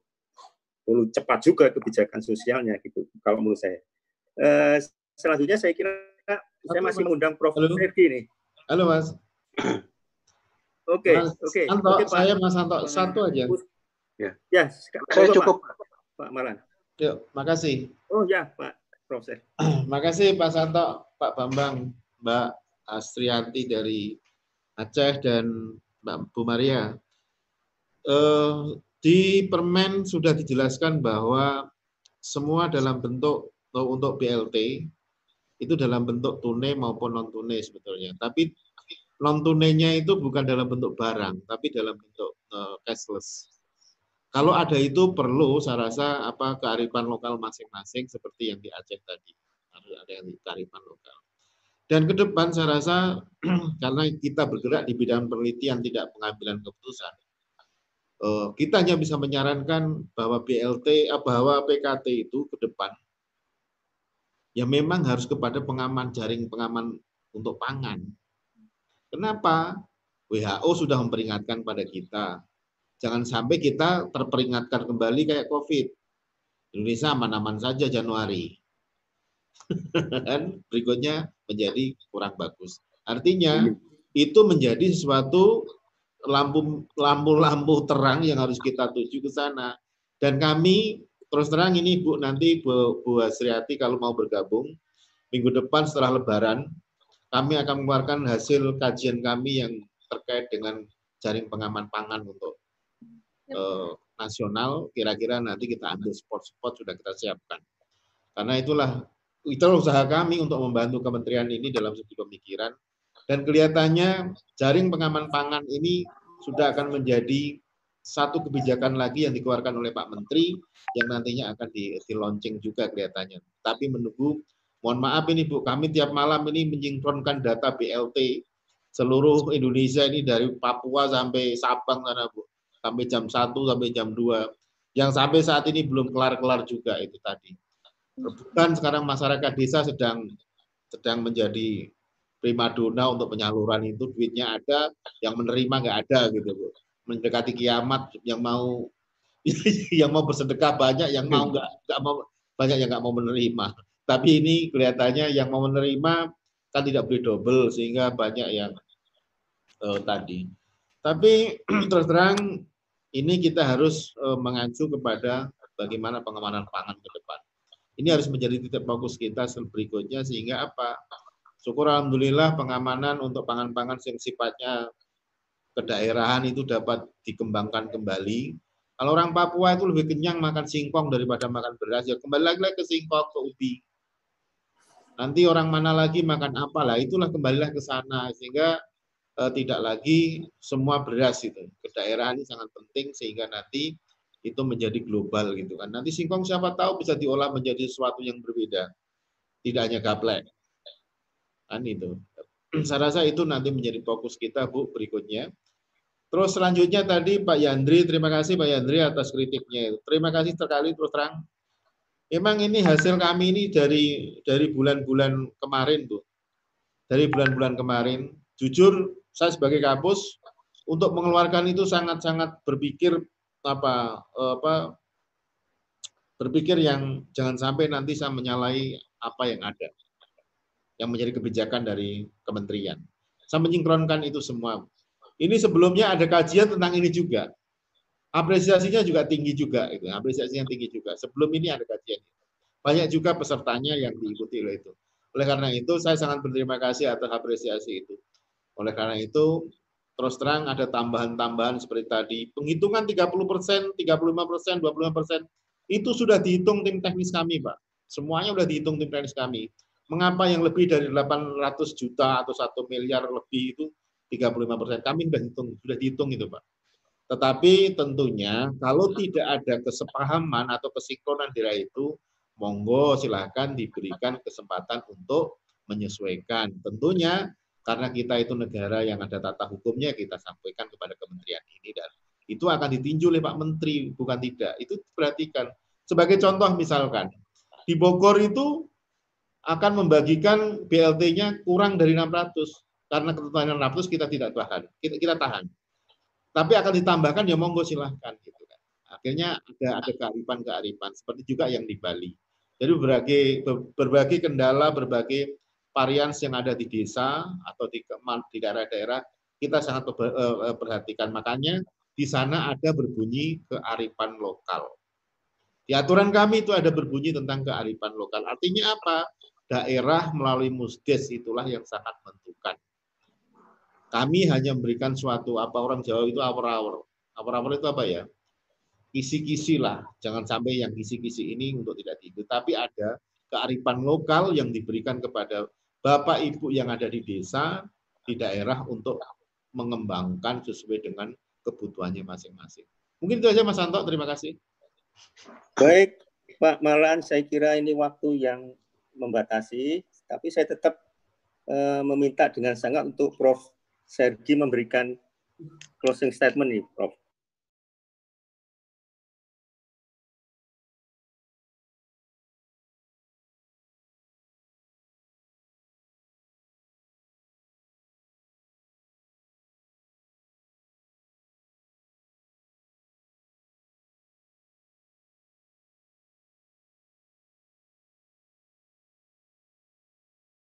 perlu cepat juga kebijakan sosialnya gitu kalau menurut saya. Uh, selanjutnya saya kira saya masih mengundang Prof. Ferdi nih. Halo Mas. Oke, oke. Okay, saya Mas Santo satu aja. Ya, ya saya cukup Pak Malan. Yuk, makasih. Oh ya, Pak Profesor. makasih Pak Santo, Pak Bambang, Mbak Astrianti dari Aceh dan Mbak Bu Maria. Uh, di permen sudah dijelaskan bahwa semua dalam bentuk untuk BLT itu dalam bentuk tunai maupun non tunai sebetulnya. Tapi non tunainya itu bukan dalam bentuk barang, tapi dalam bentuk uh, cashless. Kalau ada itu perlu, saya rasa apa kearifan lokal masing-masing seperti yang di Aceh tadi harus ada yang kearifan lokal. Dan ke depan saya rasa karena kita bergerak di bidang penelitian tidak pengambilan keputusan, Eh, kita hanya bisa menyarankan bahwa BLT, eh, bahwa PKT itu ke depan ya memang harus kepada pengaman jaring pengaman untuk pangan. Kenapa? WHO sudah memperingatkan pada kita. Jangan sampai kita terperingatkan kembali kayak COVID. Indonesia aman-aman saja Januari. Dan berikutnya menjadi kurang bagus. Artinya itu menjadi sesuatu lampu lampu-lampu terang yang harus kita tuju ke sana. Dan kami terus terang ini Bu nanti Bu, Bu Asriati kalau mau bergabung minggu depan setelah Lebaran kami akan mengeluarkan hasil kajian kami yang terkait dengan jaring pengaman pangan untuk eh, nasional. Kira-kira nanti kita ambil spot-spot sudah kita siapkan. Karena itulah itulah usaha kami untuk membantu kementerian ini dalam segi pemikiran dan kelihatannya jaring pengaman pangan ini sudah akan menjadi satu kebijakan lagi yang dikeluarkan oleh Pak Menteri yang nantinya akan di, di launching juga kelihatannya. Tapi menunggu, mohon maaf ini Bu, kami tiap malam ini menyinkronkan data BLT seluruh Indonesia ini dari Papua sampai Sabang sana Bu, sampai jam 1 sampai jam 2. Yang sampai saat ini belum kelar-kelar juga itu tadi. Rebutan sekarang masyarakat desa sedang sedang menjadi primadona untuk penyaluran itu duitnya ada, yang menerima nggak ada gitu bu. Mendekati kiamat yang mau yang mau bersedekah banyak, yang mau nggak nggak mau banyak yang nggak mau menerima. Tapi ini kelihatannya yang mau menerima kan tidak boleh double sehingga banyak yang uh, tadi. Tapi terus terang ini kita harus uh, mengacu kepada bagaimana pengamanan pangan ke depan. Ini harus menjadi titik fokus kita berikutnya sehingga apa? Syukur Alhamdulillah pengamanan untuk pangan-pangan yang sifatnya kedaerahan itu dapat dikembangkan kembali. Kalau orang Papua itu lebih kenyang makan singkong daripada makan beras, ya kembali lagi ke singkong, ke ubi. Nanti orang mana lagi makan apa lah, itulah kembalilah ke sana. Sehingga eh, tidak lagi semua beras itu. Kedaerahan ini sangat penting sehingga nanti itu menjadi global gitu kan. Nanti singkong siapa tahu bisa diolah menjadi sesuatu yang berbeda. Tidak hanya gaplek. Kan itu. Saya rasa itu nanti menjadi fokus kita Bu berikutnya. Terus selanjutnya tadi Pak Yandri, terima kasih Pak Yandri atas kritiknya. Terima kasih sekali terus terang. Memang ini hasil kami ini dari dari bulan-bulan kemarin tuh. Dari bulan-bulan kemarin, jujur saya sebagai kapus untuk mengeluarkan itu sangat-sangat berpikir apa apa berpikir yang jangan sampai nanti saya menyalahi apa yang ada yang menjadi kebijakan dari kementerian. Saya menyinkronkan itu semua. Ini sebelumnya ada kajian tentang ini juga. Apresiasinya juga tinggi juga itu, apresiasinya tinggi juga. Sebelum ini ada kajian. Banyak juga pesertanya yang diikuti oleh itu. Oleh karena itu saya sangat berterima kasih atas apresiasi itu. Oleh karena itu terus terang ada tambahan-tambahan seperti tadi. Penghitungan 30 persen, 35 persen, 25 persen itu sudah dihitung tim teknis kami, Pak. Semuanya sudah dihitung tim teknis kami mengapa yang lebih dari 800 juta atau satu miliar lebih itu 35 persen. Kami sudah hitung, sudah dihitung itu Pak. Tetapi tentunya kalau tidak ada kesepahaman atau kesinkronan di itu, monggo silahkan diberikan kesempatan untuk menyesuaikan. Tentunya karena kita itu negara yang ada tata hukumnya, kita sampaikan kepada kementerian ini dan itu akan ditinjau oleh Pak Menteri, bukan tidak. Itu perhatikan. Sebagai contoh misalkan, di Bogor itu akan membagikan BLT-nya kurang dari 600 karena ketentuan 600 kita tidak tahan kita, kita tahan tapi akan ditambahkan ya monggo silahkan gitu kan akhirnya ada ada kearifan-kearifan seperti juga yang di Bali. Jadi berbagai berbagai kendala, berbagai varians yang ada di desa atau di daerah-daerah kita sangat eh, perhatikan. Makanya di sana ada berbunyi kearifan lokal. Di aturan kami itu ada berbunyi tentang kearifan lokal. Artinya apa? Daerah melalui musdes itulah yang sangat menentukan. Kami hanya memberikan suatu apa orang Jawa itu awur-awur. Awur-awur itu apa ya? Kisi-kisi lah. Jangan sampai yang kisi-kisi ini untuk tidak tidur. Tapi ada kearifan lokal yang diberikan kepada Bapak Ibu yang ada di desa, di daerah untuk mengembangkan sesuai dengan kebutuhannya masing-masing. Mungkin itu saja Mas Santo, terima kasih. Baik, Pak Malan, saya kira ini waktu yang membatasi, tapi saya tetap uh, meminta dengan sangat untuk Prof. Sergi memberikan closing statement nih, Prof.